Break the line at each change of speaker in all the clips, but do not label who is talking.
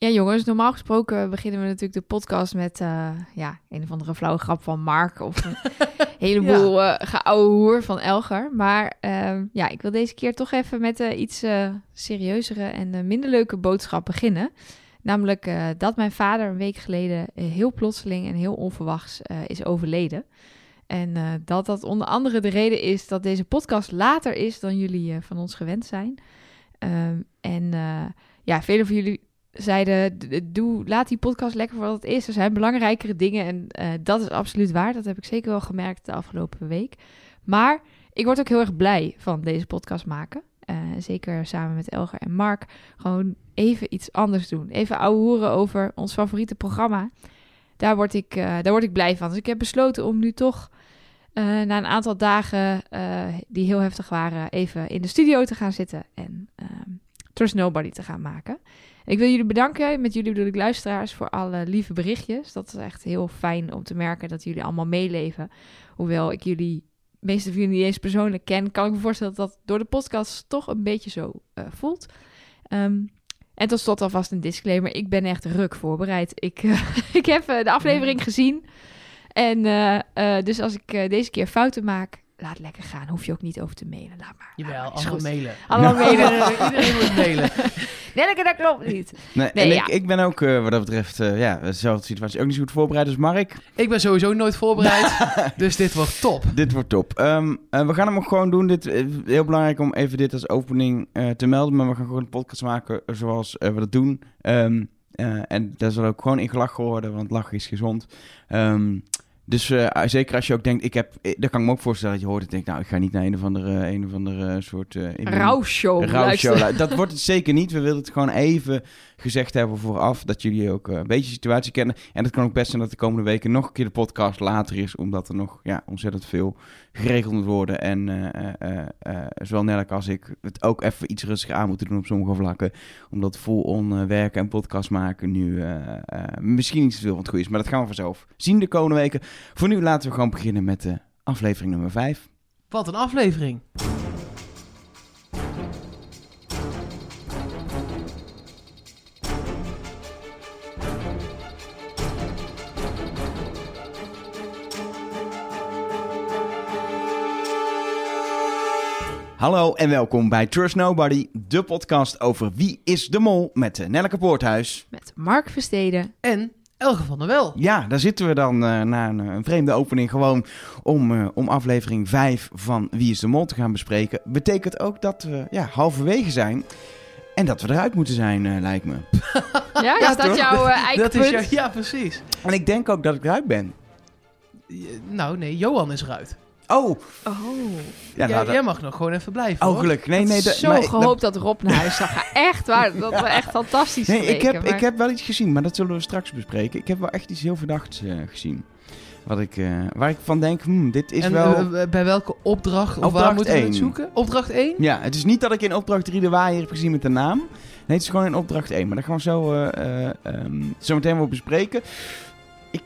Ja, jongens, normaal gesproken beginnen we natuurlijk de podcast met uh, ja, een of andere flauwe grap van Mark of een heleboel ja. uh, geouwe hoer van Elger. Maar uh, ja, ik wil deze keer toch even met uh, iets serieuzere en minder leuke boodschap beginnen. Namelijk dat mijn vader een week geleden heel plotseling en heel onverwachts is overleden. En dat dat onder andere de reden is dat deze podcast later is dan jullie van ons gewend zijn. Ehm, en ja, velen van jullie zeiden: doe, laat die podcast lekker voor wat het is. Er zijn belangrijkere dingen en uh, dat is absoluut waar. Dat heb ik zeker wel gemerkt de afgelopen week. Maar ik word ook heel erg blij van deze podcast maken. Uh, zeker samen met Elger en Mark. Gewoon even iets anders doen. Even ouwe horen over ons favoriete programma. Daar word, ik, uh, daar word ik blij van. Dus ik heb besloten om nu toch na een aantal dagen die heel heftig waren, even in de studio te gaan zitten en ehm, Trust Nobody te gaan maken. Ik wil jullie bedanken, met jullie bedoel ik luisteraars, voor alle lieve berichtjes. Dat is echt heel fijn om te merken dat jullie allemaal meeleven. Hoewel ik jullie, meeste van jullie niet eens persoonlijk ken, kan ik me voorstellen dat dat door de podcast toch een beetje zo uh, voelt. Um, en tot slot alvast een disclaimer. Ik ben echt ruk voorbereid. Ik, uh, ik heb uh, de aflevering gezien. En dus als ik deze keer fouten maak, laat lekker gaan. Hoef je ook niet over te mailen. Laat maar.
Jawel, allemaal mailen.
Allemaal mailen.
Iedereen moet mailen.
Nelke, dat klopt niet.
Nee, nee en ja. ik, ik ben ook uh, wat dat betreft, uh, ja, dezelfde situatie ook niet zo goed voorbereid als Mark.
Ik ben sowieso nooit voorbereid, dus dit wordt top.
Dit wordt top. Um, uh, we gaan hem ook gewoon doen. Dit, heel belangrijk om even dit als opening te melden, maar we gaan gewoon een podcast maken zoals we dat doen. Um, en daar zal ook gewoon in gelachen worden, want lachen is gezond. Um, dus uh, zeker als je ook denkt, ik heb, eh, dan kan ik me ook voorstellen dat je hoort en denkt, nou, ik ga niet naar een of andere, een of andere soort... Uh,
Rouwshow
Rouwshow. Dat wordt het zeker niet. We willen het gewoon even gezegd hebben vooraf, dat jullie ook een beetje de situatie kennen. En dat kan ook best zijn dat de komende weken nog een keer de podcast later is, omdat er nog ja, ontzettend veel geregeld moet worden. En uh, zowel Nelk als ik het ook even iets rustiger aan moeten doen op sommige vlakken. Omdat full-on werken en podcast maken nu misschien niet zoveel van het goede is. Maar dat gaan we vanzelf zien de komende weken. Voor nu laten we gewoon beginnen met de aflevering nummer 5.
Wat een aflevering!
Hallo en welkom bij Trust Nobody, de podcast over wie is de mol met Nelleke Poorthuis.
Met Mark Versteden.
En Elge van der Wel.
Ja, daar zitten we dan uh, na een, een, vreemde opening gewoon om, uh, om aflevering 5 van Wie is de Mol te gaan bespreken. Betekent ook dat we ja, halverwege zijn. En dat we eruit moeten zijn, uh, lijkt me.
Ja, is dat jouw eikpunt? Dat is jou,
ja, precies.
En ik denk ook dat ik eruit ben.
Nou, nee, Johan is eruit.
Oh.
Oh.
Ja, nou, jij mag nog gewoon even blijven.
Oh, gelukkig. Nee, nee,
zo
maar,
gehoopt dat Rob naar huis zou gaan. Echt waar. Dat was echt fantastisch.
Nee, ik heb, ik heb wel iets gezien, maar dat zullen we straks bespreken. Ik heb wel echt iets heel verdachts uh, gezien. Wat ik, uh, waar ik van denk, hmm, dit is
en,
wel...
Uh, bij welke opdracht? Of
opdracht
waar moeten we
het
zoeken? Opdracht 1?
Ja, het is niet dat ik in opdracht 3 de waaier heb gezien met de naam. Nee, het is gewoon in opdracht 1. Maar dat gaan we zo, um, zo meteen wel bespreken. Ik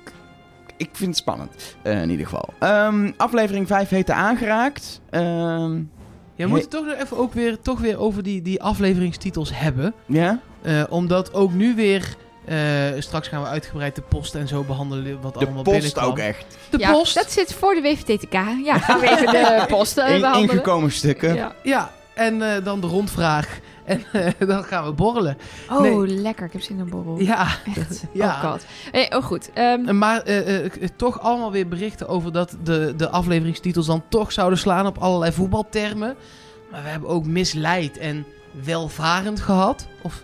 ik vind het spannend, uh, in ieder geval. Um, aflevering 5 heet Aangeraakt. Um,
ja, we moeten toch nog even ook weer, toch weer over die, die afleveringstitels hebben.
Ja?
Uh, omdat ook nu weer... Uh, straks gaan we uitgebreid de post en zo behandelen wat
de
allemaal
post ook echt.
De
ja,
post.
Dat zit voor de WVTTK. Ja, gaan we even de post uh, behandelen.
Ingekomen stukken.
Ja, ja. En uh, dan de rondvraag. En uh, dan gaan we borrelen.
Oh, nee. lekker. Ik heb zin in een borrel.
Ja.
Echt.
ja.
Oh god. Hey, oh goed. Um...
Maar uh, uh, toch allemaal weer berichten over dat de, de afleveringstitels dan toch zouden slaan op allerlei voetbaltermen. Maar we hebben ook misleid en welvarend gehad. Of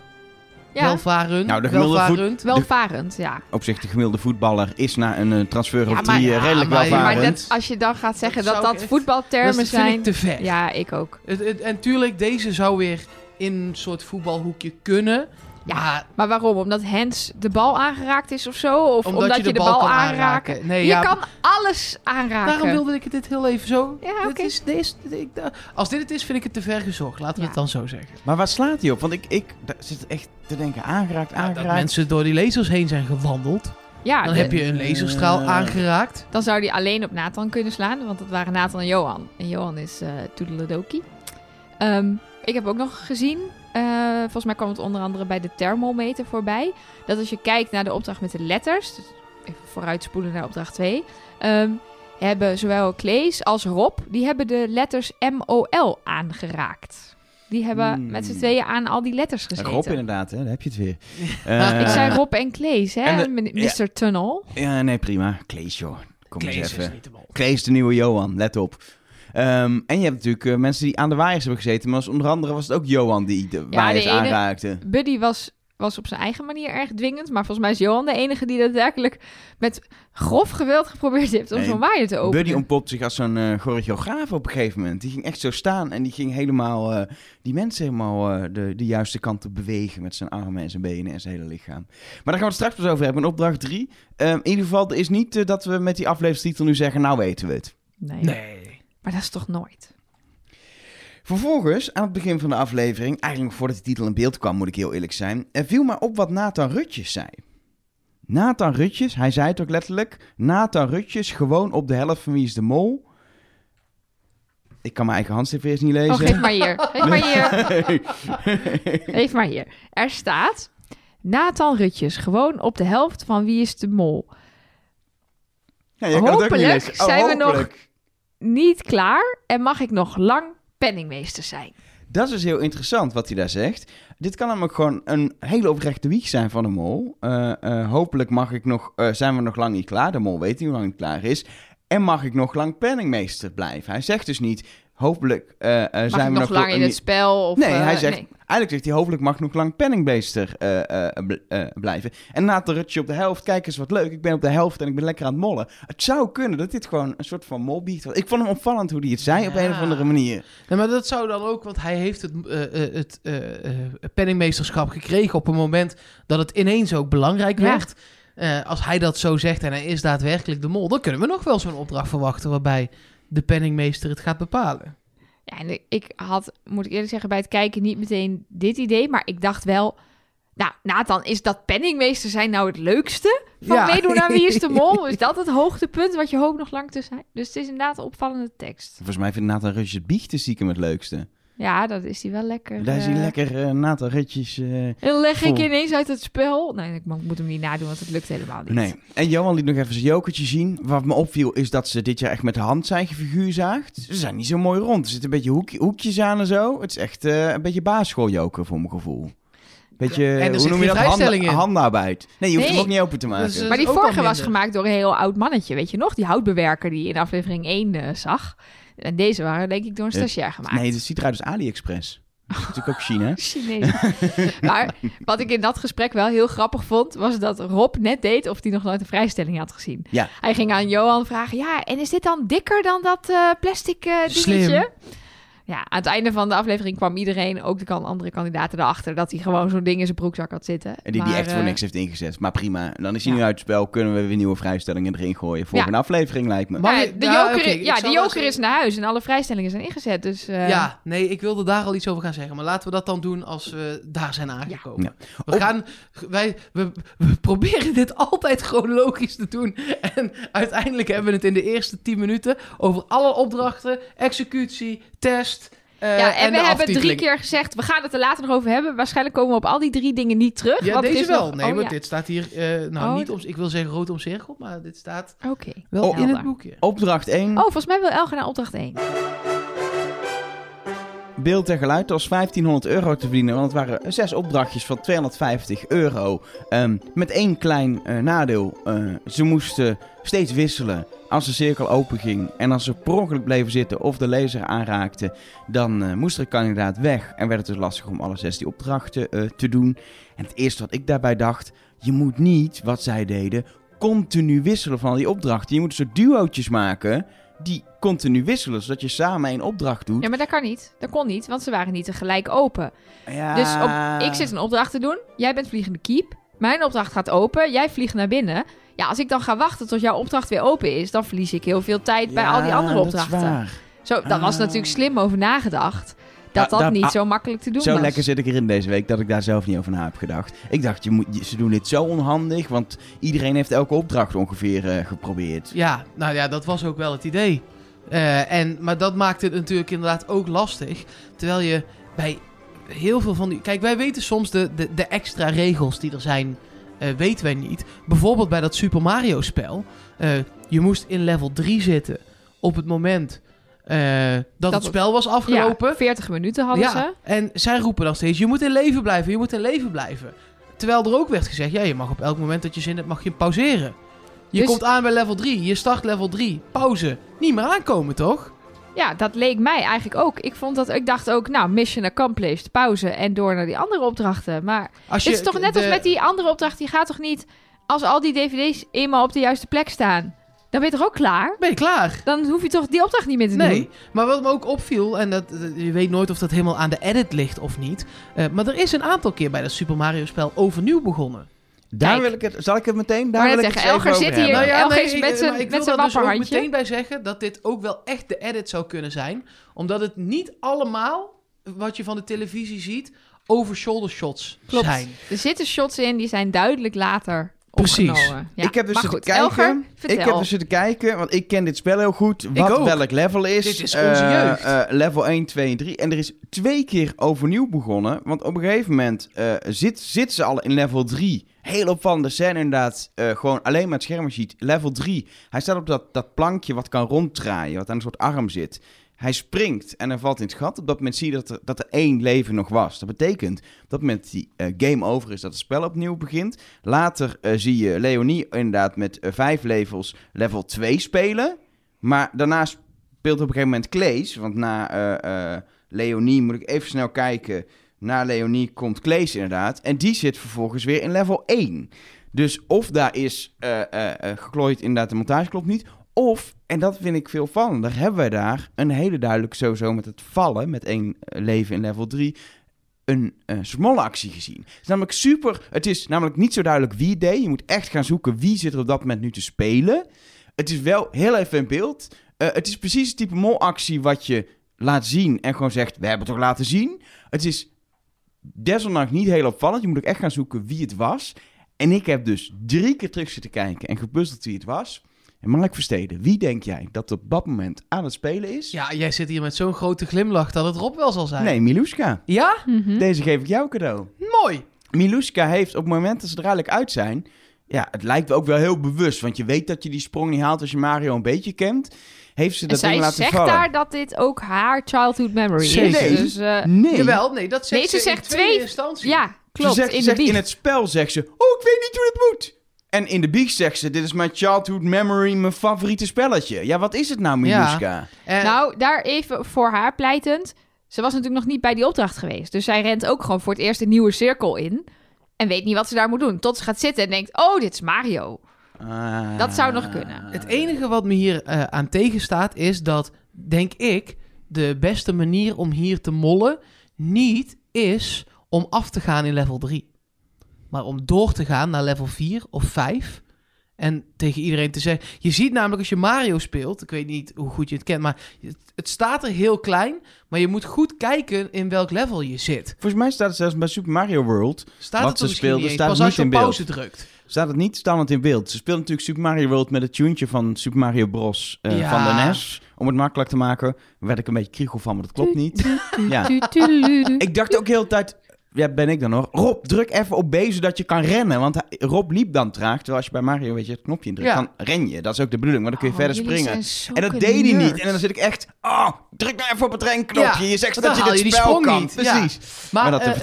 ja. welvarend.
Nou, de
welvarend.
Voet, welvarend, ja.
Op zich, de gemiddelde voetballer is na een transfer op drie ja, redelijk maar, welvarend.
Maar dat, als je dan gaat zeggen dat dat, dat voetbaltermen
dat
zijn...
ik te ver.
Ja, ik ook.
Het, het, en tuurlijk, deze zou weer in een soort voetbalhoekje kunnen.
Ja, maar, waarom? Omdat Hens de bal aangeraakt is of zo? Of omdat,
omdat
je,
de,
de
bal,
bal
aanraken? Nee,
je ja, kan alles aanraken.
Daarom wilde ik dit heel even zo.
Ja, oké. Okay.
Is, dit, ik, als dit het is, vind ik het te ver gezocht. Laten we ja. het dan zo zeggen.
Maar waar slaat hij op? Want ik, ik zit echt te denken, aangeraakt, aangeraakt.
Ja, dat mensen door die lasers heen zijn gewandeld.
Ja,
dan de, heb je een laserstraal uh, aangeraakt.
Dan zou die alleen op Nathan kunnen slaan, want dat waren Nathan en Johan. En Johan is uh, Toedeledoki. Um, ik heb ook nog gezien, eh, volgens mij kwam het onder andere bij de thermometer voorbij, dat als je kijkt naar de opdracht met de letters, dus even vooruitspoelen naar opdracht 2, ehm, hebben zowel Klees als Rob, die hebben de letters MOL aangeraakt. Die hebben
Hmm.
met z'n tweeën aan al die letters gezeten.
Rob inderdaad, hè? daar heb je het weer.
Ik
Eh,
zei Rob en Klees, hè?
en de-
Meneer-
ja.
Mr. Tunnel.
Ja, nee, prima. Klees, joh. Kom
Klees
eens
is
even.
niet de mol.
Klees de nieuwe Johan, let op. Ehm, en je hebt natuurlijk eh, mensen die aan de waaiers hebben gezeten. Maar als onder andere was het ook Johan die de waaiers
ene-
aanraakte.
Buddy was, was op zijn eigen manier erg dwingend. Maar volgens mij is Johan de enige die daadwerkelijk met grof geweld geprobeerd heeft om
Nee,
zo'n waaier te openen.
Buddy ontpopt zich als zo'n eh, choreograaf op een gegeven moment. Die ging echt zo staan en die ging helemaal eh, die mensen helemaal eh, de, de juiste kant op bewegen met zijn armen en zijn benen en zijn hele lichaam. Maar daar gaan we het straks pas over hebben. In opdracht 3. in ieder geval, is niet dat we met die afleveringstitel nu zeggen, nou weten we het.
Nee.
Nee.
Maar dat is toch nooit?
Vervolgens, aan het begin van de aflevering, eigenlijk voordat de titel in beeld kwam, moet ik heel eerlijk zijn, er viel maar op wat Nathan Rutjes zei. Nathan Rutjes, hij zei het ook letterlijk, Nathan Rutjes gewoon op de helft van Wie is de Mol. Ik kan mijn eigen handschrift eerst niet lezen.
Oh, geef maar hier. Geef maar hier. Geef maar hier. Er staat... Nathan Rutjes, gewoon op de helft van Wie is de Mol.
Ja,
Hopelijk
lezen. Oh,
zijn we nog-
hopelijk.
Niet klaar en mag ik nog lang penningmeester zijn.
Dat is dus heel interessant wat hij daar zegt. Dit kan namelijk gewoon een hele oprechte wieg zijn van de mol. Eh, eh, hopelijk mag ik nog, eh, zijn we nog lang niet klaar. De mol weet niet hoe lang het klaar is. En mag ik nog lang penningmeester blijven. Hij zegt dus niet, hopelijk eh, eh,
Mag
zijn
ik
we
nog
nog...
lang in het spel? Of,
Nee,
eh,
hij zegt,
nee.
eigenlijk zegt hij, hopelijk mag ik nog lang eh, eh, eh, blijven. En na het rutje op de helft, kijk eens wat leuk, ik ben op de helft en ik ben lekker aan het mollen. Het zou kunnen dat dit gewoon een soort van molbiecht was. Ik vond hem opvallend hoe hij het zei op een of
Ja.
andere manier.
Nee, maar dat zou dan ook, want hij heeft het, eh, eh, het eh, eh, penningmeesterschap gekregen op een moment dat het ineens ook belangrijk
Ja.
werd. Eh, als hij dat zo zegt en hij is daadwerkelijk de mol, dan kunnen we nog wel zo'n opdracht verwachten waarbij de penningmeester het gaat bepalen.
Ja, en ik had, moet ik eerlijk zeggen, bij het kijken niet meteen dit idee. Maar ik dacht wel, nou, Nathan, is dat penningmeester zijn nou het leukste van
Ja.
meedoen aan Wie is de Mol? Is dat het hoogtepunt wat je hoopt nog lang te zijn? Dus het is inderdaad een opvallende tekst.
Volgens mij vindt Nathan het biechten stiekem het leukste.
Ja, dat is hij wel lekker.
Daar is hij
eh,
lekker uh, Nathan Rutjes... eh,
En leg ik ineens uit het spel. Nee, ik mo- moet hem niet nadoen, want het lukt helemaal niet.
Nee. En Johan liet nog even zijn jokertje zien. Wat me opviel is dat ze dit jaar echt met de hand zijn gefiguurzaagd. Ze zijn niet zo mooi rond. Er zitten een beetje hoek, hoekjes aan en zo. Het is echt eh, een beetje basisschooljoker voor mijn gevoel. Beetje,
Ja, en er
hoe noem je dat? Handen- handarbeid. Nee, je hoeft
Nee.
hem ook niet open te maken.
Dus, eh,
Maar die vorige was gemaakt door een heel oud mannetje, weet je nog? Die houtbewerker die je in aflevering 1 eh, zag. En deze waren denk ik door een stagiair gemaakt.
nee, het ziet eruit als AliExpress. Dat is natuurlijk ook China.
Chinees. maar wat ik in dat gesprek wel heel grappig vond, was dat Rob net deed of hij nog nooit een vrijstelling had gezien.
Ja.
Hij ging aan Johan vragen, ja, en is dit dan dikker dan dat eh, plastic eh dingetje?
Slim.
Ja, aan het einde van de aflevering kwam iedereen, ook de kan, andere kandidaten, erachter dat hij gewoon zo'n ding in zijn broekzak had zitten.
En die, die echt voor
eh,
niks heeft ingezet. Maar prima. Dan is hij
ja.
nu uit het spel. Kunnen we weer nieuwe vrijstellingen erin gooien. Voor
Ja.
een aflevering lijkt me.
Maar-
de
ja,
joker, ja, de joker is naar huis en alle vrijstellingen zijn ingezet. Dus eh,
Ja, nee, ik wilde daar al iets over gaan zeggen. Maar laten we dat dan doen als we daar zijn aangekomen.
Ja.
We,
Op-
gaan, wij, we, we proberen dit altijd chronologisch te doen. En uiteindelijk hebben we het in de eerste 10 minuten over alle opdrachten, executie, test. Eh,
ja, en, we hebben drie keer gezegd, we gaan het er later nog over hebben. Waarschijnlijk komen we op al die drie dingen niet terug.
Ja,
want
deze
is
wel.
nog-
nee,
oh,
maar
ja.
dit staat hier, eh, nou
Oh,
niet om, ik wil zeggen rood omcirkeld, maar dit staat
Oké.
wel
Oh,
in het boekje.
Opdracht 1.
Oh, volgens mij wil Elge naar opdracht 1.
Beeld en geluid was 1500 euro te verdienen, want het waren zes opdrachtjes van 250 euro. Ehm, met één klein eh, nadeel. Eh, ze moesten steeds wisselen als de cirkel open ging. En als ze per ongeluk bleven zitten of de laser aanraakten, dan eh, moest er een kandidaat weg. En werd het dus lastig om alle zes die opdrachten eh, te doen. En het eerste wat ik daarbij dacht, je moet niet, wat zij deden, continu wisselen van die opdrachten. Je moet een soort duootjes maken die continu wisselen, zodat je samen één opdracht doet.
Ja, maar dat kan niet. Dat kon niet, want ze waren niet tegelijk open.
Ja.
Dus op, ik zit een opdracht te doen. Jij bent vliegende keep. Mijn opdracht gaat open. Jij vliegt naar binnen. Ja, als ik dan ga wachten tot jouw opdracht weer open is, dan verlies ik heel veel tijd bij al die andere
dat
opdrachten.
is waar.
Zo, dat was
Ah.
natuurlijk slim over nagedacht. Dat dat niet
ah,
zo makkelijk te doen
Zo
was.
lekker zit ik erin deze week dat ik daar zelf niet over na heb gedacht. Ik dacht, je moet, ze doen dit zo onhandig, want iedereen heeft elke opdracht ongeveer eh, geprobeerd.
Ja, nou ja, dat was ook wel het idee. Eh, en, maar dat maakte het natuurlijk inderdaad ook lastig. Terwijl je bij heel veel van die... Kijk, wij weten soms de, de, de extra regels die er zijn, eh, weten wij niet. Bijvoorbeeld bij dat Super Mario spel. eh, je moest in level 3 zitten op het moment eh, dat,
Dat
het spel was afgelopen.
Ja, 40 minuten hadden ze.
En zij roepen dan steeds, je moet in leven blijven, je moet in leven blijven. Terwijl er ook werd gezegd, ja, je mag op elk moment dat je zin hebt, mag je pauzeren. Je
Dus-
komt aan bij level 3, je start level 3, pauze. Niet meer aankomen, toch?
Ja, dat leek mij eigenlijk ook. Ik vond dat, ik dacht ook, nou, mission accomplished, pauze en door naar die andere opdrachten. Maar
Als
het is toch net als met die andere opdracht, die gaat toch niet, als al die dvd's eenmaal op de juiste plek staan, dan ben je toch ook klaar?
Ben je klaar?
Dan hoef je toch die opdracht niet meer te
Nee,
doen?
maar wat me ook opviel, en dat, dat- je weet nooit of dat helemaal aan de edit ligt of niet. eh, maar er is een aantal keer bij dat Super Mario spel overnieuw begonnen.
Daar
Kijk.
wil ik het, zal ik het meteen? Daar
Maar
wil
net
ik het
zeggen, Elger zit
over
hier-
hebben.
Elger is
ik-
met
eh,
zijn-
maar ik wil daar dus ook
wapperhandje.
meteen bij zeggen dat dit ook wel echt de edit zou kunnen zijn. Omdat het niet allemaal, wat je van de televisie ziet, over-shoulder shots
Klopt.
zijn.
Er zitten shots in die zijn duidelijk later
Precies.
opgenomen. Ja.
ik heb dus zitten kijken.
Elger, vertel.
ik heb dus zitten kijken, want ik ken dit spel heel goed. Wat
ook.
welk level is.
Dit is
Eh,
onze jeugd.
eh, level 1, 2 en 3. En er is twee keer overnieuw begonnen. Want op een gegeven moment eh, zit, zit ze al in level 3. Heel opvallende scène inderdaad. eh, gewoon alleen maar het scherm ziet. Level 3. Hij staat op dat, dat plankje wat kan ronddraaien. Wat aan een soort arm zit. Hij springt en hij valt in het gat. Op dat moment zie je dat er, dat er één leven nog was. Dat betekent dat moment die eh, game over is, dat het spel opnieuw begint. Later eh, zie je Leonie inderdaad met vijf levels level 2 spelen. Maar daarna speelt op een gegeven moment Klees. Want na Leonie moet ik even snel kijken. Na Leonie komt Klees inderdaad. En die zit vervolgens weer in level 1. Dus of daar is eh eh, eh, geklooid inderdaad de montage klopt niet. Of, en dat vind ik veel vallender, hebben wij daar een hele duidelijke sowieso met het vallen, met één leven in level 3, een eh smolle actie gezien. Het is namelijk super, het is namelijk niet zo duidelijk wie deed. Je moet echt gaan zoeken wie zit er op dat moment nu te spelen. Het is wel heel even in beeld. Het is precies het type molactie wat je laat zien en gewoon zegt, we hebben het toch laten zien. Het is desondanks niet heel opvallend. Je moet ook echt gaan zoeken wie het was. En ik heb dus drie keer terug zitten kijken en gepuzzeld wie het was. En Mark Versteden, wie denk jij dat op dat moment aan het spelen is?
Ja, jij zit hier met zo'n grote glimlach dat het Rob wel zal zijn.
Nee, Miluska.
Ja?
Mhm.
Deze geef ik jou cadeau.
Mooi.
Miluska heeft op het moment dat ze er eigenlijk uit zijn... Ja, het lijkt ook wel heel bewust. Want je weet dat je die sprong niet haalt als je Mario een beetje kent. Heeft ze
En
dat
zij
laten
zegt
vallen.
daar dat dit ook haar childhood memory
Zeker.
is. Dus, eh,
Nee.
Jawel, nee, dat zegt
Nee, ze
ze,
zegt
in tweede
twee-
instantie.
ja, klopt.
ze zegt,
in de
zegt in het spel zegt ze... Oh, ik weet niet hoe dit moet. En in de biecht zegt ze... Dit is mijn childhood memory, mijn favoriete spelletje. Ja, wat is het nou,
Ja.
Miluska?
En-
Nou, daar even voor haar pleitend. Ze was natuurlijk nog niet bij die opdracht geweest. Dus zij rent ook gewoon voor het eerst een nieuwe cirkel in. En weet niet wat ze daar moet doen. Tot ze gaat zitten en denkt, oh, dit is Mario.
Ah.
Dat zou nog kunnen.
Het enige wat me hier eh, aan tegenstaat is dat, denk ik, de beste manier om hier te mollen niet is om af te gaan in level 3. Maar om door te gaan naar level 4 of 5. En tegen iedereen te zeggen. Je ziet namelijk als je Mario speelt. Ik weet niet hoe goed je het kent. Maar het, het staat er heel klein. Maar je moet goed kijken in welk level je zit.
Volgens mij staat het zelfs bij Super Mario World.
Staat
Wat
het
ze
er misschien
speelde,
niet eens,
staat
Pas
niet
als je
in beeld.
pauze drukt.
Staat het niet standaard in beeld. Ze speelt natuurlijk Super Mario World met het tuentje van Super Mario Bros. eh,
Ja.
van de NES. Om het makkelijk te maken. Werd ik een beetje kriegel van, maar dat klopt niet. Ja. Ik dacht ook heel de tijd... Ja, ben ik dan hoor. Rob, druk even op B zodat je kan rennen. Want Rob liep dan traag. Terwijl als je bij Mario weet je, het knopje indrukt,
Ja.
dan ren je. Dat is ook de bedoeling. Maar dan kun je
Oh,
verder springen. En dat deed hij niet. En dan zit ik echt... Oh, druk nou even op het renknopje.
Ja,
je zegt dat je dit
je
spel kan.
niet. Ja.
Precies.
Maar,
Maar dat
eh,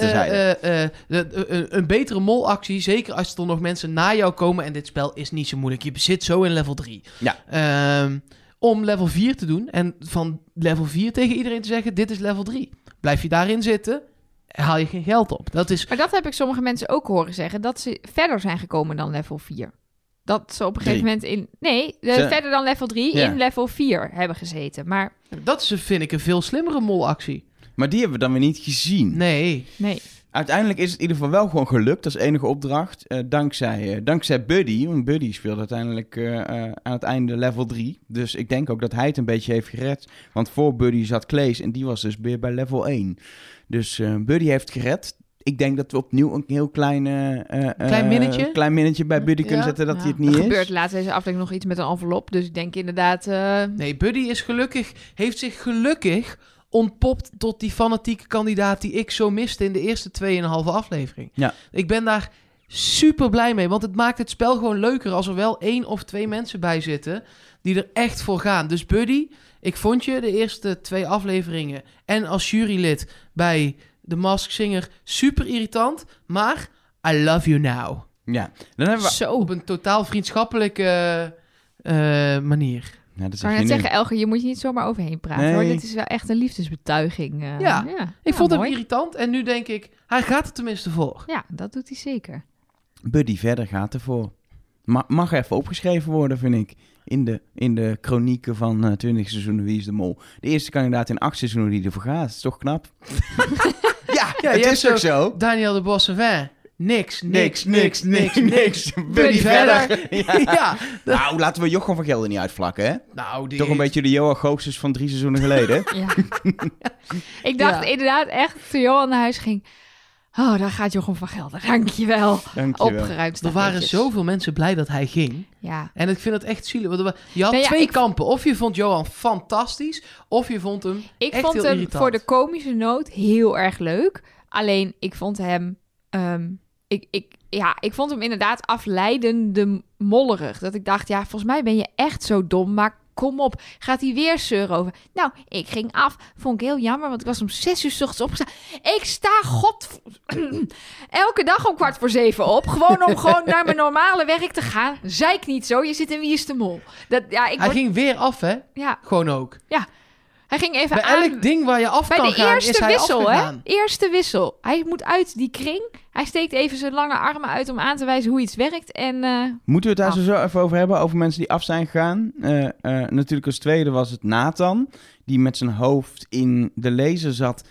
de- de- een- betere molactie, zeker als er nog mensen na jou komen. En dit spel is niet zo moeilijk. Je zit zo in level 3.
Ja.
Ehm, om level 4 te doen en van level 4 tegen iedereen te zeggen: dit is level 3. Blijf je daarin zitten, haal je geen geld op. Dat is.
Maar dat heb ik sommige mensen ook horen zeggen. Dat ze verder zijn gekomen dan level 4. Dat ze op een gegeven moment in... Nee, eh,
Ze-
verder dan level 3
Ja.
in level 4 hebben gezeten. Maar
Dat is, vind ik, een veel slimmere molactie.
Maar die hebben we dan weer niet gezien.
Nee.
nee.
Uiteindelijk is het in ieder geval wel gewoon gelukt. Dat is enige opdracht. eh, dankzij, eh, dankzij Buddy. Want Buddy speelde uiteindelijk eh, eh, aan het einde level 3. Dus ik denk ook dat hij het een beetje heeft gered. Want voor Buddy zat Klees en die was dus weer bij level 1. Dus eh, Buddy heeft gered. Ik denk dat we opnieuw een heel klein... eh, eh,
Klein minnetje?
klein minnetje bij Buddy
Ja.
kunnen zetten dat
Ja.
hij het
Er
niet
gebeurt
is.
laatst deze aflevering nog iets met een envelop. Dus ik denk inderdaad... eh,
Nee, Buddy is gelukkig, heeft zich gelukkig ontpopt tot die fanatieke kandidaat die ik zo miste in de eerste 2,5 aflevering.
Ja.
Ik ben daar super blij mee, want het maakt het spel gewoon leuker als er wel één of twee mensen bij zitten die er echt voor gaan. Dus Buddy, ik vond je de eerste twee afleveringen en als jurylid bij The Mask Singer super irritant, maar I love you now.
Ja, dan hebben we...
Zo.
Op een totaal vriendschappelijke eh, manier.
Ja, dat
kan
je
net zeggen, Elger, je moet je niet zomaar overheen praten.
Nee.
Hoor. Dit is wel echt een liefdesbetuiging. eh.
Ja,
ja.
Ik
Ja,
vond hem
mooi.
irritant en nu denk ik, hij gaat er tenminste voor.
Ja, dat doet hij zeker.
Buddy verder gaat ervoor. Ma mag even opgeschreven worden, vind ik. In de, in de chronieken van eh 20 seizoenen Wie is de Mol. De eerste kandidaat in acht seizoenen die ervoor gaat. Dat is toch knap? ja,
Ja,
het is toch zo?
Daniel de Bossevin. Niks,
Niks, niks, niks, niks. Buddy
Buddy
verder. Ja. Nou, laten we Jochem van Gelder niet uitvlakken, hè?
Nou, die
Toch een beetje de Johan Goossens van drie seizoenen geleden.
Ja. ik dacht
Ja.
inderdaad echt, toen Johan naar huis ging... Oh, daar gaat Jochem van Gelder. Dankjewel.
Dankjewel.
Opgeruimd.
Er waren zoveel mensen blij dat hij ging.
Ja.
En ik vind het echt zielig. Want wa- je had
Nou ja,
twee
ik-
kampen. Of je vond Johan fantastisch, of je vond hem
Ik
echt
vond
heel
hem
irritant.
voor de komische noot heel erg leuk. Alleen, ik vond hem... ehm, ik, ik, ja, ik vond hem inderdaad afleidende mollerig. Dat ik dacht, ja, volgens mij ben je echt zo dom, maar kom op. Gaat hij weer zeuren over? Nou, ik ging af. Vond ik heel jammer, want ik was om zes uur 's ochtends opgestaan. Ik sta, god... elke dag om kwart voor zeven op. Gewoon om gewoon naar mijn normale werk te gaan. Zeik niet zo, je zit in Wie is de Mol. Dat, ja, ik
Hij
word-
ging weer af, hè?
ja,
Gewoon ook.
Hij ging even
Bij
aan...
elk ding waar je af
Bij
kan
de
gaan, is
eerste
hij
wissel, hè?
afgegaan.
Eerste wissel. Hij moet uit die kring. Hij steekt even zijn lange armen uit om aan te wijzen hoe iets werkt. En eh,
Moeten we het daar
Af.
zo even over hebben? Over mensen die af zijn gegaan. Eh, eh, natuurlijk als tweede was het Nathan. Die met zijn hoofd in de laser zat.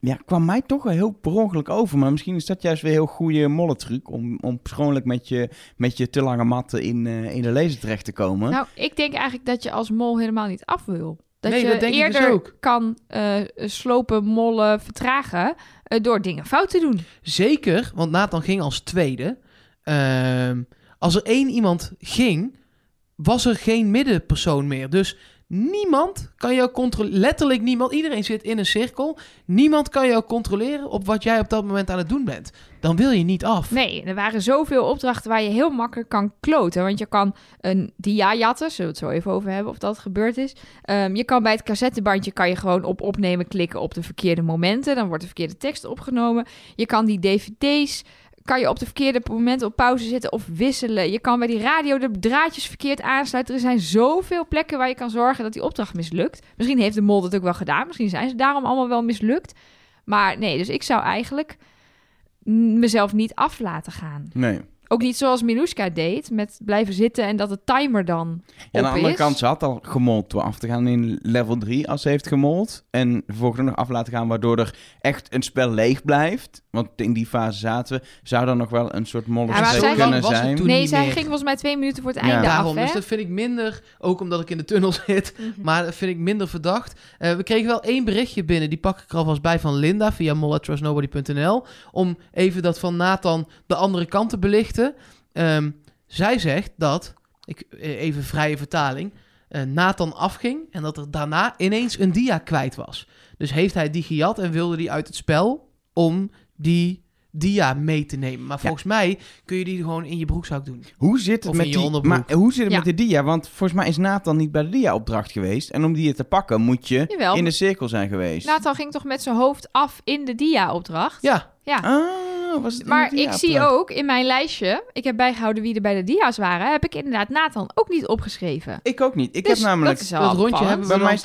Ja, kwam mij toch wel heel per ongeluk over. Maar misschien is dat juist weer een heel goede molletruc. Om, om persoonlijk met je, met je te lange matten in, in de laser terecht te komen.
nou, ik denk eigenlijk dat je als mol helemaal niet af wil. Dat
Nee,
je
dat denk ik dus
eerder
ook.
kan eh, slopen, mollen, vertragen eh, door dingen fout te doen.
Zeker, want Nathan ging als tweede. Ehm, als er één iemand ging, was er geen middenpersoon meer. Dus niemand kan jou controleren. Letterlijk niemand. Iedereen zit in een cirkel. Niemand kan jou controleren op wat jij op dat moment aan het doen bent. Dan wil je niet af.
Nee, er waren zoveel opdrachten waar je heel makkelijk kan kloten. Want je kan een dia jatten, zullen we het zo even over hebben of dat gebeurd is. Ehm, je kan bij het cassettebandje kan je gewoon op opnemen klikken op de verkeerde momenten. Dan wordt de verkeerde tekst opgenomen. Je kan die dvd's kan je op de verkeerde momenten op pauze zetten of wisselen. Je kan bij die radio de draadjes verkeerd aansluiten. Er zijn zoveel plekken waar je kan zorgen dat die opdracht mislukt. Misschien heeft de mol dat ook wel gedaan. Misschien zijn ze daarom allemaal wel mislukt. Maar nee, dus ik zou eigenlijk mezelf niet af laten gaan.
Nee.
Ook niet zoals Miluska deed, met blijven zitten en dat de timer dan
Ja, aan de andere
is.
kant, ze had al gemold door af te gaan in level 3 als ze heeft gemold. En vervolgens nog af laten gaan, waardoor er echt een spel leeg blijft. Want in die fase zaten we, zou er nog wel een soort
Ja,
mollenstreek
zij
kunnen zijn.
nee, zij
meer.
ging volgens mij twee minuten voor het
Ja.
einde
Daarom,
af, hè?
dus dat vind ik minder, ook omdat ik in de tunnel zit,
Mhm.
maar dat vind ik minder verdacht. Eh, we kregen wel één berichtje binnen, die pak ik er alvast bij van Linda via mol@trustnobody.nl, om even dat van Nathan de andere kant te belichten. Ehm, zij zegt dat, ik, eh, even vrije vertaling, eh, Nathan afging en dat er daarna ineens een dia kwijt was. Dus heeft hij die gejat en wilde die uit het spel om die dia mee te nemen. Maar volgens mij kun je die gewoon in je broekzak doen.
Hoe zit het met die, maar hoe zit het
Ja.
met de dia? Want volgens mij is Nathan niet bij de dia-opdracht geweest. En om die te pakken moet je
Jawel.
in de cirkel zijn geweest.
Nathan ging toch met zijn hoofd af in de dia-opdracht?
Ja,
Ja.
Ah, was het in
Maar ik zie ook in mijn lijstje, ik heb bijgehouden wie er bij de dia's waren, heb ik inderdaad Nathan ook niet opgeschreven.
Ik ook niet. Ik
Dus
heb namelijk...
dat
dat rondje hebben we
Bij mij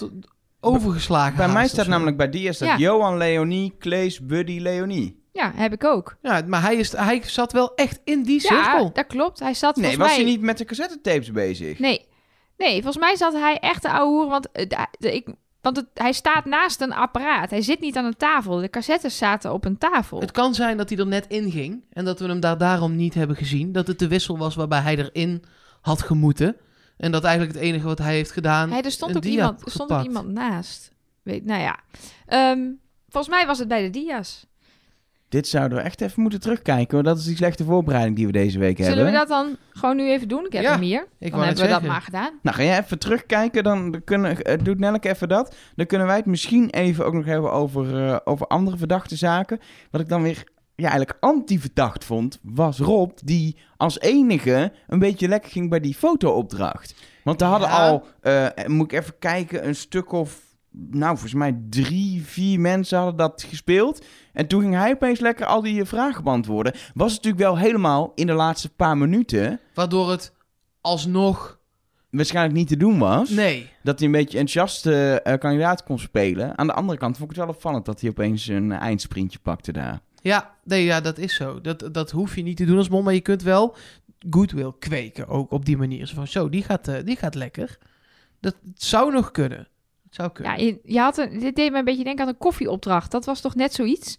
overgeslagen.
Bij mij staat namelijk bij dia staat
Ja.
Johan, Leonie, Klees, Buddy, Leonie.
Ja, heb ik ook.
Ja, maar hij, is, hij zat wel echt in die
Ja,
cirkel.
dat klopt. Hij zat
Nee, was
mij...
hij niet met de cassettetapes bezig?
Nee. Nee, volgens mij zat hij echt de ouwe hoer, want, eh, de- de- ik, want het, hij staat naast een apparaat. Hij zit niet aan een tafel. De cassettes zaten op een tafel.
Het kan zijn dat hij er net in ging en dat we hem daar daarom niet hebben gezien. Dat het de wissel was waarbij hij erin had gemoeten. En dat eigenlijk het enige wat hij heeft gedaan...
Hey, er stond ook iemand, er stond ook iemand naast. Weet, nou ja. Ehm, volgens mij was het bij de dia's.
Dit zouden we echt even moeten terugkijken. Want dat is die slechte voorbereiding die we deze week
Zullen
hebben.
we dat dan gewoon nu even doen? Ik heb
Ja,
hem hier.
Ik
dan
wou
hebben
net
we dat
zeggen.
maar gedaan.
Nou, ga jij even terugkijken, dan kunnen, eh, doet Nelleke even dat. Dan kunnen wij het misschien even ook nog hebben over, eh, over andere verdachte zaken. Wat ik dan weer ja, eigenlijk anti-verdacht vond, was Rob, die als enige een beetje lekker ging bij die fotoopdracht. Want daar hadden
Ja.
al, eh, moet ik even kijken, een stuk of, nou volgens mij drie, vier mensen hadden dat gespeeld. En toen ging hij opeens lekker al die eh, vragen beantwoorden. Was het natuurlijk wel helemaal in de laatste paar minuten
Waardoor het alsnog...
waarschijnlijk niet te doen was.
Nee.
Dat hij een beetje enthousiaste eh, kandidaat kon spelen. Aan de andere kant vond ik het wel opvallend dat hij opeens een eindsprintje pakte daar.
Ja, nee, ja, dat is zo. Dat, dat hoef je niet te doen als mol, maar je kunt wel goodwill kweken ook op die manier. Zo van, zo, die gaat, eh, die gaat lekker. Dat zou nog kunnen. Het zou kunnen.
Ja, je, je had een, dit deed me een beetje denken aan een koffieopdracht. Dat was toch net zoiets?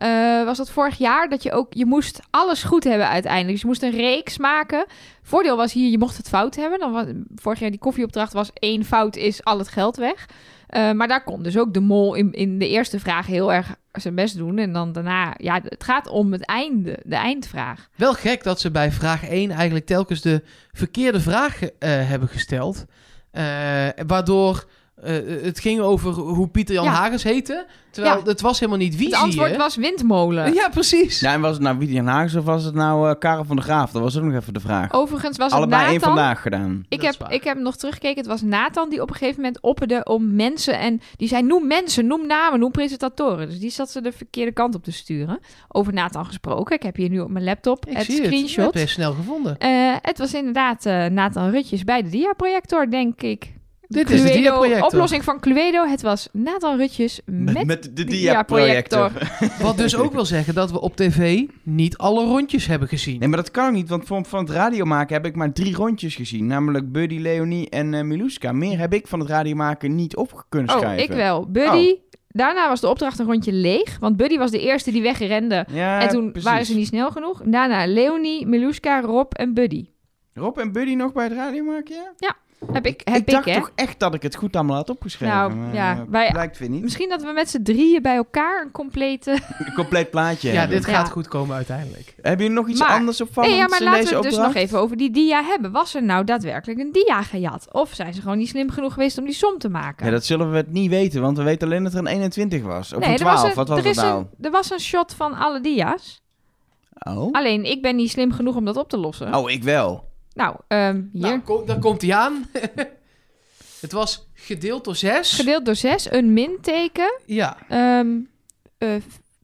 Eh, was dat vorig jaar dat je ook... Je moest alles goed hebben uiteindelijk. Dus je moest een reeks maken. Voordeel was hier, je mocht het fout hebben. Dan was, vorig jaar die koffieopdracht was één fout is al het geld weg. Eh, maar daar kon dus ook de mol in, in de eerste vraag heel erg zijn best doen. En dan daarna... Ja, het gaat om het einde. De eindvraag.
Wel gek dat ze bij vraag 1 eigenlijk telkens de verkeerde vraag eh, hebben gesteld. Waardoor eh, het ging over hoe Pieter Jan
Ja.
Hagens heette. Terwijl
Ja.
het was helemaal niet wie
het antwoord
je.
was windmolen.
Ja, precies.
Ja, en was het nou Wiedian Hagens of was het nou eh Karel van der Graaf? Dat was ook nog even de vraag.
Overigens was
Allebei
het
één
Nathan...
vandaag gedaan.
Ik
Dat
heb, ik heb nog teruggekeken. Het was Nathan die op een gegeven moment opperde om mensen. En die zei: noem mensen, noem namen, noem presentatoren. Dus die zat ze de verkeerde kant op te sturen. Over Nathan gesproken. Ik heb hier nu op mijn laptop
Ik
het
zie het. Je
screenshot.
hebt het snel gevonden.
Eh, het was inderdaad eh, Nathan Rutjes bij de Dia-projector, denk ik.
Dit is de Dia-projector.
Oplossing van Cluedo. Het was Nathan Rutjes met,
de
dia-projector.
Wat dus ook wil zeggen dat we op tv niet alle rondjes hebben gezien.
Nee, maar dat kan ook niet, want van, van het radiomaken heb ik maar drie rondjes gezien. Namelijk Buddy, Leonie en eh Miluska. Meer heb ik van het radiomaken niet op kunnen
Oh,
schrijven.
ik wel. Buddy. Daarna was de opdracht een rondje leeg. Want Buddy was de eerste die wegrende.
Ja,
en toen
precies.
waren ze niet snel genoeg. Daarna Leonie, Miluska, Rob en Buddy.
Rob en Buddy nog bij het radiomaken, ja?
Heb ik, heb
ik
ik,
dacht
hè?
toch echt dat ik het goed allemaal had opgeschreven.
Nou, ja,
eh,
wij-
Blijkt weer niet.
Misschien dat we met z'n drieën bij elkaar een complete...
Een compleet plaatje
ja,
hebben.
dit gaat
Ja.
goed komen uiteindelijk.
Hebben jullie nog iets
Maar-
anders opvallends
Nee, ja, maar laten we het dus nog even over die dia hebben. Was er nou daadwerkelijk een dia gejat? Of zijn ze gewoon niet slim genoeg geweest om die som te maken?
Ja, dat zullen we het niet weten, want we weten alleen dat er een 21 was. Of
nee,
een
er was
12,
een,
wat was
er
nou?
Een, er was een shot van alle dia's.
Oh?
Alleen, ik ben niet slim genoeg om dat op te lossen.
oh, ik wel.
Nou, ehm, hier.
Nou, daar komt hij aan. het was gedeeld door 6.
Gedeeld door 6, een minteken.
ja.
Ehm eh,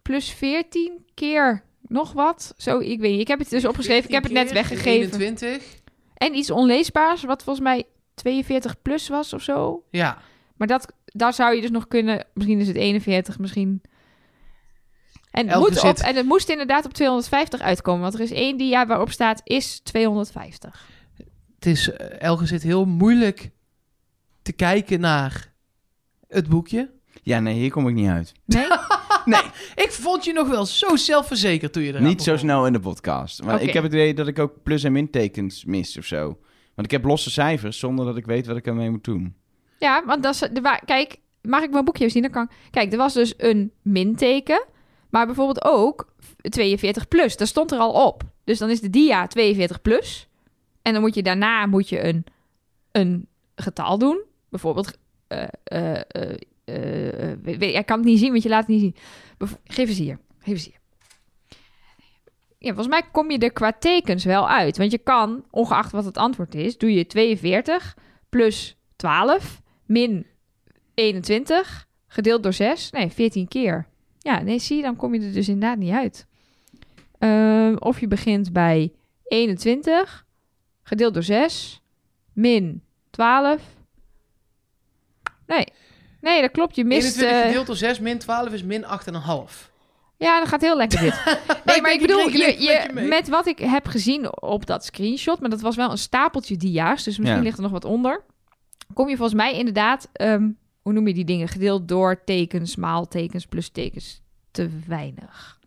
plus 14 keer nog wat. Zo, ik weet niet. Ik heb het dus opgeschreven. Ik heb het net
14 keer
weggegeven.
21.
En iets onleesbaars, wat volgens mij 42 plus was of zo.
Ja.
Maar dat, daar zou je dus nog kunnen. Misschien is het 41, misschien. En het,
Elke
moet op, en het moest inderdaad op 250 uitkomen. Want er is één dia waarop staat is 250.
Het is, eh, Elge zit heel moeilijk te kijken naar het boekje.
Ja, nee, hier kom ik niet uit.
Nee?
Nee,
Ik vond je nog wel zo zelfverzekerd toen je eraan
niet zo snel in de podcast. Maar
Oké.
ik heb het idee dat ik ook plus- en mintekens mis of zo. Want ik heb losse cijfers zonder dat ik weet wat ik ermee moet doen.
ja, want dat is de Kijk, mag ik mijn boekje zien? Dan kan... Kijk, er was dus een minteken. Maar bijvoorbeeld ook 42 plus. Dat stond er al op. Dus dan is de dia 42 plus. En dan moet je daarna moet je een, een getal doen. Bijvoorbeeld... weet- ik kan het niet zien, want je laat het niet zien. Geef eens hier. Geef eens hier. Ja, volgens mij kom je er qua tekens wel uit. Want je kan, ongeacht wat het antwoord is, doe je 42 plus 12 min 21 gedeeld door 6. Nee, 14 keer. Ja, nee, zie je, dan kom je er dus inderdaad niet uit. Ehm, of je begint bij 21 gedeeld door 6 min 12. Nee, nee, dat klopt. Je mist...
21
eh,
gedeeld door 6 min 12 is min 8,5.
ja, dat gaat heel lekker dit. Nee, maar ik bedoel, je,
je
met wat ik heb gezien op dat screenshot, maar dat was wel een stapeltje dia's, dus misschien
Ja.
ligt er nog wat onder. Kom je volgens mij inderdaad, ehm, hoe noem je die dingen? Gedeeld door tekens, maal tekens, plus tekens. Te weinig.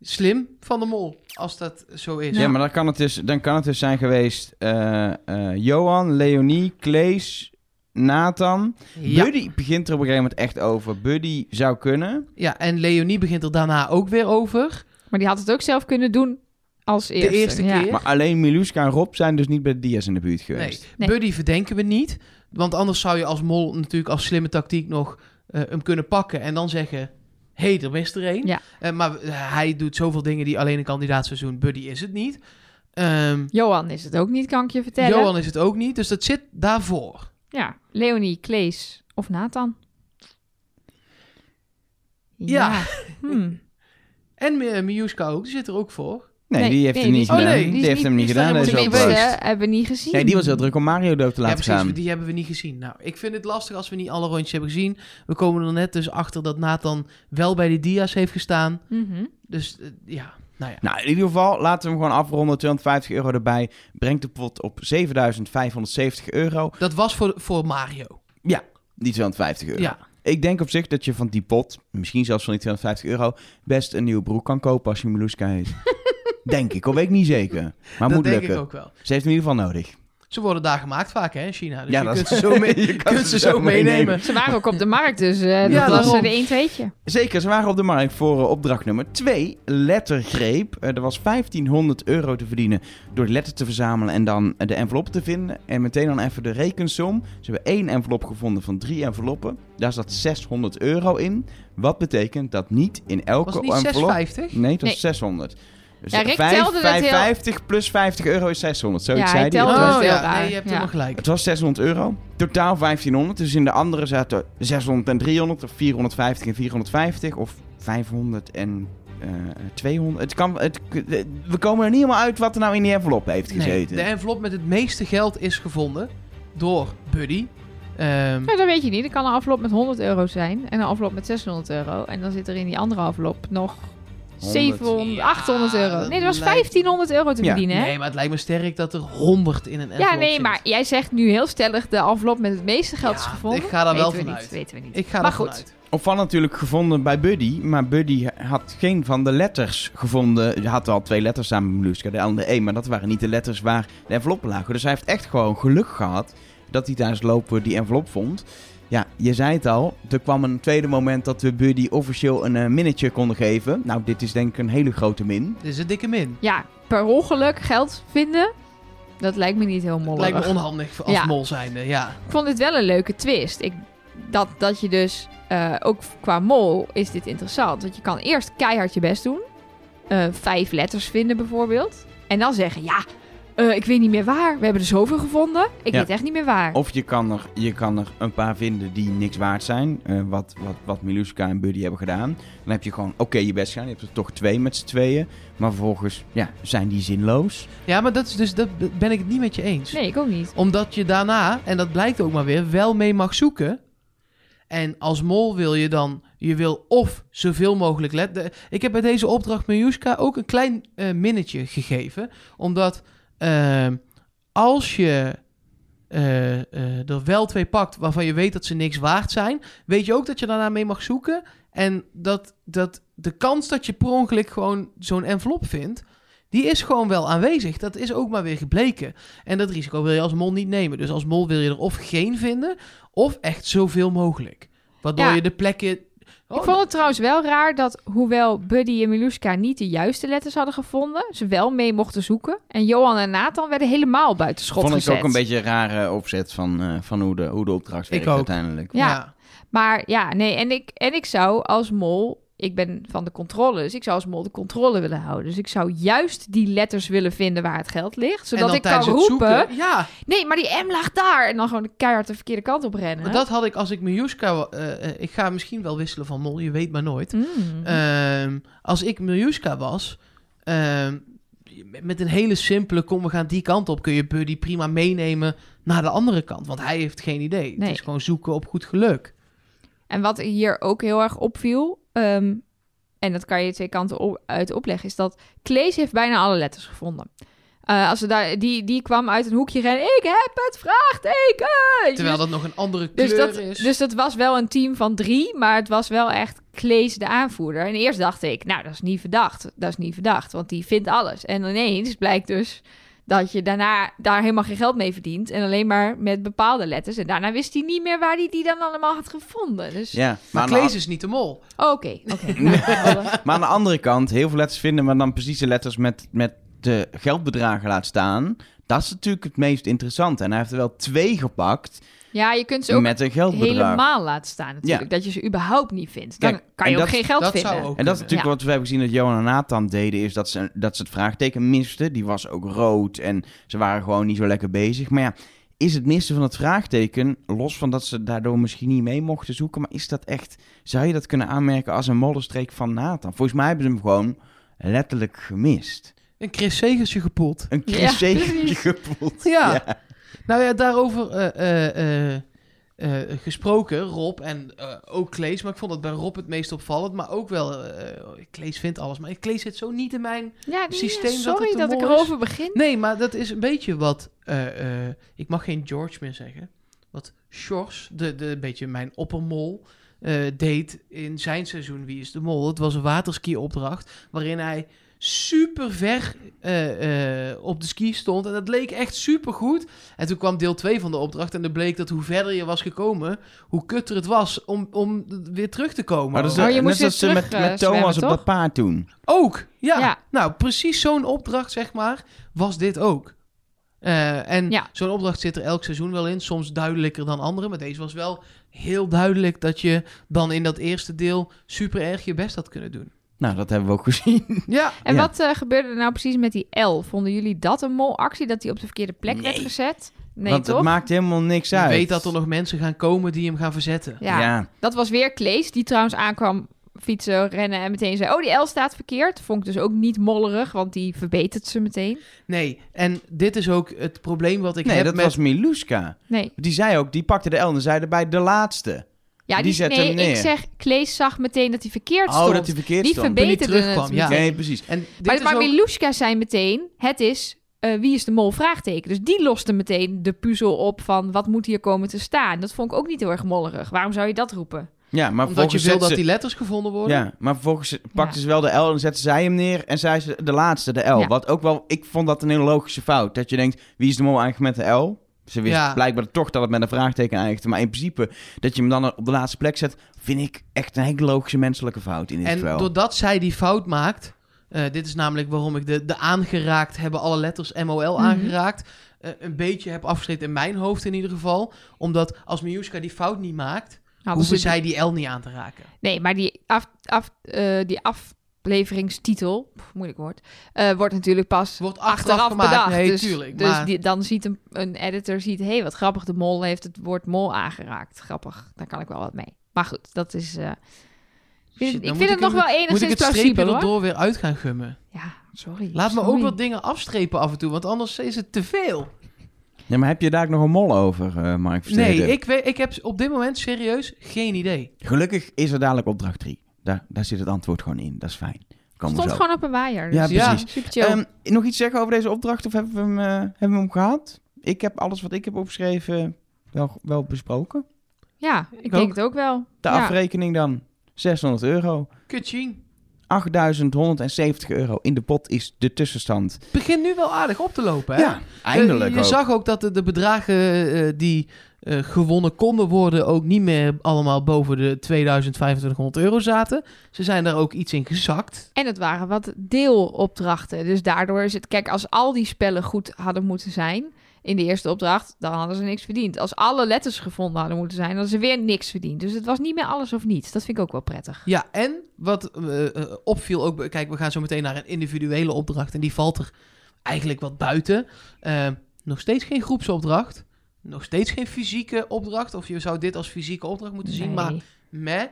Slim van de mol, als dat zo is.
Ja, maar dan kan, het dus, dan kan het dus zijn geweest eh, eh, Johan, Leonie, Klees, Nathan.
Ja.
Buddy begint er op een gegeven moment echt over. Buddy zou kunnen.
ja, en Leonie begint er daarna ook weer over.
Maar die had het ook zelf kunnen doen als eerste.
eerste
ja.
keer.
Maar alleen Miluska en Rob zijn dus niet bij de Diaz in de buurt
Nee,
geweest.
Nee.
Buddy verdenken we niet. Want anders zou je als mol natuurlijk als slimme tactiek nog eh, hem kunnen pakken en dan zeggen... Hé, hey, er mist er één.
Ja.
Eh, maar eh, hij doet zoveel dingen die alleen een kandidaat zou doen. Buddy is het niet. Ehm,
Johan is het ook niet, kan ik je vertellen.
Johan is het ook niet. Dus dat zit daarvoor.
Ja, Leonie, Klees of Nathan.
Ja.
Hmm.
En Miuska ook. Die zit er ook voor.
Nee,
Nee,
die heeft
nee,
hem
die
niet
is- oh,
gedaan.
nee,
die,
die
heeft hem niet
is
gedaan.
Tenminste,
geweest.
opdracht.
hebben we niet gezien.
Nee, die was heel druk om Mario dood te
Ja,
laten
precies.
gaan.
Die hebben we niet gezien. Nou, ik vind het lastig als we niet alle rondjes hebben gezien. We komen er net dus achter dat Nathan wel bij de Dia's heeft gestaan.
Mhm.
Dus eh, ja, nou ja.
Nou, in ieder geval, laten we hem gewoon afronden. 250 euro erbij. Brengt de pot op 7570 euro.
Dat was voor, voor Mario.
Die 250 euro.
Ja.
Ik denk op zich dat je van die pot, misschien zelfs van die 250 euro, best een nieuwe broek kan kopen als je Miluska heet. denk ik, al weet ik niet zeker. Maar
dat
moet
denk
lukken.
ik ook wel.
Ze heeft hem in ieder geval nodig.
Ze worden daar gemaakt vaak, hè, in China. Dus
Ja,
je
dat-
kunt ze zo, mee,
je
kunt
ze
ze
zo
meenemen.
Ze waren ook op de markt, dus eh, dat
Ja,
was er de 1 tweetje.
Zeker, ze waren op de markt voor eh, opdracht nummer 2, lettergreep. Eh, er was 1500 euro te verdienen door de letter te verzamelen en dan eh, de envelop te vinden. En meteen dan even de rekensom. Ze hebben één envelop gevonden van drie enveloppen. Daar zat 600 euro in. Wat betekent dat niet in elke
Was het niet
envelop...
650?
Nee, het was
Nee.
600. Dus
Ja, Rick
vijf-
telde dat heel-
550 plus 50 euro is 600. Zoiets
Ja,
zei
hij telde
Het
dat
was-
Oh
heel
ja,
raar.
nee, je hebt
Ja.
helemaal gelijk.
het was 600 euro. Totaal 1500. Dus in de andere zaten 600 en 300. Of 450 en 450. Of 500 en eh 200. Het kan, het, we komen er niet helemaal uit wat er nou in die envelop heeft
Nee,
gezeten.
de envelop met het meeste geld is gevonden door Buddy. Ehm,
Nou, dat weet je niet. Er kan een envelop met 100 euro zijn en een envelop met 600 euro. En dan zit er in die andere envelop nog 700,
Ja,
800 euro.
dat
Nee, er was
lijkt-
1500 euro te
Ja.
verdienen, hè?
nee, maar het lijkt me sterk dat er 100 in een envelop
Ja, nee,
zit.
maar jij zegt nu heel stellig de envelop met het meeste geld
Ja,
is gevonden.
ik ga daar wel
weten we niet, weten we niet.
Ik ga
Maar goed.
Opvallend natuurlijk gevonden bij Buddy. Maar Buddy had geen van de letters gevonden. Hij had al twee letters samen met. De L en de E. Maar dat waren niet de letters waar de enveloppen lagen. Dus hij heeft echt gewoon geluk gehad dat hij tijdens het lopen die envelop vond. Ja, je zei het al. Er kwam een tweede moment dat we Buddy officieel een eh, minnetje konden geven. Nou, dit is denk ik een hele grote min.
Dit is een dikke min.
Ja, per ongeluk geld vinden, dat lijkt me niet heel mollig.
lijkt me onhandig als
Ja.
mol zijnde, ja.
Ik vond dit wel een leuke twist. Ik, dat, dat je dus, eh, ook qua mol is dit interessant. Want je kan eerst keihard je best doen. Eh, vijf letters vinden bijvoorbeeld. En dan zeggen, ja, eh, ik weet niet meer waar. We hebben er zoveel gevonden. Ik
Ja.
weet echt niet meer waar.
Of je kan er, je kan er een paar vinden die niks waard zijn. eh, wat, wat, wat Miluska en Buddy hebben gedaan. Dan heb je gewoon, oké, je best gedaan. Je hebt er toch twee met z'n tweeën. Maar vervolgens, ja, zijn die zinloos.
Ja, maar dat is dus, dat ben ik het niet met je eens.
Nee, ik ook niet.
Omdat je daarna, en dat blijkt ook maar weer, wel mee mag zoeken. En als mol wil je dan, je wil of zoveel mogelijk letten. Ik heb bij deze opdracht Miljuska ook een klein eh, minnetje gegeven. Omdat eh, als je eh, eh, er wel twee pakt waarvan je weet dat ze niks waard zijn, weet je ook dat je daarna mee mag zoeken. En dat, dat de kans dat je per ongeluk gewoon zo'n envelop vindt, die is gewoon wel aanwezig. Dat is ook maar weer gebleken. En dat risico wil je als mol niet nemen. Dus als mol wil je er of geen vinden, of echt zoveel mogelijk. Waardoor
Ja.
je de plekken... Oh,
ik vond het trouwens wel raar dat, hoewel Buddy en Miluska niet de juiste letters hadden gevonden, ze wel mee mochten zoeken. En Johan en Nathan werden helemaal buiten schot
Vond
gezet.
ik ook een beetje een rare opzet van, eh, van hoe, de, hoe de opdracht
Ik
werkt
ook.
uiteindelijk.
Ja. Maar ja, nee, en ik, en ik zou als mol, ik ben van de controle, dus ik zou als mol de controle willen houden. Dus ik zou juist die letters willen vinden waar het geld ligt, zodat ik kan roepen,
zoeken- ja,
nee, maar die M lag daar. En dan gewoon keihard de verkeerde kant op rennen.
maar dat had ik als ik Miljuska... eh, ik ga misschien wel wisselen van mol, je weet maar nooit.
Mm.
Ehm, als ik Miljuska was... ehm, met- met een hele simpele, kom we gaan die kant op... kun je Buddy prima meenemen naar de andere kant. Want hij heeft geen idee.
Nee.
Het is gewoon zoeken op goed geluk.
En wat hier ook heel erg opviel, ehm, en dat kan je twee kanten op, uit opleggen, is dat Klees heeft bijna alle letters gevonden. Eh, als we daar, die, die kwam uit een hoekje rennen. Ik heb het vraagteken!
Terwijl dat nog een andere kleur
dus, dat,
is.
dus dat was wel een team van drie, maar het was wel echt Klees de aanvoerder. En eerst dacht ik, nou, dat is niet verdacht. Dat is niet verdacht, want die vindt alles. En ineens blijkt dus dat je daarna daar helemaal geen geld mee verdient. En alleen maar met bepaalde letters. En daarna wist hij niet meer waar hij die dan allemaal had gevonden. Dus,
Ja,
Maar
maar,
is niet de mol.
Oh, oké, oké. Nou,
maar aan de andere kant, heel veel letters vinden, maar dan precies de letters met, met de geldbedragen laat staan. Dat is natuurlijk het meest interessante. En hij heeft er wel twee gepakt
ja, je kunt ze ook
met een geldbedrag.
helemaal laten staan natuurlijk. Dat je ze überhaupt niet vindt. Dan
Kijk,
kan je ook
dat-
geen geld
dat
vinden.
zou ook
En dat is natuurlijk wat we hebben gezien dat Johan en Nathan deden, is dat ze, dat ze het vraagteken misten. Die was ook rood en ze waren gewoon niet zo lekker bezig. Maar ja, is het missen van het vraagteken, los van dat ze daardoor misschien niet mee mochten zoeken, maar is dat echt, zou je dat kunnen aanmerken als een modderstreek van Nathan? Volgens mij hebben ze hem gewoon letterlijk gemist.
Een Chris Segersje gepoeld.
Een
Ja,
Chris gevoeld.
Ja. Nou ja, daarover eh, eh, eh, gesproken, Rob en ook Klees. Maar ik vond het bij Rob het meest opvallend. Maar ook wel, eh, Klees vindt alles. Maar Klees zit zo niet in mijn...
Ja,
systeem dat
sorry dat,
de
ik erover begin.
Nee, maar dat is een beetje wat... ik mag geen George meer zeggen. Wat Sjors, de, de, een beetje mijn oppermol, deed in zijn seizoen Wie is de Mol. Het was een waterski-opdracht waarin hij super ver eh, eh, op de ski stond. En dat leek echt super goed. En toen kwam deel 2 van de opdracht. En er bleek dat hoe verder je was gekomen, hoe kutter het was om, om weer terug te komen.
Maar dat is
Oh, je
net
moest weer
ze met,
terug, eh,
met Thomas
zwemmen,
op dat paard toen.
Ook, ja.
Ja.
Nou, precies zo'n opdracht, zeg maar, was dit ook. Eh, en
Ja.
zo'n opdracht zit er elk seizoen wel in. Soms duidelijker dan andere. Maar deze was wel heel duidelijk dat je dan in dat eerste deel super erg je best had kunnen doen.
Nou, dat hebben we ook gezien.
Ja.
En
Ja.
wat eh, gebeurde er nou precies met die L? Vonden jullie dat een molactie, dat die op de verkeerde plek werd gezet? Nee,
Want
toch?
het maakt helemaal niks
Je
uit.
weet dat er nog mensen gaan komen die hem gaan verzetten.
Ja,
ja.
dat was weer Klees, die trouwens aankwam fietsen, rennen en meteen zei... Oh, die L staat verkeerd. Vond ik dus ook niet mollerig, want die verbetert ze meteen.
Nee, en dit is ook het probleem wat ik
nee,
heb
dat
met...
was Miluska.
Nee.
Die zei ook, die pakte de L en zei erbij de laatste.
Ja,
Die
die, nee,
hem neer.
ik zeg, Klees zag meteen dat hij verkeerd
Oh,
stond.
dat hij verkeerd
die
stond.
Hij
verbeterde het
ja.
Nee, precies.
En dit
Maar,
is
maar
ook...
Zei meteen, het is eh, wie is de mol? Vraagteken. Dus die loste meteen de puzzel op van wat moet hier komen te staan. Dat vond ik ook niet heel erg mollerig. Waarom zou je dat roepen?
Ja, maar
Omdat je
vervolgens
wil dat
ze-
die letters gevonden worden.
Ja, maar vervolgens pakte
Ja.
ze wel de L en zette zij hem neer en zei ze de laatste, de L.
Ja.
Wat ook wel, ik vond dat een hele logische fout. Dat je denkt, wie is de mol eigenlijk met de L? Ze wist
Ja.
blijkbaar toch dat het met een vraagteken eindigde. Maar in principe, dat je hem dan op de laatste plek zet, vind ik echt een hele logische menselijke fout in dit
En
spel.
doordat zij die fout maakt, eh, dit is namelijk waarom ik de, de aangeraakt hebben alle letters MOL
Mhm.
aangeraakt, eh, een beetje heb afgeschreven in mijn hoofd in ieder geval. Omdat als Miuska die fout niet maakt,
Nou,
hoeven
ze-
zij die L niet aan te raken.
Nee, maar die, af, af, eh, die afleveringstitel, pff, moeilijk woord, eh, wordt natuurlijk pas
Wordt achteraf
achteraf
gemaakt.
bedacht.
Nee,
dus
tuurlijk,
dus
maar-
die, dan ziet een, een editor, ziet, hé, hey, wat grappig, de mol heeft het woord mol aangeraakt. Grappig, daar kan ik wel wat mee. Maar goed, dat is... eh, ik vind, het-
dan
ik
moet
vind het nog wel
Moet ik
enigszins
het
hoor.
erdoor weer uit gaan gummen?
Ja, sorry.
Laat me ook wat dingen afstrepen af en toe, want anders is het te veel.
Ja, maar heb je daar ook nog een mol over, eh Mark Versteden?
Nee, ik, weet, ik heb op dit moment serieus geen idee.
Gelukkig is er dadelijk opdracht 3. Daar, daar zit het antwoord gewoon in. Dat is fijn. Komen we
Stond
zo.
gewoon op een waaier.
Ja,
Dus
Ja.
precies.
super chill.
Ehm, nog iets zeggen over deze opdracht of hebben we hem, eh, hebben we hem gehad? Ik heb alles wat ik heb opgeschreven wel, wel besproken.
ja, ik,
ik
denk
ook.
het ook wel.
De
ja.
afrekening dan 600 euro.
Kutching.
8170 euro in de pot is de tussenstand.
Begint nu wel aardig op te lopen, hè?
Ja, eindelijk
Eh, je
ook.
zag ook dat de, de bedragen eh, die eh, gewonnen konden worden ook niet meer allemaal boven de 2500 euro zaten. Ze zijn daar ook iets in gezakt.
En het waren wat deelopdrachten. Dus daardoor is het... Kijk, als al die spellen goed hadden moeten zijn... in de eerste opdracht, dan hadden ze niks verdiend. Als alle letters gevonden hadden moeten zijn... hadden ze weer niks verdiend. Dus het was niet meer alles of niets. Dat vind ik ook wel prettig.
Ja, en wat eh, eh, opviel ook... Kijk, we gaan zo meteen naar een individuele opdracht. En die valt er eigenlijk wat buiten. Nog steeds geen groepsopdracht. Nog steeds geen fysieke opdracht. Of je zou dit als fysieke opdracht moeten zien.
Nee.
Maar meh.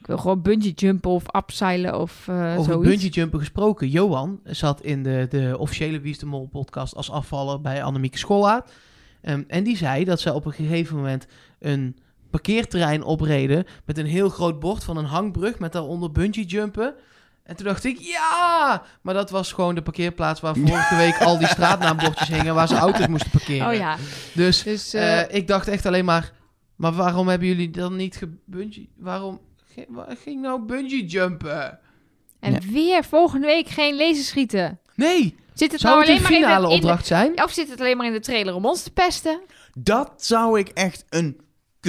Ik wil gewoon bungee jumpen of abseilen of eh
Over
zoiets.
bungee jumpen gesproken. Johan zat in de, de officiële Wie is de Mol podcast als afvaller bij Annemieke Schollaert. Ehm, en die zei dat zij op een gegeven moment een parkeerterrein opreden met een heel groot bord van een hangbrug met daaronder bungee jumpen. En toen dacht ik, ja! Maar dat was gewoon de parkeerplaats waar vorige week al die straatnaambordjes hingen waar ze auto's moesten parkeren.
Oh ja,
Dus
dus... eh,
eh, ik dacht echt alleen maar, maar waarom hebben jullie dan niet gebungee... Waarom ging, waar ging nou bungee jumpen?
en
ja.
weer volgende week geen laserschieten.
Nee,
Zit het
zou
nou
het een
alleen maar in
finale
de, in de-
opdracht zijn?
Of zit het alleen maar in de trailer om ons te pesten?
Dat zou ik echt een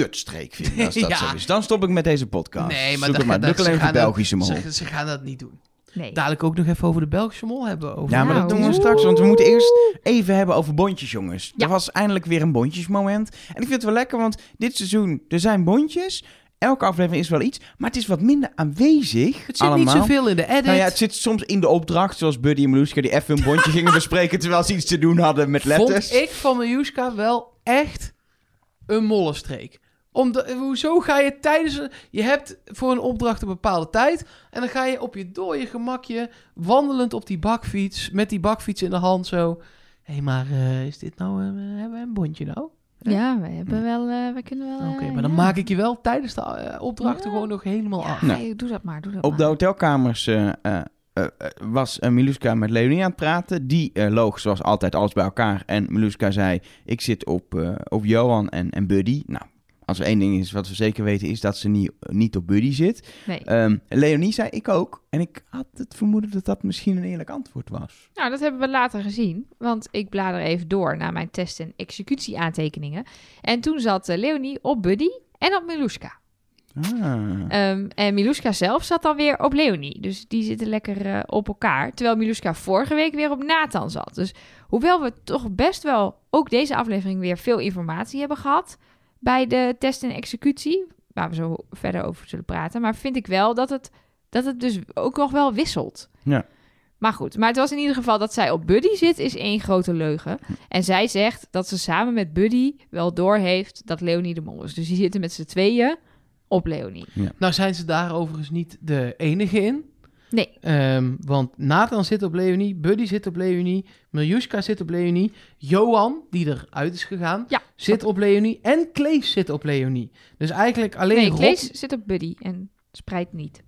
kutstreek vinden als dat
Ja.
zo is. Dan stop ik met deze podcast.
Nee, maar
Zoek
dat-
maar.
dat-
alleen voor Belgische mol.
Ze, ze gaan dat niet doen.
Nee.
Dadelijk ook nog even over de Belgische mol hebben. Over
Ja, maar dat
Nou.
doen we straks, want we moeten eerst even hebben over bondjes, jongens.
Ja.
Er was eindelijk weer een bondjesmoment. En ik vind het wel lekker, want dit seizoen, er zijn bondjes. Elke aflevering is wel iets, maar het is wat minder aanwezig
Het zit
allemaal.
niet zoveel in de edit.
Nou ja, het zit soms in de opdracht, zoals Buddy en Meluska die even een bondje gingen bespreken terwijl ze iets te doen hadden met letters.
Vond ik van Miljuska wel echt een mollenstreek. Omdat, hoezo ga je tijdens... een- Je hebt voor een opdracht een bepaalde tijd... en dan ga je op je dode gemakje... wandelend op die bakfiets... met die bakfiets in de hand zo... Hé, hey, maar eh, is dit nou... een- hebben we een bondje nou?
Ja, we hebben wel, eh, we kunnen wel...
Oké,
eh,
maar dan
ja.
maak ik je wel tijdens de eh, opdrachten
Ja.
gewoon nog helemaal af.
Ja,
Nou.
hey, doe dat maar, doe dat
Op de hotelkamers eh, eh, eh, eh, was uh, Miluska met Leonie aan het praten. Die eh, loog zoals altijd alles bij elkaar. En Miluska zei, ik zit op, eh, op Johan en, en Buddy. Nou, als er één ding is wat we zeker weten, is dat ze niet, niet op Buddy zit.
Nee.
Ehm, Leonie zei, ik ook. En ik had het vermoeden dat dat misschien een eerlijk antwoord was.
Nou, dat hebben we later gezien. Want ik blader even door naar mijn test- en executieaantekeningen. En toen zat eh, Leonie op Buddy en op Miluska.
Ah.
Ehm, en Miluska zelf zat dan weer op Leonie. Dus die zitten lekker eh, op elkaar. Terwijl Miluska vorige week weer op Nathan zat. Dus hoewel we toch best wel ook deze aflevering weer veel informatie hebben gehad bij de test en executie, waar we zo verder over zullen praten, maar vind ik wel dat het, dat het dus ook nog wel wisselt.
Ja.
Maar goed, maar het was in ieder geval dat zij op Buddy zit, is één grote leugen. En zij zegt dat ze samen met Buddy wel doorheeft dat Leonie de mol is. Dus die zitten met z'n tweeën op Leonie.
Nou zijn ze daar overigens niet de enige in.
Nee.
Ehm, want Nathan zit op Leonie, Buddy zit op Leonie, Miljuska zit op Leonie, Johan, die eruit is gegaan,
Ja.
zit op Leonie en Klees zit op Leonie. Dus eigenlijk alleen
Nee,
Rob...
Klees zit op Buddy en Spreit niet.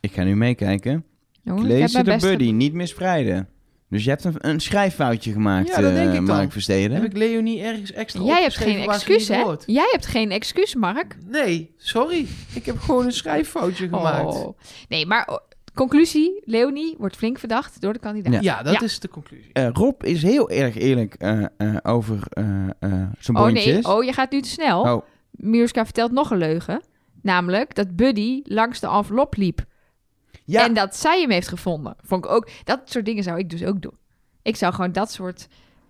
Ik ga nu meekijken.
Jongens, ik
Lees
heb
zit op Buddy, niet mispreiden. Dus je hebt een, een schrijffoutje gemaakt,
Ja, dat denk
eh,
ik.
Mark Versteden.
Heb ik Leonie ergens extra
Jij hebt geen excuus, hè? Jij hebt geen excuus, Mark.
Nee, sorry. Ik heb gewoon een schrijffoutje gemaakt.
Oh. Nee, maar oh, conclusie: Leonie wordt flink verdacht door de kandidaat.
Ja.
Ja, dat
Ja.
is de conclusie.
Eh, Rob is heel erg eerlijk eh, eh, over eh, eh, zijn
Oh
bondjes.
nee, oh, je gaat nu te snel.
Oh,
vertelt nog een leugen. Namelijk dat Buddy langs de envelop liep.
Ja,
En dat zij hem heeft gevonden. Vond ik ook. Dat soort dingen zou ik dus ook doen. Ik zou gewoon dat soort,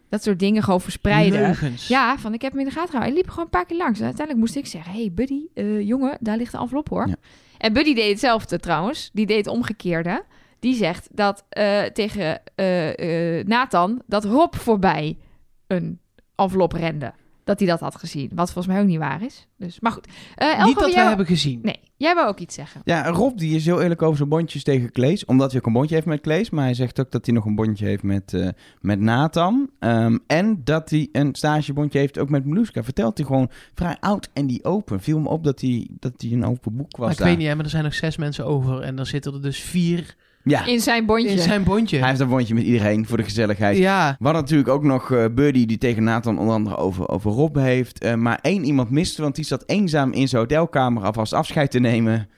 dat soort dingen gewoon verspreiden.
Leugens.
Ja, van ik heb hem in de gaten gehouden. Hij liep gewoon een paar keer langs. En uiteindelijk moest ik zeggen: hey Buddy, eh, jongen, daar ligt de envelop hoor.
Ja.
En Buddy deed hetzelfde trouwens. Die deed het omgekeerde. Die zegt dat eh, tegen eh, eh, Nathan dat Rob voorbij een envelop rende. Dat hij dat had gezien. Wat volgens mij ook niet waar is. Dus, maar goed. Eh
Niet dat
jij
wij hebben gezien.
Nee, jij wou ook iets zeggen.
ja, Rob die is heel eerlijk over zijn bondjes tegen Klees. Omdat hij ook een bondje heeft met Klees. Maar hij zegt ook dat hij nog een bondje heeft met, eh, met Nathan. Ehm, en dat hij een stagebondje heeft ook met Meluska. Vertelt hij gewoon vrij oud en die open. Viel me op dat hij, dat hij een open boek was
Maar ik
daar.
weet niet, hè, maar er zijn nog zes mensen over. En dan zitten er dus vier
Ja,
In zijn bondje.
in zijn bondje.
hij heeft een bondje met iedereen voor de gezelligheid.
Ja,
We hadden natuurlijk ook nog eh Buddy die tegen Nathan onder andere over, over Rob heeft. Eh, maar één iemand miste, want die zat eenzaam in zijn hotelkamer alvast afscheid te nemen.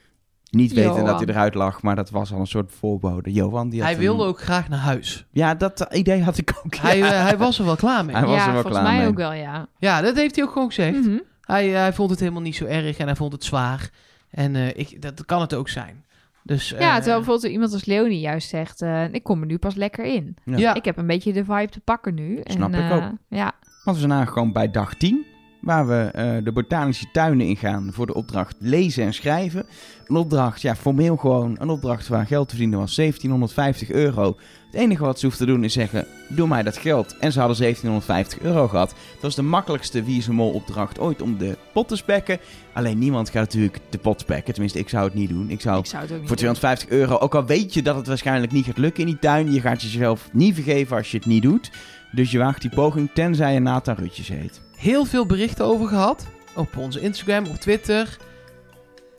Niet weten
Johan.
dat hij eruit lag, maar dat was al een soort voorbode. Johan, die had
hij
een-
wilde ook graag naar huis.
Ja, dat idee had ik ook.
Hij, eh, hij was er wel klaar mee.
Hij was er wel
volgens
klaar
mij
mee.
ook wel, ja.
Ja, dat heeft hij ook gewoon gezegd.
Mhm.
Hij, hij vond het helemaal niet zo erg en hij vond het zwaar. En eh, ik, dat kan het ook zijn. Dus, eh,
Ja, terwijl bijvoorbeeld iemand als Leonie juist zegt... eh, ik kom er nu pas lekker in.
Ja.
ja.
Ik heb een beetje de vibe te pakken nu.
Snap
en,
ik
eh,
ook.
Ja,
Want we zijn aangekomen bij dag 10. Waar we eh, de botanische tuinen ingaan voor de opdracht lezen en schrijven. Een opdracht, ja, formeel gewoon een opdracht waar geld te verdienen was. 1750 euro. Het enige wat ze hoeft te doen is zeggen, doe mij dat geld. En ze hadden 1750 euro gehad. Het was de makkelijkste Wie is een Mol opdracht ooit om de pot te spekken. Alleen niemand gaat natuurlijk de pot spekken. Tenminste, ik zou het niet doen. Ik zou
ik zou het ook niet
voor
doen.
250 euro, ook al weet je dat het waarschijnlijk niet gaat lukken in die tuin. Je gaat jezelf niet vergeven als je het niet doet. Dus je waagt die poging tenzij je Nathan Rutjes heet.
heel veel berichten over gehad. Op onze Instagram, op Twitter.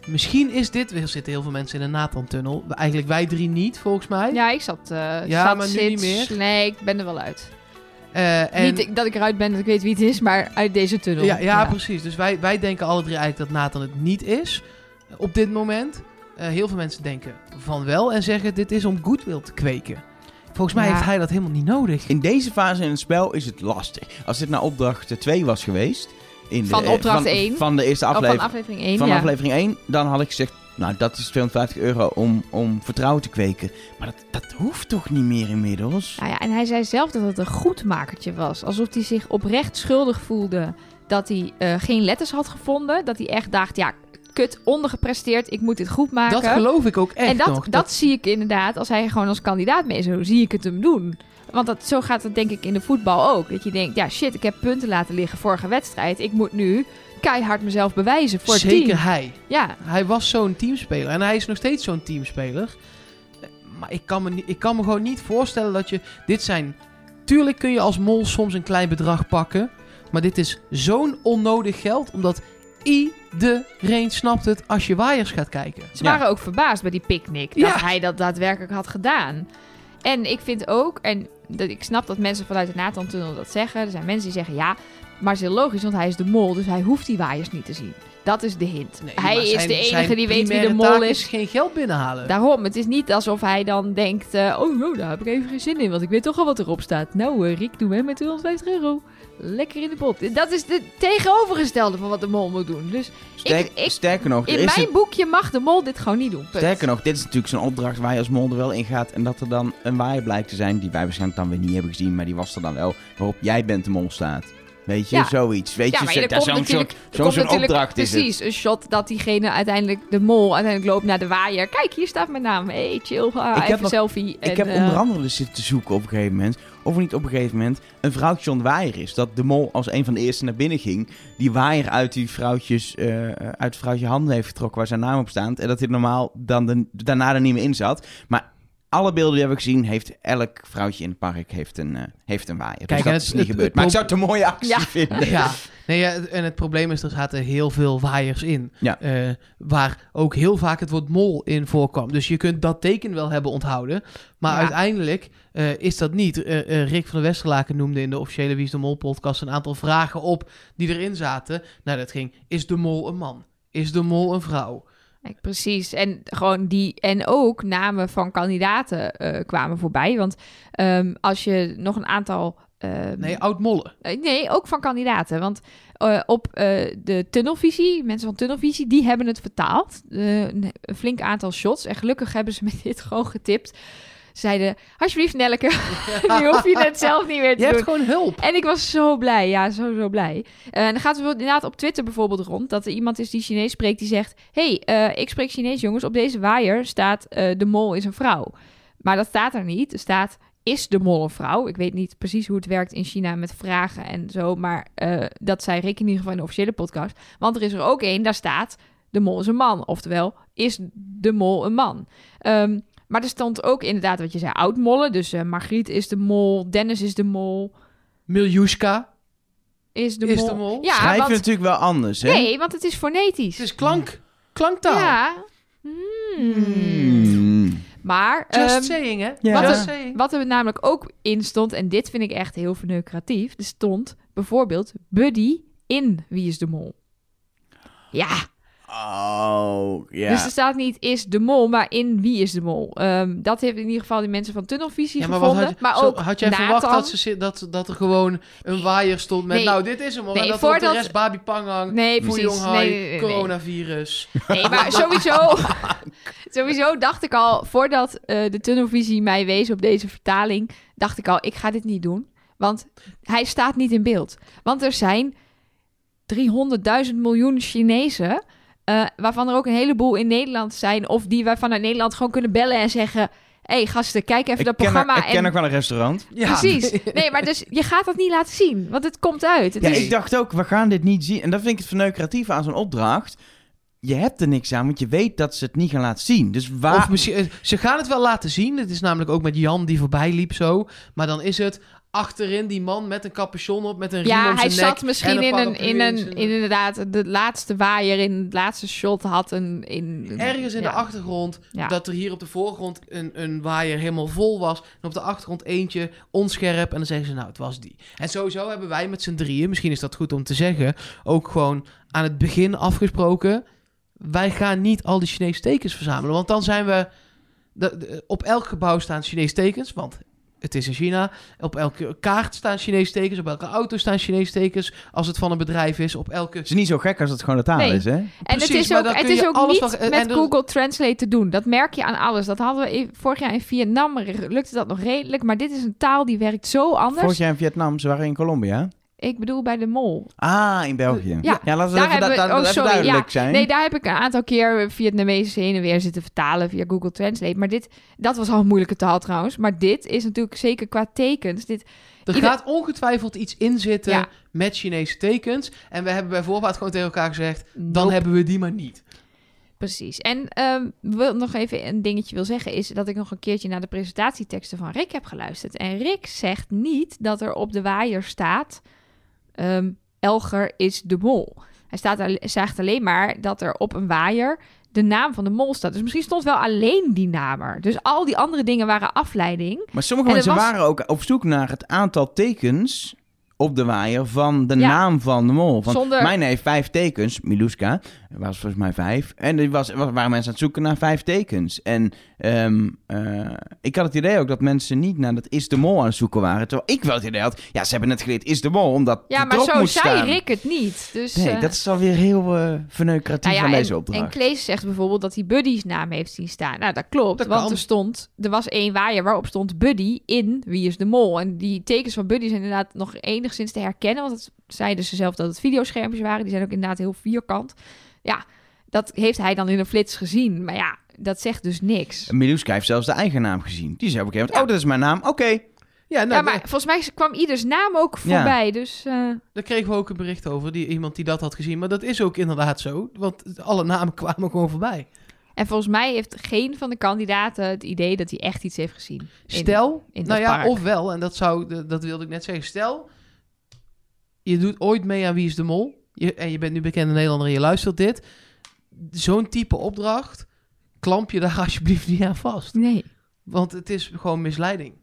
Misschien is dit... Er zitten heel veel mensen in de Nathan-tunnel. Eigenlijk wij drie niet, volgens mij.
Ja, ik zat... eh
Ja,
zat,
maar nu
zit,
niet meer.
Nee, ik ben er wel uit.
Eh, en,
Niet dat ik eruit ben, dat ik weet wie het is, maar uit deze tunnel.
ja, ja, precies. Dus wij, wij denken alle drie eigenlijk dat Nathan het niet is. Op dit moment. eh, heel veel mensen denken van wel en zeggen dit is om goodwill te kweken. Volgens mij
Ja.
heeft hij dat helemaal niet nodig.
In deze fase in het spel is het lastig. Als dit nou opdracht 2 was geweest... In de,
Van
eh,
opdracht
van,
één.
Van de eerste
Oh, van
aflevering.
aflevering 1,
van
ja.
aflevering 1, dan had ik gezegd... Nou, dat is 250 euro om, om vertrouwen te kweken. Maar dat, dat hoeft toch niet meer inmiddels?
Nou ja, en hij zei zelf dat het een goedmakertje was. Alsof hij zich oprecht schuldig voelde dat hij eh, geen letters had gevonden. Dat hij echt dacht, ja, kut, ondergepresteerd, ik moet dit goed maken.
Dat geloof ik ook echt
en dat,
nog.
dat, zie ik inderdaad, als hij gewoon als kandidaat mee is, zo zie ik het hem doen. Want dat, zo gaat het denk ik in de voetbal ook. Dat je denkt, ja shit, ik heb punten laten liggen vorige wedstrijd. Ik moet nu keihard mezelf bewijzen voor het
Zeker
team.
hij.
Ja,
Hij was zo'n teamspeler. En hij is nog steeds zo'n teamspeler. Maar ik kan, me ik kan me gewoon niet voorstellen dat je... Dit zijn... Tuurlijk kun je als mol soms een klein bedrag pakken. Maar dit is zo'n onnodig geld. Omdat iedereen snapt het als je waaiers gaat kijken.
Ze
Ja.
waren ook verbaasd bij die picknick dat
Ja.
hij dat daadwerkelijk had gedaan. En ik vind ook, en dat, ik snap dat mensen vanuit de Nathan-tunnel dat zeggen. Er zijn mensen die zeggen ja, maar het is heel logisch, want hij is de mol, dus hij hoeft die waaiers niet te zien. Dat is de hint.
Nee,
hij is
zijn-
de enige die weet wie de mol
taak
is.
is geen geld binnenhalen.
Daarom, het is niet alsof hij dan denkt, eh, oh no, daar heb ik even geen zin in, want ik weet toch al wat erop staat. Nou, Riek, doe mee met 250 euro. Lekker in de pot. Dat is de tegenovergestelde van wat de mol moet doen. Dus
Sterk-
ik-
sterker nog, er
in mijn
een-
boekje mag de mol dit gewoon niet doen. Punt.
Sterker nog, dit is natuurlijk zo'n opdracht waar je als mol er wel in gaat. En dat er dan een waaier blijkt te zijn, die wij waarschijnlijk dan weer niet hebben gezien. Maar die was er dan wel, waarop jij bent de mol staat. Weet je,
Ja.
zoiets. Weet
Ja,
je, zo- dat zo'n soort- zo'n
natuurlijk
opdracht is het.
Precies, een shot dat diegene uiteindelijk, de mol, uiteindelijk loopt naar de waaier. Kijk, hier staat mijn naam. Hey, chill, ah,
Ik heb nog-
selfie.
Ik
en,
heb
eh,
onder andere dus zitten zoeken op een gegeven moment. Of er niet op een gegeven moment een vrouwtje onder waaier is. Dat de mol als een van de eerste naar binnen ging. Die waaier uit die vrouwtjes, eh, uit het vrouwtje handen heeft getrokken waar zijn naam op staat. En dat hij normaal dan de, daarna er niet meer in zat. Maar alle beelden die we hebben gezien, heeft elk vrouwtje in het park heeft een, eh, heeft een waaier.
Kijk,
dus dat
het-
is
het-
niet gebeurd.
het
maar ik zou het een mooie actie
Ja.
vinden.
Ja, nee, ja, en het probleem is, er zaten heel veel waaiers in.
Ja.
eh, waar ook heel vaak het woord mol in voorkwam. Dus je kunt dat teken wel hebben onthouden. Maar
Ja.
uiteindelijk eh, is dat niet. Rick van der Westerlaken noemde in de officiële Wie is de Mol podcast een aantal vragen op die erin zaten. Nou, dat ging, is de mol een man? Is de mol een vrouw?
Precies. En gewoon die. En ook namen van kandidaten eh, kwamen voorbij. Want ehm, als je nog een aantal. ehm,
Nee, oud-mollen.
eh, nee, ook van kandidaten. Want eh, op de tunnelvisie, mensen van tunnelvisie, die hebben het vertaald. Een een flink aantal shots. En gelukkig hebben ze met dit gewoon getipt. Zeiden, alsjeblieft Nelleke, nu hoef je het zelf niet meer te
Je hebt
doen.
gewoon hulp.
En ik was zo blij, ja, zo, zo blij. Eh, en dan gaat het inderdaad op Twitter bijvoorbeeld rond... dat er iemand is die Chinees spreekt die zegt... hey, eh, ik spreek Chinees jongens, op deze waaier staat eh, de mol is een vrouw. Maar dat staat er niet. Er staat, is de mol een vrouw? Ik weet niet precies hoe het werkt in China met vragen en zo... maar dat zei Rick in ieder geval in de officiële podcast. Want er is er ook één, daar staat... de mol is een man. Oftewel, is de mol een man? Ehm, maar er stond ook inderdaad wat je zei, oud-mollen. Dus eh, Margriet is de mol, Dennis is de mol...
Miljushka
Is de
is
mol.
de mol.
Ja,
Schrijven
want,
natuurlijk wel anders, hè?
nee, want het is fonetisch.
Het is klank. Klanktaal.
Ja. Hmm.
Hmm.
Maar
Just
ehm,
saying, hè?
Wat
saying.
wat er namelijk ook in stond, en dit vind ik echt heel verneukeratief, er stond bijvoorbeeld Buddy in Wie is de Mol. Ja,
Oh, ja.
dus er staat niet is de mol, maar in wie is de mol. Ehm, dat heeft in ieder geval die mensen van Tunnelvisie
Ja, maar
gevonden.
had,
maar
zo-
ook
had jij
Nathan.
verwacht dat, ze, dat, dat er gewoon een waaier stond met...
Nee.
Nou, dit is hem hoor.
Nee,
en dat op de
voordat-
rest Babi Pangang,
Nee,
Fuyong
precies. Nee, nee, nee, nee.
coronavirus.
Nee, maar sowieso, sowieso dacht ik al, voordat eh, de tunnelvisie mij wees op deze vertaling, dacht ik al, ik ga dit niet doen. Want hij staat niet in beeld. Want er zijn 300.000 miljoen Chinezen, eh, waarvan er ook een heleboel in Nederland zijn, of die wij vanuit Nederland gewoon kunnen bellen en zeggen... Hé hey, gasten, kijk even
ik
dat programma.
ik ken
en...
ook wel een restaurant.
Ja.
Precies. Nee, maar dus je gaat dat niet laten zien, want het komt uit. Het
Ja,
is...
ik dacht ook, we gaan dit niet zien. En dat vind ik het verneukeratieve aan zo'n opdracht. Je hebt er niks aan, want je weet dat ze het niet gaan laten zien. Dus waar...
Of misschien, eh, ze gaan het wel laten zien. Het is namelijk ook met Jan die voorbij liep zo. Maar dan is het achterin die man met een capuchon op, met een riem
Ja,
om
hij
zijn nek.
zat misschien
en
in een, in een, in inderdaad, de laatste waaier in het laatste shot had een... In,
Ergens in
ja.
de achtergrond,
Ja.
dat er hier op de voorgrond een, een waaier helemaal vol was. En op de achtergrond eentje onscherp. En dan zeggen ze, nou, het was die. En sowieso hebben wij met z'n drieën, misschien is dat goed om te zeggen, ook gewoon aan het begin afgesproken. wij gaan niet al die Chinese tekens verzamelen. Want dan zijn we... de- de- op elk gebouw staan Chinese tekens, want het is in China. Op elke kaart staan Chinese tekens. Op elke auto staan Chinese tekens. Als het van een bedrijf is. Op elke...
Het is niet zo gek als het gewoon de taal
Nee.
is, hè?
En
Precies,
het is ook, het is ook
alles
niet met
er-
Google Translate te doen. Dat merk je aan alles. Dat hadden we in- vorig jaar in Vietnam, lukte dat nog redelijk. Maar dit is een taal die werkt zo anders.
Vorig jaar in Vietnam, ze waren in Colombia.
Ik bedoel bij de mol.
Ah, in België.
Ja,
ja laten we
daar
even,
hebben we-
da- da-
oh,
even
sorry,
duidelijk
ja.
zijn.
Nee, daar heb ik een aantal keer Vietnamees heen en weer zitten vertalen via Google Translate. Maar dit, dat was al een moeilijke taal trouwens. Maar dit is natuurlijk zeker qua tekens. Dit,
Er
Ieder-
gaat ongetwijfeld iets in zitten
Ja.
met Chinese tekens. En we hebben bij voorbaat gewoon tegen elkaar gezegd... dan hebben we die maar niet.
Precies. En ehm wil nog even een dingetje wil zeggen is dat ik nog een keertje naar de presentatieteksten van Rick heb geluisterd. En Rick zegt niet dat er op de waaier staat ehm, Elger is de mol. Hij staat al- zegt alleen maar dat er op een waaier de naam van de mol staat. Dus misschien stond wel alleen die naam er. Dus al die andere dingen waren afleiding.
Maar sommige
En
mensen
was-
waren ook op zoek naar het aantal tekens op de waaier van de
Ja.
naam van de mol.
Zonder-
Mijn heeft vijf tekens, Miluska, was volgens mij vijf. En er was, waren mensen aan het zoeken naar vijf tekens. En ehm, eh, ik had het idee ook dat mensen niet naar dat is de mol aan het zoeken waren. Terwijl ik wel het idee had, ja, ze hebben net geleerd is de mol, omdat
Ja,
het
maar zo
moest
zei
staan.
Rick het niet. Dus,
Nee,
eh,
dat is alweer heel eh verneukeratief
Nou ja,
deze opdracht.
En Klees zegt bijvoorbeeld dat hij Buddy's naam heeft zien staan. Nou, dat klopt.
Dat
want
kan.
er stond, er was één waaier waarop stond Buddy in Wie is de Mol. En die tekens van Buddy zijn inderdaad nog enigszins te herkennen. Want het zeiden ze zelf dat het videoschermpjes waren. Die zijn ook inderdaad heel vierkant. Ja, dat heeft hij dan in een flits gezien. Maar ja, dat zegt dus niks.
Miluska heeft zelfs de eigen naam gezien. Die zei op een gegeven moment,
Ja.
oh, dat is mijn naam, oké.
Ja, nou,
ja, maar volgens mij kwam ieders naam ook
Ja.
voorbij. Dus eh,
daar kregen we ook een bericht over. Die, iemand die dat had gezien. Maar dat is ook inderdaad zo. Want alle namen kwamen gewoon voorbij.
En volgens mij heeft geen van de kandidaten het idee dat hij echt iets heeft gezien. In-
Stel,
in
nou ja,
park.
ofwel, en dat, zou, dat wilde ik net zeggen. Stel, je doet ooit mee aan Wie is de Mol. Je, en je bent nu bekende Nederlander en je luistert dit. Zo'n type opdracht, klamp je daar alsjeblieft niet aan vast.
Nee.
Want het is gewoon misleiding.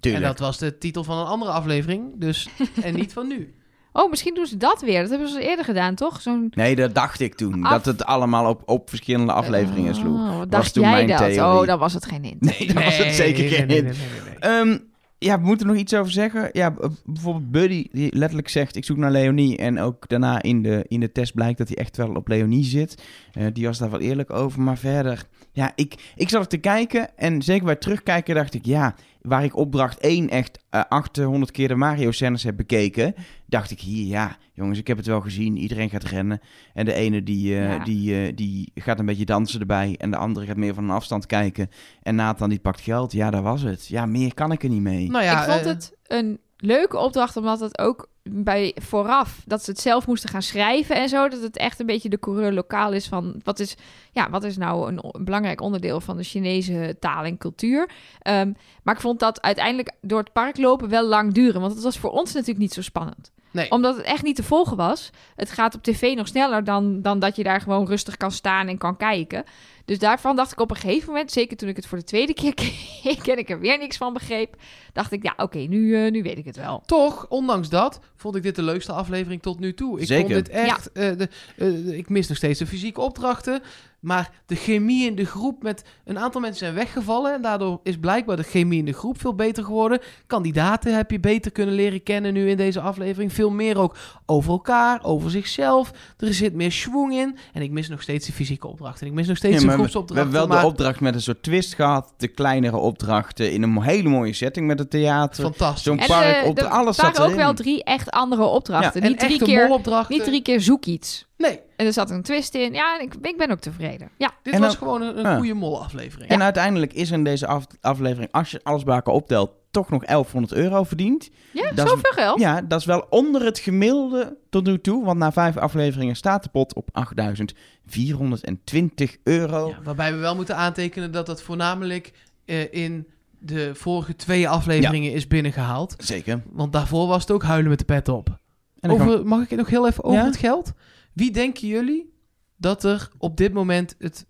Tuurlijk.
En dat was de titel van een andere aflevering. Dus, en niet van nu.
Oh, misschien doen ze dat weer. Dat hebben ze eerder gedaan, toch? Zo'n
Nee, dat dacht ik toen.
Af-
Dat het allemaal op, op verschillende afleveringen sloeg.
Oh, wat
Was
dacht
toen
jij
mijn
dat?
theorie.
Oh, dan was het geen hint.
Nee, dat was het zeker geen hint.
nee, nee, nee, nee.
Ehm, ja, we moeten nog iets over zeggen. Ja, bijvoorbeeld Buddy, die letterlijk zegt... ik zoek naar Leonie. En ook daarna in de, in de test blijkt dat hij echt wel op Leonie zit. Eh, die was daar wel eerlijk over. Maar verder... Ja, ik, ik zat er te kijken. En zeker bij terugkijken dacht ik... Ja, waar ik opdracht 1 echt eh 800 keer de Mario-scènes heb bekeken... dacht ik hier, ja, jongens, ik heb het wel gezien. Iedereen gaat rennen. En de ene die, eh,
Ja.
die, eh, die gaat een beetje dansen erbij. En de andere gaat meer van een afstand kijken. En Nathan die pakt geld. Ja, dat was het. Ja, meer kan ik er niet mee.
Nou ja,
ik vond het een leuke opdracht, omdat het ook bij vooraf dat ze het zelf moesten gaan schrijven en zo, dat het echt een beetje de coureur lokaal is van wat is, ja, wat is nou een, belangrijk onderdeel van de Chinese taal en cultuur. Ehm, maar ik vond dat uiteindelijk door het park lopen wel lang duren, want het was voor ons natuurlijk niet zo spannend
Nee.
omdat het echt niet te volgen was. Het gaat op tv nog sneller dan, dan dat je daar gewoon rustig kan staan en kan kijken. Dus daarvan dacht ik op een gegeven moment, zeker toen ik het voor de tweede keer keek en ik er weer niks van begreep, dacht ik, ja, oké, nu, eh, nu weet ik het wel.
Toch, ondanks dat, vond ik dit de leukste aflevering tot nu toe. Ik
Zeker.
vond dit echt... eh, de, eh, ik mis nog steeds de fysieke opdrachten. Maar de chemie in de groep met... Een aantal mensen zijn weggevallen. En daardoor is blijkbaar de chemie in de groep veel beter geworden. Kandidaten heb je beter kunnen leren kennen nu in deze aflevering. Veel meer ook over elkaar, over zichzelf. Er zit meer schwung in. En ik mis nog steeds de fysieke opdrachten. Ik mis nog steeds
Ja,
de
maar we, hebben wel
maar
de opdracht met een soort twist gehad. De kleinere opdrachten in een hele mooie setting met het theater.
fantastisch.
Zo'n
En eh,
op
er
alles
waren
zat
ook wel drie echt andere opdrachten.
en
niet, drie keer, niet drie keer zoek iets.
Nee,
En er zat een twist in. Ja, en ik, ik ben ook tevreden. Ja,
dit
En
was gewoon een, een
Ah.
goede molaflevering.
En uiteindelijk is er in deze af- aflevering, als je alles bij elkaar optelt, toch nog 1100 euro verdiend.
ja
Dat is-
zoveel geld.
Ja, dat is wel onder het gemiddelde tot nu toe. Want na vijf afleveringen staat de pot op 8420 euro.
Ja, waarbij we wel moeten aantekenen dat dat voornamelijk eh, in de vorige twee afleveringen is binnengehaald.
Zeker.
Want daarvoor was het ook huilen met de pet op.
En
Over, mag ik het nog heel even over
Ja?
het geld? Wie denken jullie dat er op dit moment het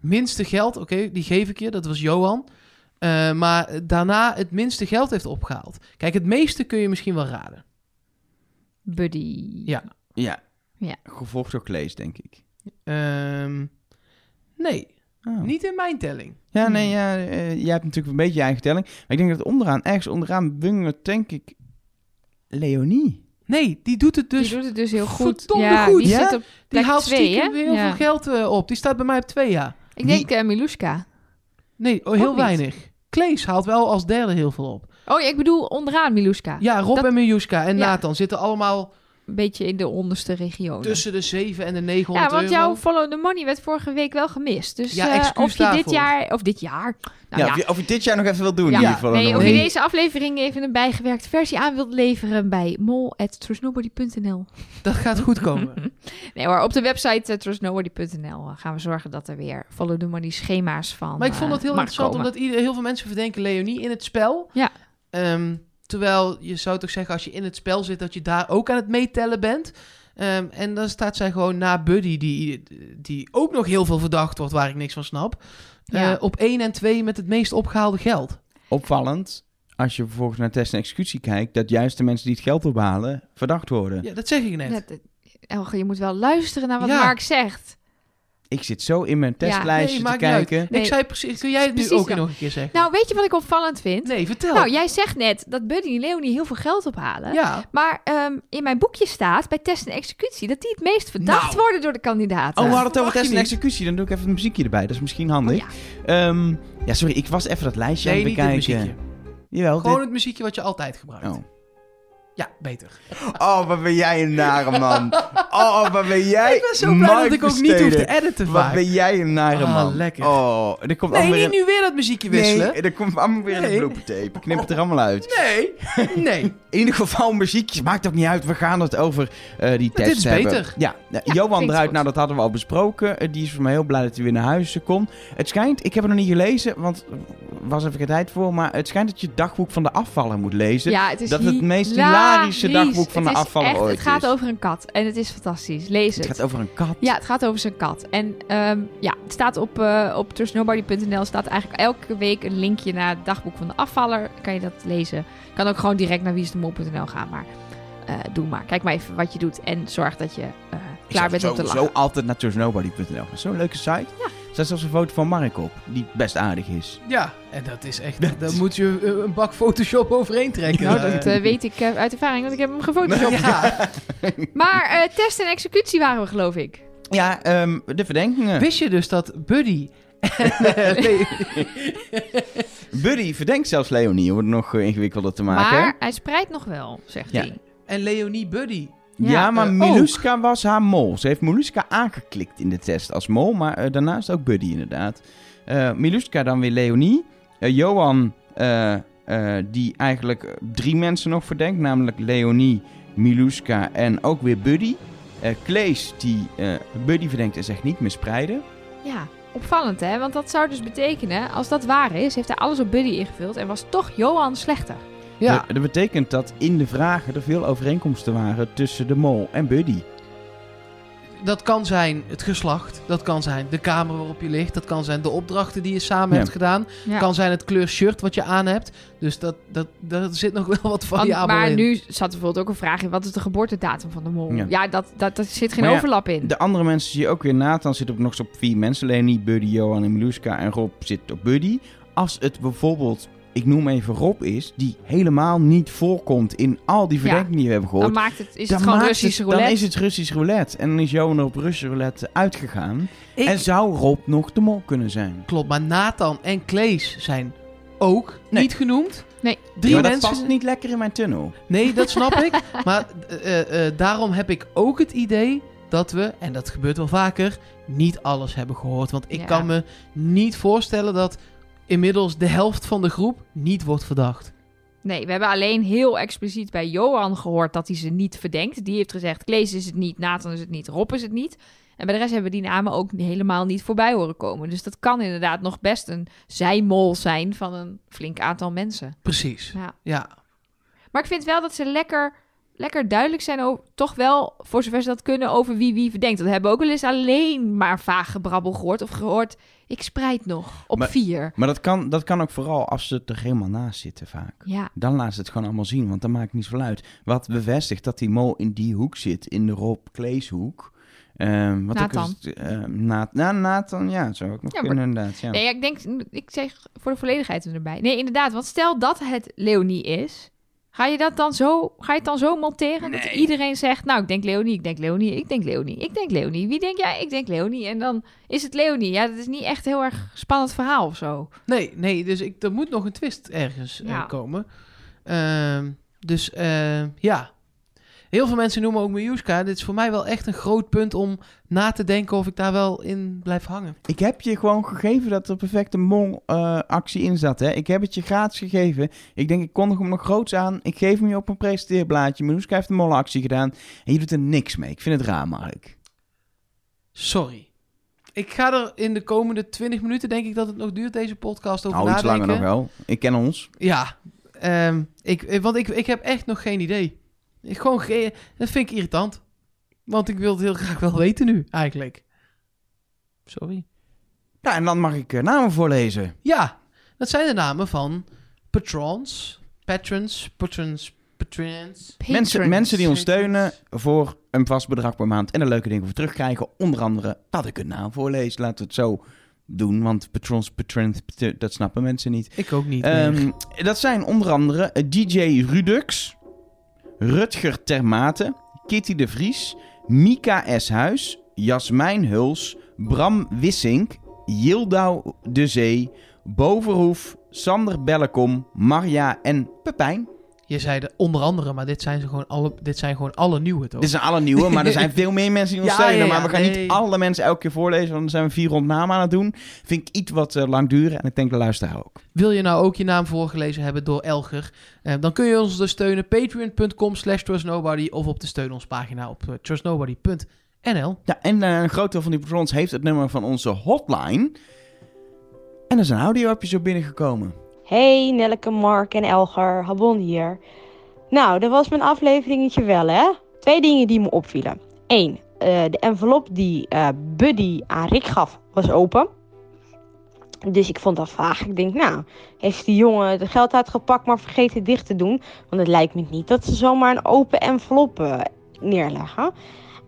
minste geld... Oké, die geef ik je, dat was Johan. eh, maar daarna het minste geld heeft opgehaald. Kijk, het meeste kun je misschien wel raden.
Buddy.
Ja.
ja.
Ja.
Gevolgd door Klees, denk ik.
Ehm, nee,
Oh.
niet in mijn telling.
Ja, nee, ja, eh, jij hebt natuurlijk een beetje je eigen telling. Maar ik denk dat onderaan, ergens onderaan bungelt, denk ik, Leonie.
Nee, die doet het dus.
die doet het dus heel goed.
verdomde
ja,
goed.
Die
Ja?
zit op
Die haalt
twee,
stiekem
hè?
heel
Ja.
veel geld eh, op. Die staat bij mij op twee jaar.
Ik denk Miluska.
Nee, oh, heel weinig. Klees haalt wel als derde heel veel op.
Oh, ja, ik bedoel onderaan Miluska.
Ja, Rob
Dat-
en Miljuska en
Ja.
Nathan zitten allemaal
Een beetje in de onderste regionen.
tussen de 7 en de 900
ja, want
euro.
jouw Follow the Money werd vorige week wel gemist. Dus
Ja,
eh,
excuus
of je dit jaar, of dit jaar, nou
ja,
ja,
Of, je, of je dit jaar nog even wil doen.
Ja.
in ieder geval.
nee, of je deze aflevering even een bijgewerkte versie aan wilt leveren bij mol.trustnobody.nl.
Dat gaat goed komen.
Nee hoor, op de website uh, trustnobody.nl gaan we zorgen dat er weer Follow the Money schema's van
Maar ik vond
eh,
het heel
mag
interessant,
komen.
omdat ieder, heel veel mensen verdenken Leonie in het spel.
Ja.
Ehm, terwijl je zou toch zeggen, als je in het spel zit, dat je daar ook aan het meetellen bent. Ehm, en dan staat zij gewoon na Buddy, die, die ook nog heel veel verdacht wordt, waar ik niks van snap.
Ja.
eh, op 1 en 2 met het meest opgehaalde geld.
Opvallend, als je vervolgens naar test en executie kijkt, dat juist de mensen die het geld ophalen, verdacht worden.
Ja, dat zeg ik net.
Net, eh, Elge, je moet wel luisteren naar wat
Ja.
Mark zegt.
Ik zit zo in mijn testlijstje
Nee,
te kijken.
Nee.
Ik zei precies, kun jij het nu ook nog een keer zeggen?
Nou, weet je wat ik opvallend vind?
nee, vertel.
Nou, jij zegt net dat Buddy en Leonie heel veel geld ophalen.
ja.
Maar ehm, in mijn boekje staat bij test en executie dat die het meest verdacht
Nou.
worden door de kandidaten.
Oh, we hadden het over test en executie. Dan doe ik even een muziekje erbij. Dat is misschien handig.
Oh,
Ehm, ja, sorry. Ik was even dat lijstje
Nee,
aan
niet
het bekijken.
muziekje.
Jawel,
Gewoon
dit-
het muziekje wat je altijd gebruikt.
Oh.
Ja, beter.
oh, wat ben jij een nare man. Oh, wat ben jij
ik ben zo blij dat ik ook niet hoef te editen
Wat
vaak.
ben jij een nare
Ah,
man.
lekker.
Oh, er komt
Nee,
allemaal
niet
weer
nu weer dat muziekje wisselen.
Nee, er komt allemaal weer
Nee.
een bloopertape. Ik knip het er allemaal uit.
Nee, nee.
In ieder geval muziekjes, maakt ook niet uit. We gaan het over eh, die
dit
test
is
hebben.
beter.
Ja,
Ja,
Johan
klinkt
eruit,
goed.
nou dat hadden we al besproken. Eh, die is voor mij heel blij dat hij weer naar huis kon. Het schijnt, ik heb het nog niet gelezen, want er was even geen tijd voor. Maar het schijnt dat je het dagboek van de afvaller moet lezen.
Ja, het is
dat het meest
hilarisch.
Hilarische dagboek van de afvaller
echt,
ooit
Het gaat
is.
over een kat en het is fantastisch. Lees
Het
het.
gaat over een kat.
Ja, het gaat over zijn kat. En ehm, ja, het staat op, eh op trustnobody.nl staat eigenlijk elke week een linkje naar het dagboek van de afvaller. Kan je dat lezen. Kan ook gewoon direct naar wieisdemol.nl gaan, maar eh, doe maar. Kijk maar even wat je doet en zorg dat je eh, klaar bent om te lachen.
Zo altijd naar trustnobody.nl. Zo'n leuke site. Ja. Staat zelfs een foto van Mark op, die best aardig is.
Ja, en dat is echt...
Dat
Daar
is-
moet je een bak Photoshop overheen trekken.
Nou, dat eh, weet ik eh, uit ervaring, want ik heb hem gefotoshopt.
ja.
Maar eh, test en executie waren we, geloof ik.
Ja, ehm, de verdenkingen.
Wist je dus dat Buddy...
Buddy verdenkt zelfs Leonie om het nog ingewikkelder te maken.
Maar hij spreidt nog wel, zegt
Ja.
hij.
en Leonie Buddy.
Ja,
Ja,
maar
eh,
Miluska was haar mol. Ze heeft Miluska aangeklikt in de test als mol, maar eh, daarnaast ook Buddy inderdaad. Eh Miluska dan weer Leonie. Johan, die eigenlijk drie mensen nog verdenkt, namelijk Leonie, Miluska en ook weer Buddy. Klees, die Buddy verdenkt en zegt niet mispreiden.
Ja, opvallend hè, want dat zou dus betekenen, als dat waar is, heeft hij alles op Buddy ingevuld en was toch Johan slechter.
Ja,
Dat, dat betekent dat in de vragen er veel overeenkomsten waren tussen de mol en Buddy.
dat kan zijn het geslacht. Dat kan zijn de kamer waarop je ligt. Dat kan zijn de opdrachten die je samen
Ja.
hebt gedaan.
Ja.
kan zijn het kleur shirt wat je aan hebt. Dus dat, dat, daar zit nog wel wat
Want-
variabel
maar
in.
nu zat er bijvoorbeeld ook een vraag in, wat is de geboortedatum van de mol?
Ja.
Ja, dat, dat, dat zit geen
Maar ja,
overlap in.
De andere mensen zie je ook weer. Nathan zit op nog eens op vier mensen. Leonie, Buddy, Johan en Miluska. En Rob zit op Buddy. Als het bijvoorbeeld, ik noem even Rob is, die helemaal niet voorkomt in al die
Ja.
verdenkingen die we hebben
dan
gehoord.
maakt het, is
dan
het gewoon
maakt
Russisch
het-
roulette.
Dan is het Russisch roulette. En dan is Johan op Russisch roulette uitgegaan.
Ik-
En zou Rob nog de mol kunnen zijn?
Klopt, maar Nathan en Klees zijn ook
Nee.
niet genoemd.
Nee.
Drie
maar
mensen.
dat past niet lekker in mijn tunnel.
Nee, dat snap ik. Maar eh, eh, eh, daarom heb ik ook het idee dat we, en dat gebeurt wel vaker, niet alles hebben gehoord. Want ik
Ja.
kan me niet voorstellen dat inmiddels de helft van de groep niet wordt verdacht.
Nee, we hebben alleen heel expliciet bij Johan gehoord dat hij ze niet verdenkt. Die heeft gezegd, Klees is het niet, Nathan is het niet, Rob is het niet. En bij de rest hebben we die namen ook helemaal niet voorbij horen komen. Dus dat kan inderdaad nog best een zijmol zijn van een flink aantal mensen.
Precies.
Ja.
Ja.
Maar ik vind wel dat ze lekker, lekker duidelijk zijn, over, toch wel, voor zover ze dat kunnen, over wie wie verdenkt. Dat hebben we ook wel eens alleen maar vaag gebrabbel gehoord. Of gehoord, ik spreid nog op
Maar-
vier.
Maar dat kan, dat kan ook vooral als ze er helemaal naast zitten vaak.
Ja,
Dan laat ze het gewoon allemaal zien, want dan maakt het niet zoveel uit. Wat bevestigt dat die mol in die hoek zit, in de Rob Kleeshoek. Ehm, wat ook
Nathan.
is, ehm, Na- nou, Nathan, ja, zou ook nog
Ja,
kunnen inderdaad. Ja.
Nee, ja, ik denk, ik zeg voor de volledigheid erbij. Nee, inderdaad, want stel dat het Leonie is, ga je dat dan zo, ga je het dan zo monteren dat iedereen zegt, nou, ik denk Leonie, ik denk Leonie, ik denk Leonie, ik denk Leonie. Wie denk jij? Ik denk Leonie. En dan is het Leonie. Ja, dat is niet echt heel erg spannend verhaal of zo.
Nee, nee, dus ik, er moet nog een twist ergens eh, komen. Ehm, dus eh, ja. Heel veel mensen noemen ook Miljuska. Dit is voor mij wel echt een groot punt om na te denken of ik daar wel in blijf hangen.
Ik heb je gewoon gegeven dat er perfecte mol-actie in zat. Hè? Ik heb het je gratis gegeven. Ik denk, ik kondig hem nog groots aan. Ik geef hem je op een presenteerblaadje. Meluska heeft een mol-actie gedaan. En je doet er niks mee. Ik vind het raar, Mark.
Sorry. Ik ga er in de komende 20 minuten, denk ik dat het nog duurt, deze podcast over
Nou, iets
nadenken.
langer nog wel. Ik ken ons.
Ja, ehm, ik, eh, want ik, ik heb echt nog geen idee. Ik gewoon ge- dat vind ik irritant. Want ik wil het heel graag wel weten nu, eigenlijk. Sorry.
Ja, en dan mag ik eh, namen voorlezen.
Ja, dat zijn de namen van patrons, patrons, patrons, patrons.
Mensen,
Patrons.
mensen die ons steunen voor een vast bedrag per maand en er leuke dingen voor terugkrijgen. Onder andere dat ik een naam voorlees. Laten we het zo doen, want patrons, patrons, pat- dat snappen mensen niet.
Ik ook niet.
Ehm, dat zijn onder andere eh, DJ Rudux, Rutger Termate, Kitty de Vries, Mika S. Huis, Jasmijn Huls, Bram Wissink, Yildau de Zee, Boverhoef, Sander Bellekom, Marja en Pepijn.
Je zei er onder andere, maar dit zijn, ze gewoon alle, dit zijn gewoon alle nieuwe, toch?
Dit zijn alle nieuwe, maar er zijn veel meer mensen die ons
Ja,
steunen.
ja, ja,
maar we gaan
nee.
niet alle mensen elke keer voorlezen, want dan zijn we 400 namen aan het doen. Vind ik iets wat eh, lang duren en ik denk de luisteraar ook.
Wil je nou ook je naam voorgelezen hebben door Elger? Eh, dan kun je ons dus steunen. Patreon.com slash trustnobody of op de steun ons pagina op eh, trustnobody.nl.
Ja, en een groot deel van die patrons heeft het nummer van onze hotline. En er is een audio-appje zo binnengekomen.
Hey Nelleke, Mark en Elger, Habon hier. Nou, dat was mijn afleveringetje wel, hè? Twee dingen die me opvielen. Eén, eh, de envelop die eh, Buddy aan Rick gaf, was open. Dus ik vond dat vaag. Ik denk, nou, heeft die jongen het geld uitgepakt, maar vergeten dicht te doen? Want het lijkt me niet dat ze zomaar een open envelop eh, neerleggen.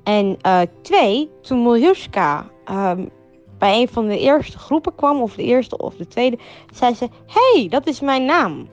En twee, toen Miljuska ehm, bij een van de eerste groepen kwam, of de eerste of de tweede, zei ze: hey, dat is mijn naam.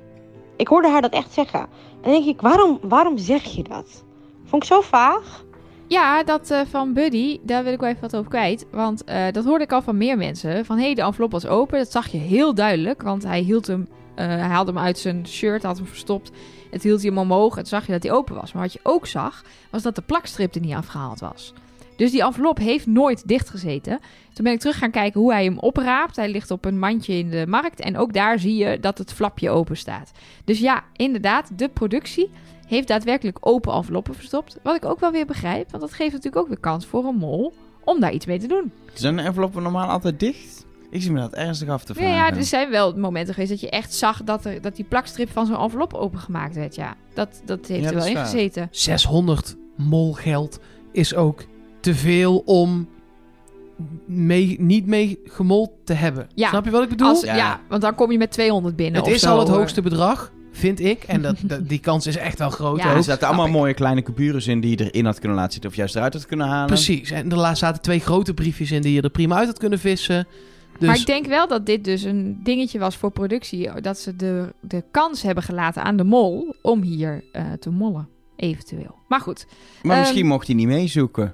Ik hoorde haar dat echt zeggen. En denk ik: waarom, waarom zeg je dat? Vond ik zo vaag.
Ja, dat eh, van Buddy, daar wil ik wel even wat over kwijt. Want eh, dat hoorde ik al van meer mensen. Van hé, hey, de envelop was open. Dat zag je heel duidelijk. Want hij hield hem, eh, haalde hem uit zijn shirt, had hem verstopt. Het hield hij hem omhoog. En zag je dat hij open was. Maar wat je ook zag, was dat de plakstrip er niet afgehaald was. Dus die envelop heeft nooit dichtgezeten. Toen ben ik terug gaan kijken hoe hij hem opraapt. Hij ligt op een mandje in de markt. En ook daar zie je dat het flapje open staat. Dus ja, inderdaad, de productie heeft daadwerkelijk open enveloppen verstopt. Wat ik ook wel weer begrijp, want dat geeft natuurlijk ook weer kans voor een mol om daar iets mee te doen.
Zijn de enveloppen normaal altijd dicht? Ik zie me dat ernstig af te
Ja,
vragen.
ja, er zijn wel momenten geweest dat je echt zag dat, er, dat die plakstrip van zo'n envelop opengemaakt werd. Ja, dat, dat heeft
Ja,
er wel in gezeten.
600 mol geld is ook te veel om mee, niet mee gemold te hebben.
Ja.
Snap je wat ik bedoel?
Als, ja.
Ja.
want dan kom je met 200 binnen.
het
of
is
zo,
al het
hoor.
hoogste bedrag, vind ik. En dat, dat- die kans is echt wel groot.
Ja,
er zaten allemaal
ik.
mooie kleine coupures in die je erin had kunnen laten zitten of juist eruit had kunnen halen.
Precies. En er la- zaten twee grote briefjes in die je er prima uit had kunnen vissen. Dus
Maar ik denk wel dat dit dus een dingetje was voor productie. Dat ze de, de kans hebben gelaten aan de mol om hier eh, te mollen. Eventueel. Maar goed.
Maar
Ehm,
misschien mocht hij niet meezoeken.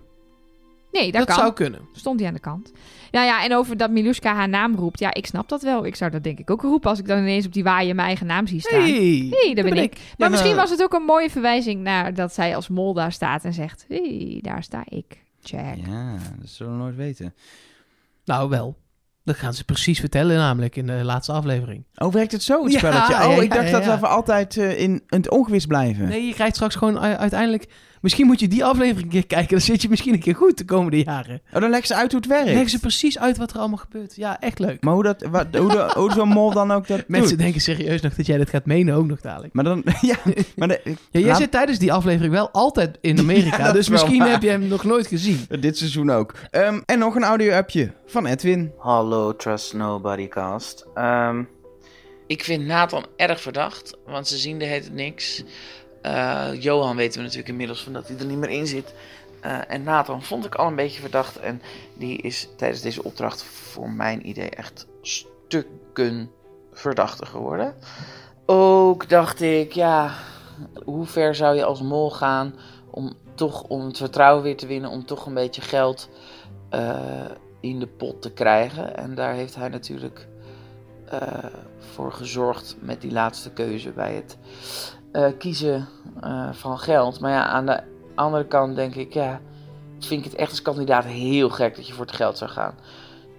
Nee, dat,
dat
kan.
zou kunnen.
Stond hij aan de kant. Ja, ja, en over dat Miluska haar naam roept. Ja, ik snap dat wel. Ik zou dat denk ik ook roepen als ik dan ineens op die waaien mijn eigen naam zie staan.
Hey,
Hey, daar ben ik. Maar
Ja,
misschien was het ook een mooie verwijzing naar dat zij als mol daar staat en zegt: hey, daar sta ik. Check.
Ja, dat zullen we nooit weten.
Nou, wel. Dat gaan ze precies vertellen, namelijk in de laatste aflevering.
Oh, werkt het zo, het
Ja,
spelletje?
ja,
Oh,
ja,
ik dacht
ja,
dat
ja.
we altijd eh, in het ongewis blijven.
Nee, je krijgt straks gewoon uiteindelijk... Misschien moet je die aflevering een keer kijken. Dan zit je misschien een keer goed de komende jaren.
Oh, dan leg ze uit hoe het werkt.
Leggen ze precies uit wat er allemaal gebeurt. Ja, echt leuk.
Maar hoe, dat, wat, hoe, de, hoe zo'n mol dan ook dat
Mensen
doet.
denken serieus nog dat jij dat gaat menen ook nog dadelijk.
Maar dan, ja, maar de,
Ja, jij
laat-
zit tijdens die aflevering wel altijd in Amerika.
Ja,
dus misschien
waar.
heb je hem nog nooit gezien.
dit seizoen ook. Ehm, en nog een audio-appje van Edwin.
Hallo Trust Nobody cast. Ehm,
Ik vind Nathan erg verdacht, want ze zien de hele niks. Eh, Johan weten we natuurlijk inmiddels van dat hij er niet meer in zit. Eh, en Nathan vond ik al een beetje verdacht. En die is tijdens deze opdracht voor mijn idee echt stukken verdachter geworden. Ook dacht ik, ja, hoe ver zou je als mol gaan om toch om het vertrouwen weer te winnen, om toch een beetje geld eh, in de pot te krijgen. En daar heeft hij natuurlijk voor gezorgd met die laatste keuze bij het eh, kiezen van geld. Maar ja, aan de andere kant denk ik, ja, vind ik het echt als kandidaat heel gek dat je voor het geld zou gaan.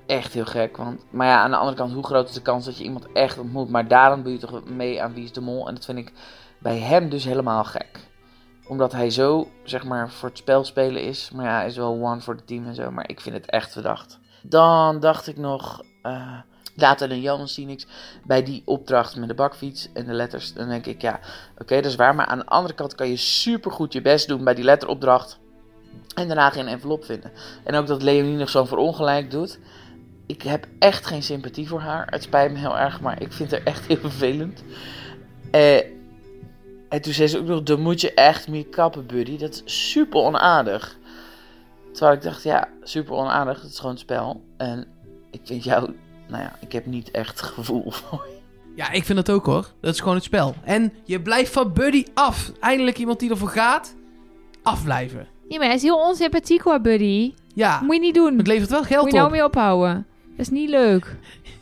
Echt heel gek. Want, maar ja, aan de andere kant, hoe groot is de kans dat je iemand echt ontmoet? Maar daarom doe je toch mee aan Wie is de Mol. En dat vind ik bij hem dus helemaal gek. Omdat hij zo, zeg maar, voor het spel spelen is. Maar ja, hij is wel one voor het team en zo. Maar ik vind het echt verdacht. Dan dacht ik nog, uh, later dan Janus zie niks. Bij die opdracht met de bakfiets en de letters. Dan denk ik, ja, oké, dat is waar. Maar aan de andere kant kan je super goed je best doen bij die letteropdracht. En daarna geen envelop vinden. En ook dat Leonie nog zo'n verongelijk doet. Ik heb echt geen sympathie voor haar. Het spijt me heel erg, maar ik vind haar echt heel vervelend. Eh, en toen zei ze ook nog, dan moet je echt mee kappen, buddy. Dat is super onaardig. Terwijl ik dacht, ja, super onaardig. Het is gewoon spel. En ik vind jou, nou ja, ik heb niet echt gevoel voor je.
Ja, ik vind het ook hoor. Dat is gewoon het spel. En je blijft van Buddy af. Eindelijk iemand die ervoor gaat. Afblijven.
Ja, maar hij is heel onsympathiek hoor, buddy.
Ja,
Moet je niet doen.
het levert wel geld
Moet je nou
op.
mee ophouden. Dat is niet leuk.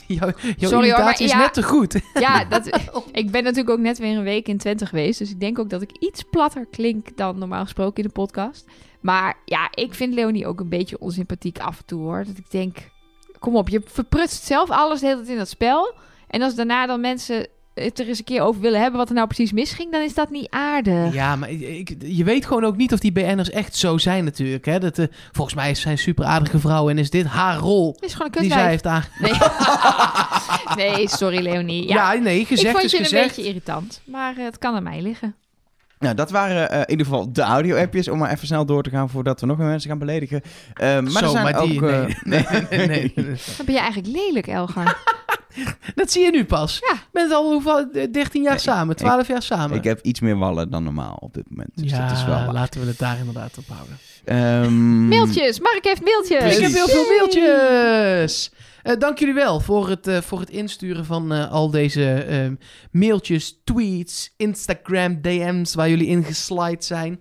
Jouw, jouw
Sorry hoor, maar
is
ja.
net te goed.
Ja, dat, ik ben natuurlijk ook net weer een week in Twente geweest. Dus ik denk ook dat ik iets platter klink dan normaal gesproken in de podcast. Maar ja, ik vind Leonie ook een beetje onsympathiek af en toe hoor. Dat ik denk, kom op, je verprutst zelf alles de hele tijd in dat spel. En als daarna dan mensen het er eens een keer over willen hebben wat er nou precies misging, dan is dat niet aardig.
Ja, maar ik, je weet gewoon ook niet of die BN'ers echt zo zijn natuurlijk. Hè? Dat, eh, volgens mij is zij een super aardige vrouw en is dit haar rol
is gewoon een
die zij heeft aan...
Nee. nee, sorry Leonie.
Ja,
Ja,
nee,
ik
gezegd
vond
is
je een
gezegd.
beetje irritant. Maar eh, het kan aan mij liggen.
Nou, dat waren eh, in ieder geval de audio-appjes. Om maar even snel door te gaan voordat we nog meer mensen gaan beledigen. Eh, maar er
Zo,
zijn
maar
ook... eh,
nee, nee, nee, nee, nee.
Dan ben je eigenlijk lelijk, Elgar.
Dat zie je nu pas.
Ja.
Je bent al hoeveel, eh, 13 jaar
Nee,
samen, 12 jaar samen.
Ik heb iets meer wallen dan normaal op dit moment. Dus
ja,
dat is wel
laten we het daar inderdaad op houden.
Ehm,
Mailtjes. Mark heeft mailtjes.
Ik heb
Precies.
heel veel mailtjes. Eh, dank jullie wel voor het, eh, voor het insturen van eh, al deze ehm, mailtjes, tweets, Instagram, DM's waar jullie in geslide zijn.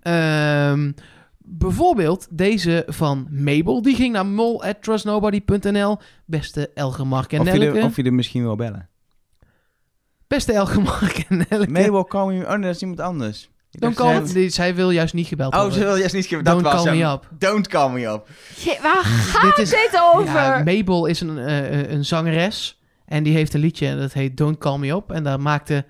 Ehm, bijvoorbeeld deze van Mabel. Die ging naar mol.trustnobody.nl. Beste Elger, Mark en
of, je
Nelleke.
er, of je er misschien wil bellen.
Beste Elger, Mark en Nelleke.
Mabel, call me... Oh nee, dat is iemand anders.
Don't call
zij-
die- zij wil juist niet gebeld
Oh,
worden.
ze wil juist niet geven.
Don't
dat was
call me up.
Don't call me up.
Je- waar gaat
Dit is-
dit over?
Ja, Mabel is een, eh, een zangeres. En die heeft een liedje en dat heet Don't Call Me Up. En daar maakte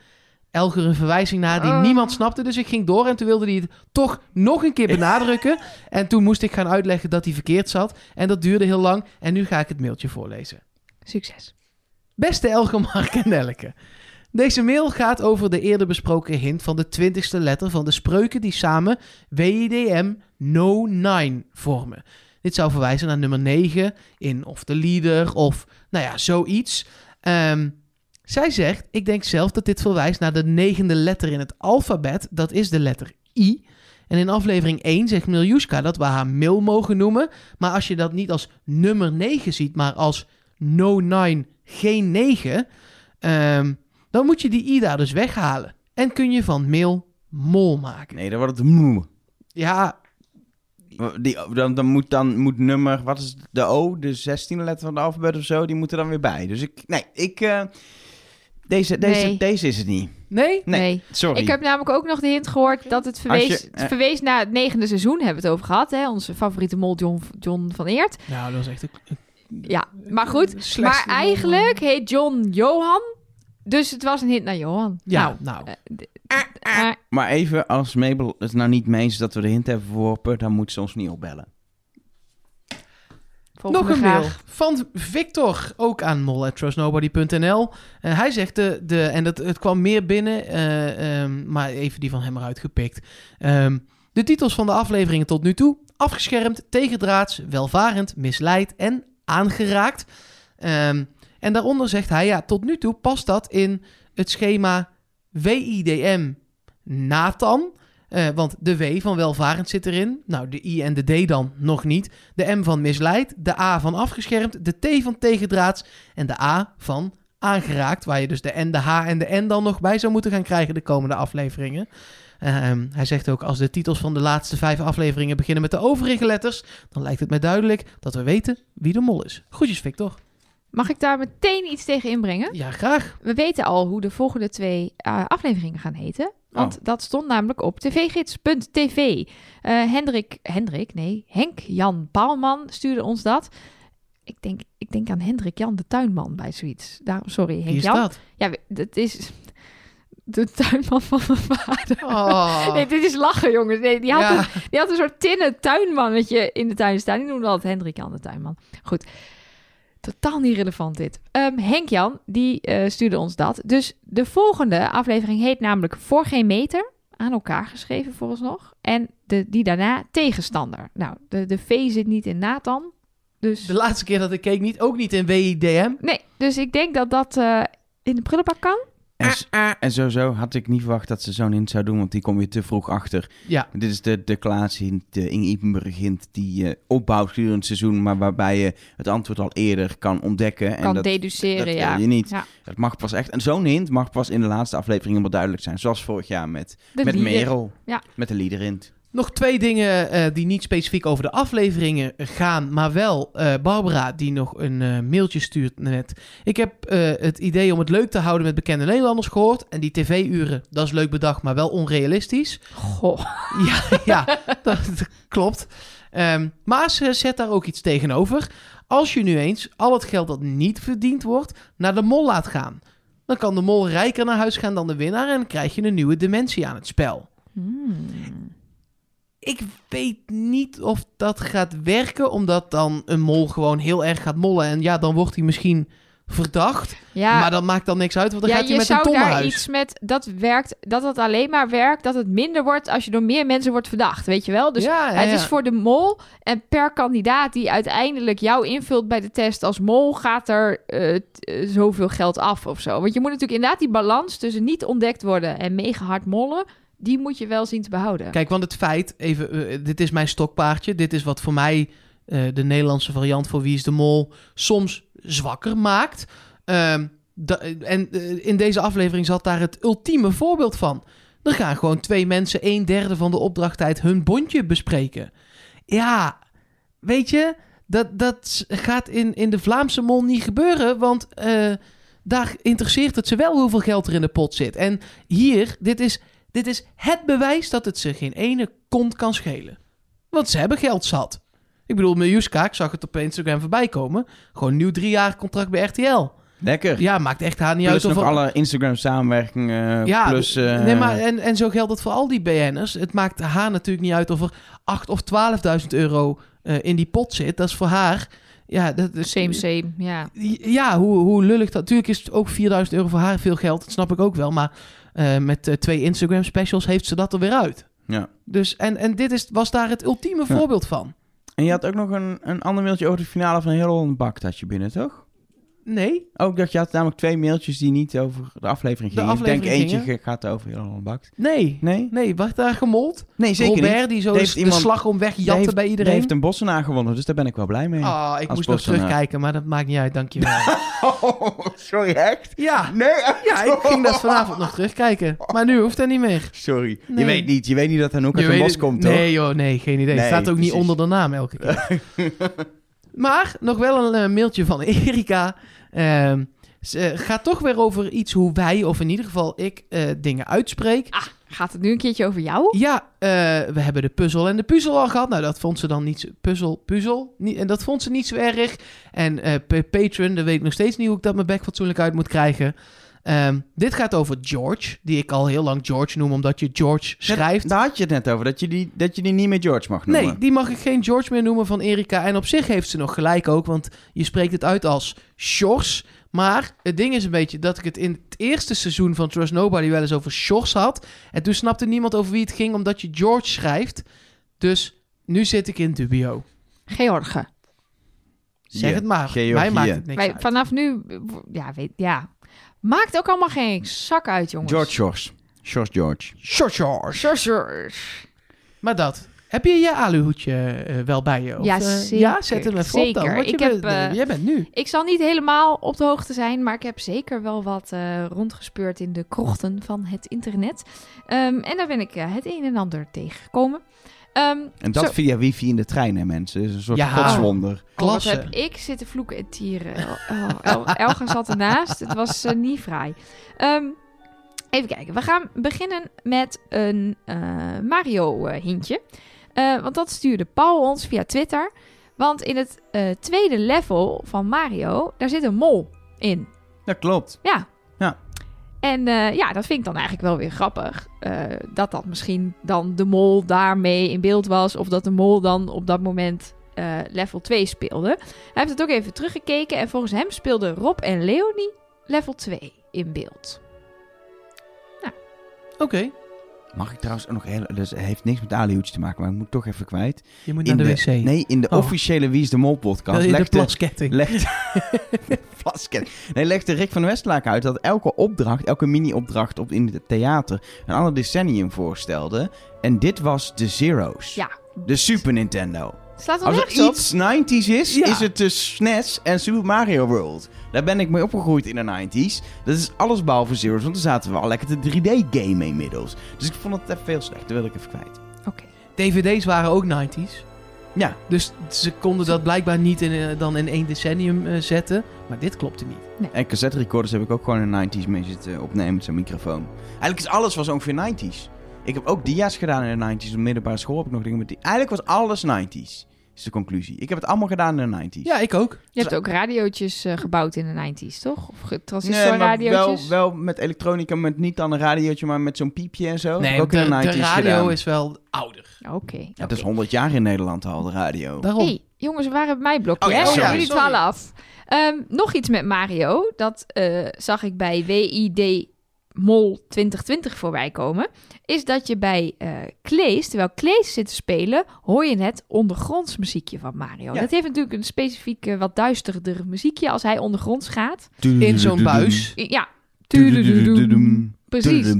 Elger een verwijzing naar die
Oh.
niemand snapte. Dus ik ging door en toen wilde hij het toch nog een keer benadrukken. en toen moest ik gaan uitleggen dat hij verkeerd zat. En dat duurde heel lang. En nu ga ik het mailtje voorlezen.
Succes.
Beste Elger, Mark en Nelke. Deze mail gaat over de eerder besproken hint van de twintigste letter van de spreuken die samen WIDM No 9 vormen. Dit zou verwijzen naar nummer 9 in of de leader of nou ja, zoiets. Ehm, zij zegt, ik denk zelf dat dit verwijst naar de negende letter in het alfabet. Dat is de letter I. En in aflevering 1 zegt Miljuska dat we haar Mil mogen noemen. Maar als je dat niet als nummer 9 ziet, maar als no 9, geen 9, ehm, dan moet je die i daar dus weghalen. En kun je van Mil Mol maken.
Nee, dan wordt het moe.
Ja,
Die, dan, dan, moet dan moet nummer, wat is de O, de 16e letter van het alfabet of zo, die moeten dan weer bij. Dus ik, nee, ik, eh, deze, deze,
Nee.
deze is het niet.
nee?
Nee,
Nee.
sorry.
Ik heb namelijk ook nog de hint gehoord dat het verwees,
je-
het verwees naar het negende seizoen. Hebben we het over gehad, hè? Onze favoriete mol John, John van Eert.
Nou, dat was echt een...
Ja, maar goed. Maar eigenlijk heet John Johan. Dus het was een hint naar Johan.
Ja,
Nou,
nou.
eh, d- eh,
Maar even, als Mabel het nou niet mee is dat we de hint hebben verworpen, dan moet ze ons niet opbellen.
volgende
Nog een mail van Victor, ook aan mol.trustnobody.nl. Eh, hij zegt, de, de, en dat, het kwam meer binnen, eh, ehm, maar even die van hem eruit gepikt. Ehm, de titels van de afleveringen tot nu toe. Afgeschermd, tegendraads, welvarend, misleid en aangeraakt. Ehm, en daaronder zegt hij, ja, tot nu toe past dat in het schema WIDM Nathan. Eh, want de W van welvarend zit erin. Nou, de I en de D dan nog niet. De M van misleid. De A van afgeschermd. De T van tegendraads. En de A van aangeraakt. Waar je dus de N, de H en de N dan nog bij zou moeten gaan krijgen de komende afleveringen. Ehm, hij zegt ook, als de titels van de laatste vijf afleveringen beginnen met de overige letters, dan lijkt het mij duidelijk dat we weten wie de mol is. Groetjes, Victor.
Mag ik daar meteen iets tegen inbrengen?
Ja, graag.
We weten al hoe de volgende twee eh, afleveringen gaan heten. Want
Oh.
dat stond namelijk op tvgids.tv. Eh Hendrik, Hendrik, nee, Henk Jan Paalman stuurde ons dat. Ik denk, ik denk aan Hendrik Jan de tuinman bij zoiets. Daarom, sorry, Henk Jan.
dat?
Ja, dat is de tuinman van mijn vader.
Oh.
Nee, dit is lachen, jongens. Nee, die, had
Ja.
een, die had een soort tinnen tuinmannetje in de tuin staan. Die noemde altijd Hendrik Jan de tuinman. Goed. Totaal niet relevant dit. Ehm, Henk Jan, die eh, stuurde ons dat. Dus de volgende aflevering heet namelijk Voor geen meter. Aan elkaar geschreven vooralsnog. En de, die daarna tegenstander. Nou, de, de V zit niet in Nathan. Dus
De laatste keer dat ik keek niet, ook niet in WIDM.
nee, dus ik denk dat dat eh, in de prullenbak kan.
En, s- en sowieso had ik niet verwacht dat ze zo'n hint zou doen, want die kom je te vroeg achter.
Ja,
Dit is de declaratie, de Inge Ipenburg hint die je opbouwt gedurende het seizoen, maar waarbij je het antwoord al eerder kan ontdekken. en
Kan
dat,
deduceren,
dat wil
ja.
je niet.
Ja.
Het mag pas echt, en zo'n hint mag pas in de laatste aflevering helemaal duidelijk zijn. Zoals vorig jaar met,
De
met
lieder.
Merel,
Ja.
met de liederhint.
Nog twee dingen eh, die niet specifiek over de afleveringen gaan, maar wel eh, Barbara die nog een eh, mailtje stuurt net. Ik heb het idee om het leuk te houden met bekende Nederlanders gehoord. En die tv-uren, dat is leuk bedacht, maar wel onrealistisch.
Goh.
Ja, ja dat, dat klopt. Ehm, maar ze zet daar ook iets tegenover. Als je nu eens al het geld dat niet verdiend wordt naar de mol laat gaan. Dan kan de mol rijker naar huis gaan dan de winnaar en krijg je een nieuwe dimensie aan het spel.
Hmm.
Ik weet niet of dat gaat werken, omdat dan een mol gewoon heel erg gaat mollen. En ja, dan wordt hij misschien verdacht.
Ja,
Maar dat maakt dan niks uit, want dan
ja,
gaat hij
je
met een
zou
ton naar
daar iets met dat werkt, dat het alleen maar werkt, dat het minder wordt als je door meer mensen wordt verdacht, weet je wel? Dus
ja, ja,
het
ja.
is voor de mol en per kandidaat die uiteindelijk jou invult bij de test als mol, gaat er eh, eh, zoveel geld af of zo. Want je moet natuurlijk inderdaad die balans tussen niet ontdekt worden en mega hard mollen, die moet je wel zien te behouden.
Kijk, want het feit, even, eh, dit is mijn stokpaardje. Dit is wat voor mij eh, de Nederlandse variant voor Wie is de Mol soms zwakker maakt. Ehm, da- en eh, in deze aflevering zat daar het ultieme voorbeeld van. Er gaan gewoon twee mensen een derde van de opdrachttijd hun bondje bespreken. Ja, weet je, dat, dat gaat in, in de Vlaamse mol niet gebeuren, want eh, daar interesseert het ze wel hoeveel geld er in de pot zit. En hier, dit is, dit is het bewijs dat het ze geen ene kont kan schelen. Want ze hebben geld zat. Ik bedoel, Miljuska, ik zag het op Instagram voorbij komen. Gewoon nieuw drie jaar contract bij RTL.
Lekker.
Ja, maakt echt haar niet
plus
uit
nog
of...
alle Instagram samenwerkingen,
Ja,
plus... eh,
nee, maar en, en zo geldt het voor al die BN'ers. Het maakt haar natuurlijk niet uit of er 8 of 12.000 euro eh, in die pot zit. Dat is voor haar... Ja, dat is,
Same, same, ja.
Ja, hoe, hoe lullig dat... Natuurlijk is het ook 4000 euro voor haar veel geld. Dat snap ik ook wel. Maar eh, met eh, twee Instagram specials heeft ze dat er weer uit.
Ja.
Dus, en, en dit is, was daar het ultieme
Ja.
voorbeeld van.
En je had ook nog een, een ander mailtje over de finale van Heel Holland Bakt had je binnen, toch?
Nee,
Ook dat je had namelijk twee mailtjes die niet over de aflevering
De
gingen. Ik denk eentje gaat over Holland Bakt.
nee,
Nee?
nee. Werd daar gemold?
Nee, zeker
Robert,
niet.
die zo de,
heeft
de
iemand-
slag om weg
Die
jatten
heeft,
bij iedereen.
heeft een Bossenaar gewonnen, dus daar ben ik wel blij mee.
Ah, ik
Als
moest nog terugkijken, maar dat maakt niet uit, dankjewel.
Oh, sorry, echt?
ja,
Nee,
ja, ik ging dat vanavond nog terugkijken. Maar nu hoeft dat niet meer.
Sorry.
Nee.
Je weet niet, je weet niet dat Anouk uit
Je
een bos komt, toch?
Nee joh, nee, geen idee.
Nee,
Staat ook niet onder de naam elke keer. maar nog wel een eh, mailtje van Erika. Ehm, ze gaat toch weer over iets hoe wij, of in ieder geval ik, eh, dingen uitspreek.
Ah, gaat het nu een keertje over jou?
Ja, eh, we hebben de puzzel en de puzzel al gehad. Nou, dat vond ze dan niet zo... Puzzel, puzzel? Niet, en dat vond ze niet zo erg. En eh pa- Patreon, daar weet ik nog steeds niet hoe ik dat mijn bek fatsoenlijk uit moet krijgen. Ehm, dit gaat over George, die ik al heel lang George noem, omdat je George schrijft.
Daar had je het net over, dat je die, dat je die niet meer George mag noemen.
Nee, die mag ik geen George meer noemen van Erika. En op zich heeft ze nog gelijk ook, want je spreekt het uit als Shores. Maar het ding is een beetje dat ik het in het eerste seizoen van Trust Nobody wel eens over Shores had. En toen snapte niemand over wie het ging, omdat je George schrijft. Dus nu zit ik in dubio.
George.
Zeg het maar.
Georgië.
Mij maakt het niks
Wij,
uit.
vanaf nu, ja, weet, ja. Maakt ook allemaal geen zak uit, jongens.
George. George George.
Short George.
George George.
Maar dat. Heb je je aluhoedje eh, wel bij je? Of,
Ja,
eh,
zeker.
Ja, zet hem even op dan.
Zeker.
Want je
Ik
bent,
heb, eh,
jij bent nu.
Ik zal niet helemaal op de hoogte zijn, maar ik heb zeker wel wat eh, rondgespeurd in de krochten van het internet. Ehm, en daar ben ik eh, het een en ander tegengekomen. Ehm,
En dat
zo-
via wifi in de trein, hè mensen. Dat is een soort
Ja.
godswonder.
Oh, wat
Klasse.
heb ik zitten vloeken en tieren. Oh, El- Elga zat ernaast. Het was eh, niet fraai. Ehm, even kijken. We gaan beginnen met een eh, Mario-hintje. want dat stuurde Paul ons via Twitter. Want in het eh, tweede level van Mario, daar zit een mol in.
Dat klopt.
Ja. En eh, ja, dat vind ik dan eigenlijk wel weer grappig. eh, dat dat misschien dan de mol daarmee in beeld was. Of dat de mol dan op dat moment eh, level 2 speelde. Hij heeft het ook even teruggekeken. En volgens hem speelden Rob en Leonie level 2 in beeld.
Oké,
Mag ik trouwens ook nog heel... Dus het heeft niks met alihoedjes te maken, maar ik moet toch even kwijt.
je moet naar
In
de,
de,
wc.
Nee, in de
Oh.
officiële Wie is de Mol podcast
je de
legde,
plasketting.
legde, Plasket. nee, legde Rick van Westlaak uit dat elke opdracht, elke mini-opdracht op, in het theater een ander decennium voorstelde. En dit was de Zero's.
Ja.
De Super Nintendo.
Slaat
Als er
nergens op.
iets 90s is,
Ja.
is het de SNES en Super Mario World. Daar ben ik mee opgegroeid in de 90s. Dat is alles behalve Zero's, want toen zaten we al lekker te 3D-game inmiddels. Dus ik vond het even veel slecht, dat wil ik even kwijt.
Oké.
DVD's waren ook 90s.
Ja,
Dus ze konden dat blijkbaar niet in, eh, dan in één decennium eh, zetten. Maar dit klopte niet.
en cassette recorders heb ik ook gewoon in de 90s mee zitten opnemen met zo'n microfoon. Eigenlijk is alles was ongeveer 90s. Ik heb ook dia's gedaan in de 90s. Op middelbare school heb ik nog dingen met die... Eigenlijk was alles 90s, is de conclusie. Ik heb het allemaal gedaan in de 90s.
Ja, ik ook.
Je hebt ook radiootjes eh, gebouwd in de 90s, toch? Of ge-
Nee, maar
transistorradiootjes?
wel, wel met elektronica, met niet dan een radiootje, maar met zo'n piepje en zo.
Nee,
ook
de,
in de 90s
de radio
gedaan.
is wel ouder.
Oké.
Ja, het is 100 jaar in Nederland al, de radio.
Daarom.
hey, jongens, we waren bij mijn blokje,
Oh ja, sorry.
Jullie dwalen af. Ehm, nog iets met Mario. Dat eh, zag ik bij WID Mol 2020 voorbij komen. Is dat je bij eh Klees, terwijl Klees zit te spelen, hoor je het ondergronds muziekje van Mario.
Ja.
Dat heeft natuurlijk een specifiek eh, wat duisterder muziekje als hij ondergronds gaat.
In zo'n buis.
Ja. Precies.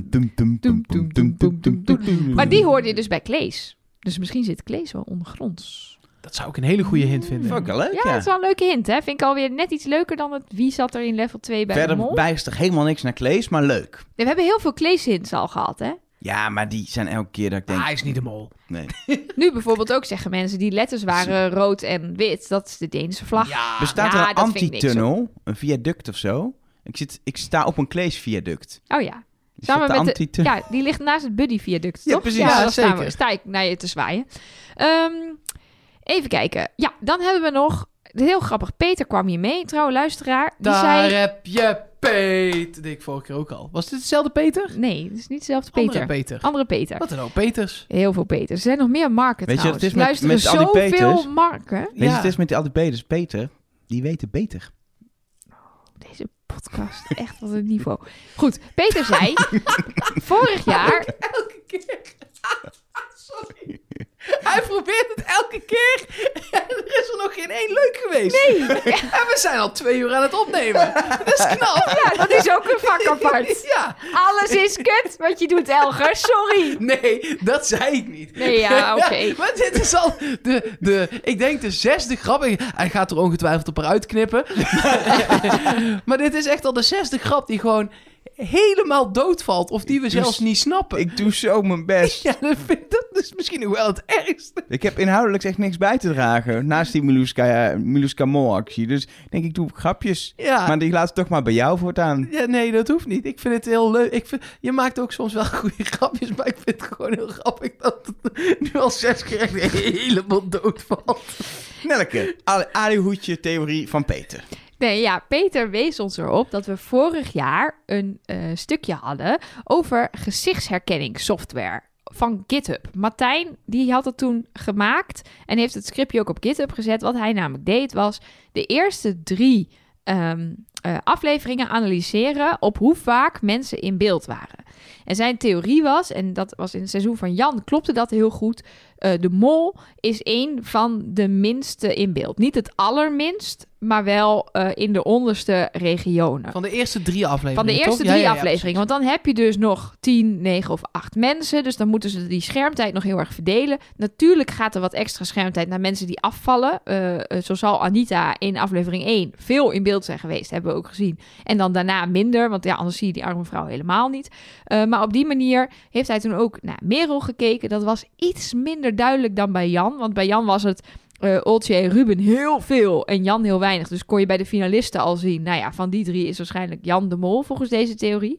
Maar die hoorde je dus bij Klees. Dus misschien zit Klees wel ondergronds.
Dat zou ik een hele goede hint vinden.
Vond ik wel leuk,
Ja,
ja.
dat is wel een leuke hint, hè? Vind ik alweer net iets leuker dan het wie zat er in level 2 bij de
Verder
mol.
wijst er helemaal niks naar Klees, maar leuk.
Nee, we hebben heel veel Klees-hints al gehad, hè?
Ja, maar die zijn elke keer dat ik denk...
Ah, hij is niet de mol.
Nee.
Nu bijvoorbeeld ook zeggen mensen die letters waren rood en wit. Dat is de Deense vlag.
Ja.
Bestaat
ja,
er een
dat vind ik niks,
antitunnel, een viaduct of zo? Ik, zit, ik sta op een Klees viaduct.
Oh ja.
Is
Samen
dat de
met de,
antitunnel?
ja, die ligt naast het Buddy-viaduct,
Ja,
toch?
precies.
Ja,
Ja,
daar staan we,
zeker.
sta ik naar je te zwaaien. Ehm, even kijken. Ja, dan hebben we nog... Heel grappig, Peter kwam hier mee, trouwe luisteraar. Die
Daar
zei...
heb je Peter. Dat deed ik vorige keer ook al. Was dit dezelfde Peter?
Nee, het is niet dezelfde Peter.
Andere Peter.
Andere Peter.
Wat dan ook, Peters.
Heel veel Peters. Er zijn nog meer marken
Weet je wat het is met-
Luisteren
met al die
zoveel
Peters?
marken.
Weet je,
Ja.
het is met die Adepeders, Peter, die weten beter.
Deze podcast, echt wat een niveau. Goed, Peter zei... vorig jaar...
Elke keer. Sorry. Hij probeert het elke keer. En er is er nog geen één leuk geweest. Nee. En we zijn al twee uur aan het opnemen. Dat is knap.
Ja, dat is ook een vak apart.
Ja.
Alles is kut wat je doet, Elger. Sorry.
Nee, dat zei ik niet.
Nee, ja, oké.
maar dit is al de, de, ik denk de zesde grap. Hij gaat er ongetwijfeld op eruit knippen. maar dit is echt al de zesde grap die gewoon helemaal doodvalt. Of die we zelfs
doe-
niet snappen.
Ik doe zo mijn best.
Ja, dat, vind, dat is misschien nog wel het ergste.
Ik heb inhoudelijk echt niks bij te dragen. Naast die Miluska, Miluska Mol actie. Dus denk ik doe grapjes.
Ja.
Maar die laat het toch maar bij jou voortaan.
Ja, nee, dat hoeft niet. Ik vind het heel leuk. Ik vind, je maakt ook soms wel goede grapjes, maar ik vind het gewoon heel grappig dat het nu al zes keer echt helemaal doodvalt.
Nelke, alihoedje theorie van Peter.
Nee, ja, Peter wees ons erop dat we vorig jaar een eh, stukje hadden over gezichtsherkenningssoftware van GitHub. Martijn, die had het toen gemaakt en heeft het scriptje ook op GitHub gezet. Wat hij namelijk deed was de eerste drie ehm, eh, afleveringen analyseren op hoe vaak mensen in beeld waren. En zijn theorie was, en dat was in het seizoen van Jan, klopte dat heel goed. Eh, de mol is een van de minste in beeld. Niet het allerminst, maar wel eh, in de onderste regionen.
Van de eerste drie afleveringen,
Van de eerste drie
ja, ja,
afleveringen. Want dan heb je dus nog 10, 9 of 8 mensen. Dus dan moeten ze die schermtijd nog heel erg verdelen. Natuurlijk gaat er wat extra schermtijd naar mensen die afvallen. Eh, zo zal Anita in aflevering 1 veel in beeld zijn geweest. Hebben we ook gezien. En dan daarna minder. Want ja, anders zie je die arme vrouw helemaal niet. Maar op die manier heeft hij toen ook naar Merel gekeken. Dat was iets minder duidelijk dan bij Jan. Want bij Jan was het eh Oltje en Ruben heel veel en Jan heel weinig. Dus kon je bij de finalisten al zien, nou ja, van die drie is waarschijnlijk Jan de Mol volgens deze theorie.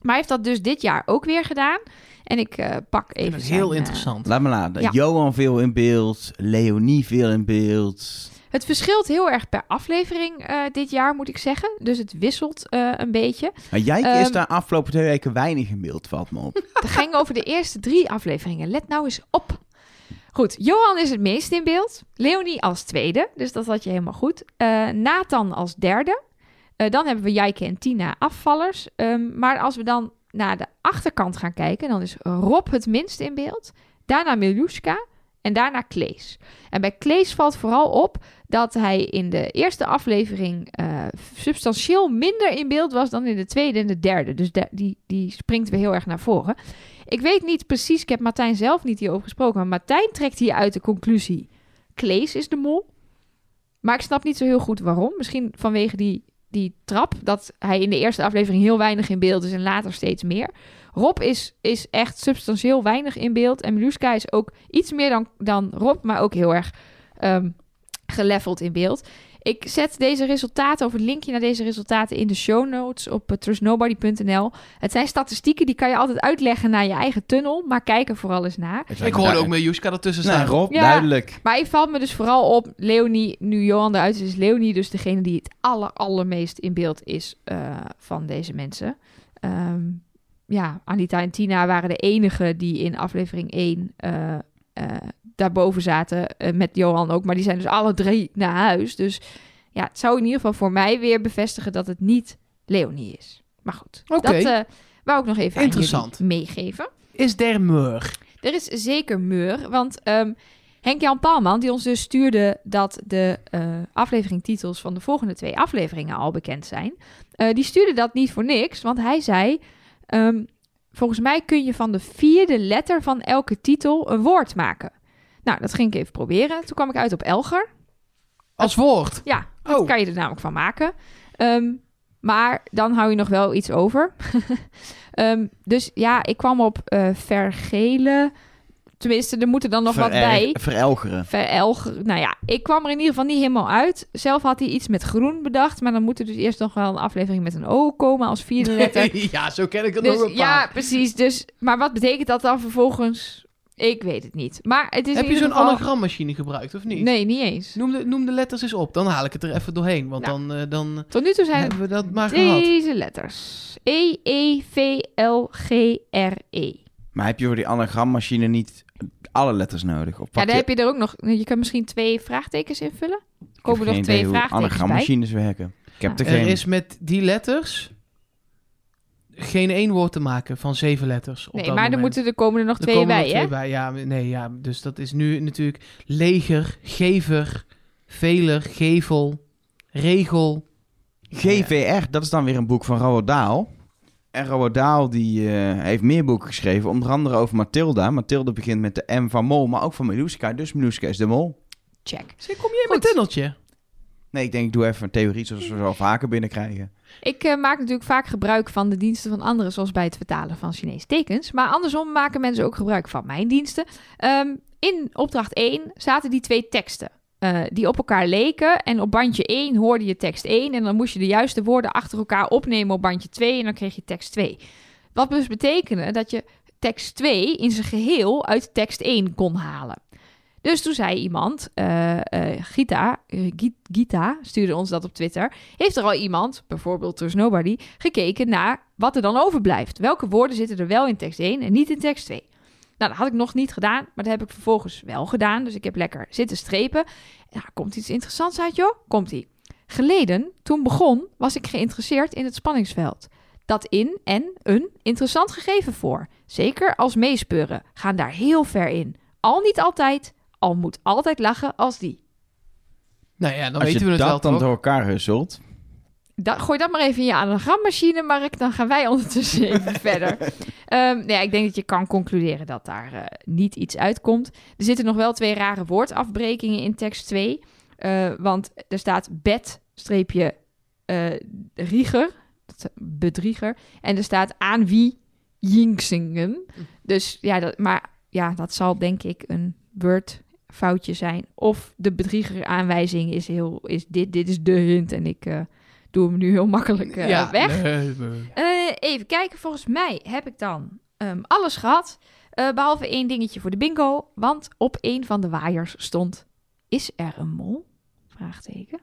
Maar hij heeft dat dus dit jaar ook weer gedaan. En ik eh, pak
Ik vind
even
het heel
zijn, eh,
interessant.
Laat me laten.
Ja.
Johan veel in beeld. Leonie veel in beeld.
het verschilt heel erg per aflevering eh, dit jaar, moet ik zeggen. Dus het wisselt eh, een beetje.
Maar Jijke is
Ehm,
daar afgelopen twee weken weinig in beeld, valt me op.
Het ging over de eerste drie afleveringen. Let nou eens op. Goed, Johan is het meest in beeld. Leonie als tweede, dus dat had je helemaal goed. Eh, Nathan als derde. Eh, dan hebben we Jijke en Tina afvallers. Ehm, maar als we dan naar de achterkant gaan kijken, dan is Rob het minst in beeld. Daarna Miljuska en daarna Klees. En bij Klees valt vooral op dat hij in de eerste aflevering eh, substantieel minder in beeld was dan in de tweede en de derde. Dus die, die springt weer heel erg naar voren. Ik weet niet precies, ik heb Martijn zelf niet hierover gesproken, maar Martijn trekt hier uit de conclusie: Klees is de mol. Maar ik snap niet zo heel goed waarom. Misschien vanwege die, die trap, dat hij in de eerste aflevering heel weinig in beeld is en later steeds meer. Rob is, is echt substantieel weinig in beeld. En Miluska is ook iets meer dan, dan Rob, maar ook heel erg ehm geleveld in beeld. Ik zet deze resultaten, of het linkje naar deze resultaten in de show notes op eh, trustnobody.nl. Het zijn statistieken, die kan je altijd uitleggen naar je eigen tunnel, maar kijk er vooral eens naar.
Ik hoorde ook Miljuska ertussen staan.
Rob,
Ja.
duidelijk.
Maar ik valt me dus vooral op, Leonie, nu Johan eruit is, is Leonie dus degene die het aller, allermeest in beeld is eh, van deze mensen. Ehm, ja, Anita en Tina waren de enigen die in aflevering 1 eh, eh, daarboven zaten, eh, met Johan ook. Maar die zijn dus alle drie naar huis. Dus ja, het zou in ieder geval voor mij weer bevestigen dat het niet Leonie is. Maar goed, dat eh wou ik nog even
Interessant.
meegeven.
Is der meur?
Er is zeker meur, want ehm, Henk-Jan Paalman, die ons dus stuurde dat de eh afleveringtitels van de volgende twee afleveringen al bekend zijn, die stuurde dat niet voor niks, want hij zei, ehm, volgens mij kun je van de vierde letter van elke titel een woord maken. Nou, dat ging ik even proberen. Toen kwam ik uit op Elger.
Als woord?
Ja, dat
Oh.
kan je er namelijk van maken. Ehm, maar dan hou je nog wel iets over. Ehm, dus ja, ik kwam op eh vergelen. Tenminste, er moet er dan nog wat bij.
Verelgeren.
Verelgen. Nou ja, ik kwam er in ieder geval niet helemaal uit. Zelf had hij iets met groen bedacht. Maar dan moet er dus eerst nog wel een aflevering met een O komen als vierde letter.
ja, zo ken ik het nog een paar.
ja, precies. Dus, maar wat betekent dat dan vervolgens? Ik weet het niet. Maar het is
Heb je zo'n
geval...
anagrammachine gebruikt of niet?
Nee, niet eens.
Noem de, noem de letters eens op, dan haal ik het er even doorheen. Want
Nou.
dan, eh, dan
Tot nu toe zijn
hebben we dat maar gehad.
Deze letters. E, E, V, L, G, R, E.
Maar heb je voor die anagrammachine niet alle letters nodig? Of
Ja, dan
je...
heb je er ook nog... Je kan misschien twee vraagtekens invullen.
Ik heb
Komen er
geen
nog twee vraagtekens bij?
anagrammachines werken. Ik heb er
Er
geen...
is met die letters geen één woord te maken van zeven letters. Op
Nee,
dat
maar er, moeten, er komen er nog
Er
twee
komen
bij, hè?
twee bij. Ja, nee, ja, dus dat is nu natuurlijk leger, gever, veler, gevel, regel.
GVR, dat is dan weer een boek van Roald Dahl. En Roald Dahl die, eh, heeft meer boeken geschreven, onder andere over Mathilda. Mathilda begint met de M van Mol, maar ook van Miluska. Dus Miluska is de mol.
Check.
Zeg, kom je in
Goed.
mijn tunneltje?
Nee, ik denk ik doe even een theorie zoals we zo vaker binnenkrijgen.
Ik eh, maak natuurlijk vaak gebruik van de diensten van anderen, zoals bij het vertalen van Chinese tekens. Maar andersom maken mensen ook gebruik van mijn diensten. Ehm, in opdracht 1 zaten die twee teksten. eh, die op elkaar leken. En op bandje 1 hoorde je tekst 1. En dan moest je de juiste woorden achter elkaar opnemen op bandje 2. En dan kreeg je tekst 2. Wat dus betekende dat je tekst 2 in zijn geheel uit tekst 1 kon halen. Dus toen zei iemand, eh, eh, Gita, eh, Gi- Gita stuurde ons dat op Twitter. Heeft er al iemand, bijvoorbeeld Trust Nobody, gekeken naar wat er dan overblijft? Welke woorden zitten er wel in tekst 1 en niet in tekst 2? Nou, dat had ik nog niet gedaan, maar dat heb ik vervolgens wel gedaan. Dus ik heb lekker zitten strepen. Ja, komt iets interessants uit, joh? Komt-ie. Geleden, toen begon, was ik geïnteresseerd in het spanningsveld. dat in en een interessant gegeven voor. Zeker als meespeuren gaan daar heel ver in. Al niet altijd, al moet altijd lachen als die.
Nou ja, dan
Als
weten
je
we het
dat
wel,
dan
toch?
door elkaar husselt.
Da gooi dat maar even in je anagrammachine, Mark. Dan gaan wij ondertussen even verder. Ehm, nou ja, ik denk dat je kan concluderen dat daar eh, niet iets uitkomt. Er zitten nog wel twee rare woordafbrekingen in tekst 2. eh, want er staat bed, streepje, eh, rieger, dat- bedrieger. En er staat aan wie jinxingen. Dus ja, dat, maar ja, dat zal denk ik een wordfoutje zijn. Of de bedrieger aanwijzing is heel, is dit, dit is de hint en ik... eh, doe hem nu heel makkelijk eh, weg.
nee, nee.
Eh, even kijken, volgens mij heb ik dan ehm, alles gehad. eh, behalve één dingetje voor de bingo. Want op een van de waaiers stond... Is er een mol? Vraagteken.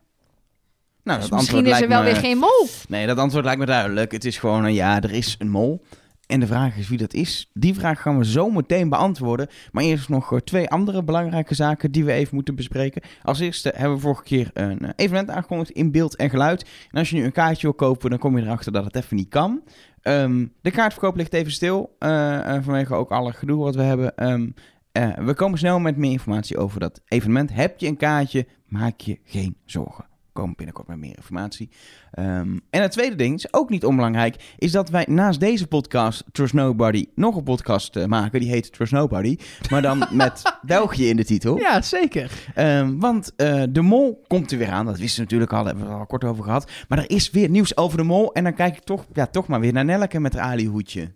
Nou,
Dus
dat
misschien is er wel
me-
weer geen mol.
Nee, dat antwoord lijkt me duidelijk. Het is gewoon een ja, er is een mol. En de vraag is wie dat is. Die vraag gaan we zo meteen beantwoorden. Maar eerst nog eh, twee andere belangrijke zaken die we even moeten bespreken. Als eerste hebben we vorige keer een eh, evenement aangekondigd in beeld en geluid. En als je nu een kaartje wil kopen, dan kom je erachter dat het even niet kan. Ehm, de kaartverkoop ligt even stil. eh, vanwege ook alle gedoe wat we hebben. Ehm, eh, we komen snel met meer informatie over dat evenement. Heb je een kaartje, maak je geen zorgen. We komen binnenkort met meer informatie. Ehm, en het tweede ding, is ook niet onbelangrijk, is dat wij naast deze podcast, Trust Nobody, nog een podcast eh, maken. Die heet Trust Nobody, maar dan met België in de titel.
Ja, zeker.
Ehm, want eh, de mol komt er weer aan. Dat wisten we natuurlijk al, hebben we het al kort over gehad. Maar er is weer nieuws over de mol. En dan kijk ik toch, ja, toch maar weer naar Nelleke met haar Ali-hoedje.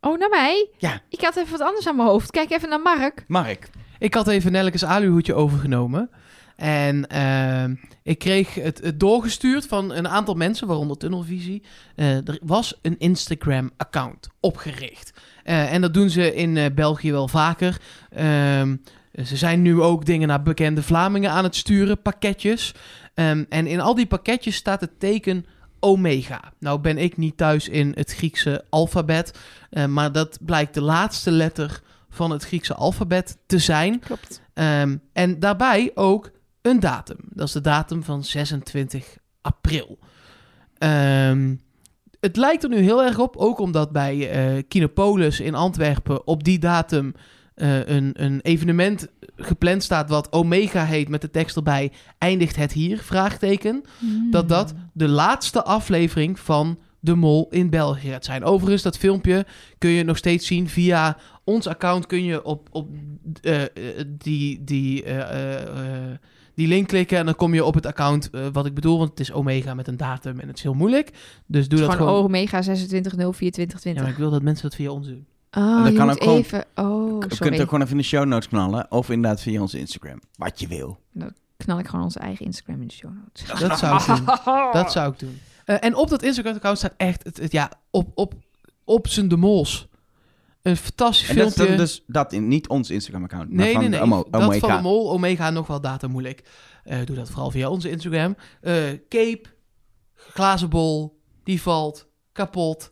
Oh, naar mij?
Ja.
Ik had even wat anders aan mijn hoofd. Kijk even naar Mark.
Mark.
Ik had even Nelleke's aluhoedje overgenomen. En ehm, ik kreeg het, het doorgestuurd van een aantal mensen, waaronder Tunnelvisie. Eh, er was een Instagram-account opgericht. Eh, en dat doen ze in eh, België wel vaker. Ehm, ze zijn nu ook dingen naar bekende Vlamingen aan het sturen, pakketjes. Ehm, en in al die pakketjes staat het teken Omega. Nou ben ik niet thuis in het Griekse alfabet, maar dat blijkt de laatste letter van het Griekse alfabet te zijn.
Klopt.
En daarbij ook een datum. Dat is de datum van 26 april. Ehm, het lijkt er nu heel erg op, ook omdat bij eh Kinopolis in Antwerpen op die datum eh, een, een evenement gepland staat wat Omega heet met de tekst erbij, eindigt het hier? Vraagteken. Dat dat de laatste aflevering van De Mol in België gaat zijn. Overigens, dat filmpje kun je nog steeds zien via ons account. Kun je op, op eh, die, die, die link klikken en dan kom je op het account eh, wat ik bedoel. Want het is Omega met een datum en het is heel moeilijk. Dus doe dat
gewoon
gewoon.
Omega 26 04 2020.
Ja, maar ik wil dat mensen dat via ons doen.
Oh,
dat
je
kan
moet
ook gewoon-
even... Oh,
Je kunt
sorry.
ook gewoon even in de show notes knallen. Of inderdaad via onze Instagram. Wat je wil.
Knal ik gewoon onze eigen Instagram in de show notes.
Dat zou ik doen. Dat zou ik doen. Eh, en op dat Instagram-account staat echt, het, het- ja, op, op, op zijn de mols. Een fantastisch
En dat is
filmpje.
dan dus dat in, niet ons Instagram-account. maar
Nee,
van
nee,
de
nee.
Omo-
dat
Omega.
van de mol, Omega nog wel data moeilijk. Eh, doe dat vooral via onze Instagram. Eh, cape, glazen bol, die valt kapot.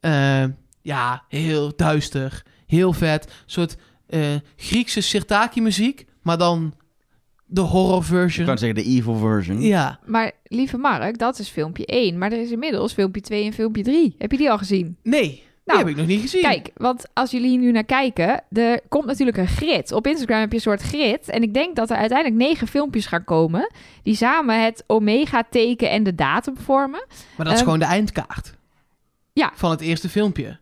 Eh, ja, heel duister, heel vet. Een soort eh, Griekse sirtaki muziek, maar dan de horror
Ik
version.
kan zeggen de evil version.
Ja,
Maar lieve Mark, dat is filmpje 1. Maar er is inmiddels filmpje 2 en filmpje 3. Heb je die al gezien?
nee, die
Nou,
heb ik nog niet gezien.
Kijk, want als jullie hier nu naar kijken, er komt natuurlijk een grid. Op Instagram heb je een soort grid. En ik denk dat er uiteindelijk negen filmpjes gaan komen. Die samen het omega-teken en de datum vormen.
maar dat is
Ehm,
gewoon de eindkaart.
ja.
Van het eerste filmpje.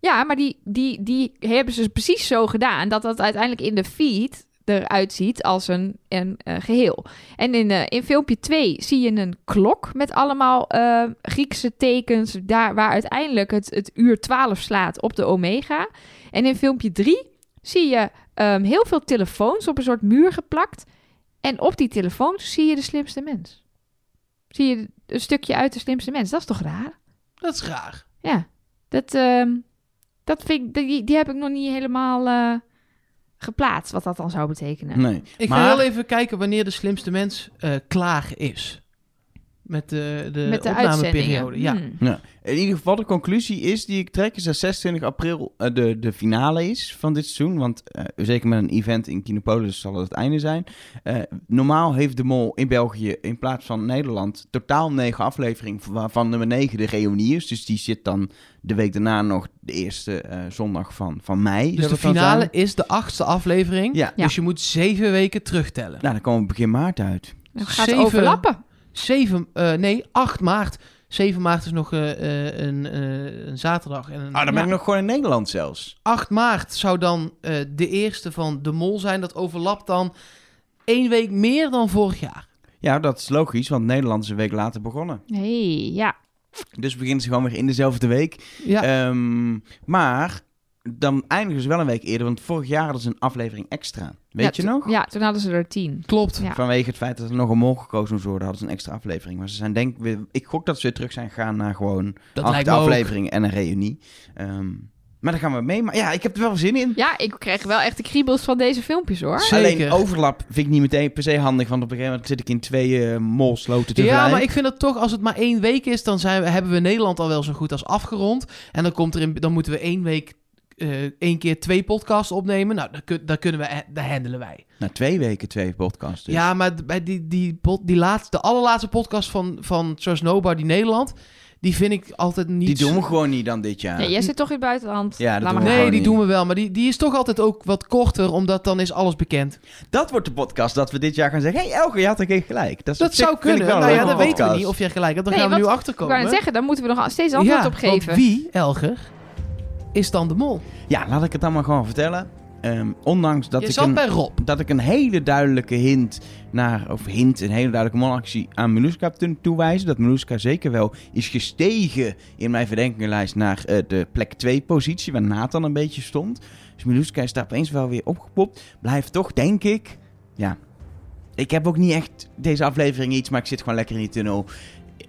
Ja, maar die, die, die hebben ze dus precies zo gedaan dat dat uiteindelijk in de feed eruit ziet als een, een eh, geheel. En in, eh, in filmpje 2 zie je een klok met allemaal eh, Griekse tekens, daar, waar uiteindelijk het, het uur 12 slaat op de omega. En in filmpje 3 zie je ehm, heel veel telefoons op een soort muur geplakt. En op die telefoons zie je de slimste mens. Zie je een stukje uit de slimste mens. Dat is toch raar?
Dat is raar.
Ja, dat, ehm, dat vind ik, die, die heb ik nog niet helemaal geplaatst, wat dat dan zou betekenen.
Nee.
Ik
Maar-
ga heel even kijken wanneer de slimste mens eh, klaar is. Met de, de,
Met de
opnameperiode. Ja.
Hmm.
In ieder geval, de conclusie is die ik trek, is dat 26 april eh, de, de finale is van dit seizoen. Want eh, zeker met een event in Kinopolis zal het het einde zijn. Eh, normaal heeft de Mol in België in plaats van Nederland totaal negen afleveringen, waarvan nummer 9 de reunie is. Dus die zit dan de week daarna nog de eerste eh, zondag van, van mei.
Dus de
het
finale
zijn.
is de achtste aflevering.
Ja.
Ja.
Dus je moet zeven weken terugtellen.
Nou, dan komen we begin maart uit.
Dan gaat
Zeven-
overlappen.
7, eh, nee, 8 maart. 7 maart is nog eh, eh, een, eh, een zaterdag. En een,
Ah, dan ben ik nog gewoon in Nederland zelfs.
8 maart zou dan eh, de eerste van de Mol zijn. Dat overlapt dan één week meer dan vorig jaar.
Ja, dat is logisch, want Nederland is een week later begonnen.
hey, ja.
Dus beginnen ze gewoon weer in dezelfde week.
Ja,
Ehm, maar dan eindigen ze wel een week eerder, want vorig jaar hadden ze een aflevering extra. Weet
Ja,
je nog?
Ja, toen hadden ze er tien.
klopt.
Ja.
Vanwege het feit dat er nog een mol gekozen moest worden, hadden ze een extra aflevering. Maar ze zijn denk ik, gok dat ze weer terug zijn gegaan naar gewoon
Dat
acht afleveringen en een reunie. Ehm, maar daar gaan we mee. Maar ja, ik heb er wel zin in.
Ja, ik kreeg wel echt de kriebels van deze filmpjes hoor.
Zeker.
Alleen overlap vind ik niet meteen per se handig, want op een gegeven moment zit ik in twee eh molsloten tegelijk.
Ja, maar ik vind het toch, als het maar één week is, dan zijn we, hebben we Nederland al wel zo goed als afgerond. En dan, komt er in, dan moeten we één week eh, één keer twee podcasts opnemen. Nou, dat, kun- dat kunnen we, dat handelen wij.
Na twee weken twee podcasts. dus.
Ja, maar bij die, die, pod- die laatste, de allerlaatste podcast van, van Trust Nobody Nederland, die vind ik altijd niet...
Die doen we gewoon niet dan dit jaar.
Ja, jij zit toch in het buitenland.
Ja, dat
Laat
doen
maar
we
gaan.
Nee, die doen we wel, maar die, die is toch altijd ook wat korter, omdat dan is alles bekend.
Dat wordt de podcast dat we dit jaar gaan zeggen. Hé, hey, Elke, je had er geen gelijk. Dat,
zou kunnen. Nou ja, dat weten we niet of jij gelijk hebt. Dan
Nee,
gaan we nu
want- Ik
achterkomen.
wou zeggen, daar moeten we nog steeds antwoord
ja,
op geven.
want wie, Elger, is dan de mol?
Ja, laat ik het dan maar gewoon vertellen. Ehm, ondanks dat
je
ik, een,
bij Rob.
dat ik een hele duidelijke hint naar, of hint, een hele duidelijke monactie aan Meluska heb kunnen toewijzen. Dat Meluska zeker wel is gestegen in mijn verdenkingenlijst naar eh, de plek 2 positie, waar Nathan een beetje stond. Dus Meluska is daar opeens wel weer opgepopt. Blijft toch, denk ik, ja. Ik heb ook niet echt deze aflevering iets, maar ik zit gewoon lekker in die tunnel.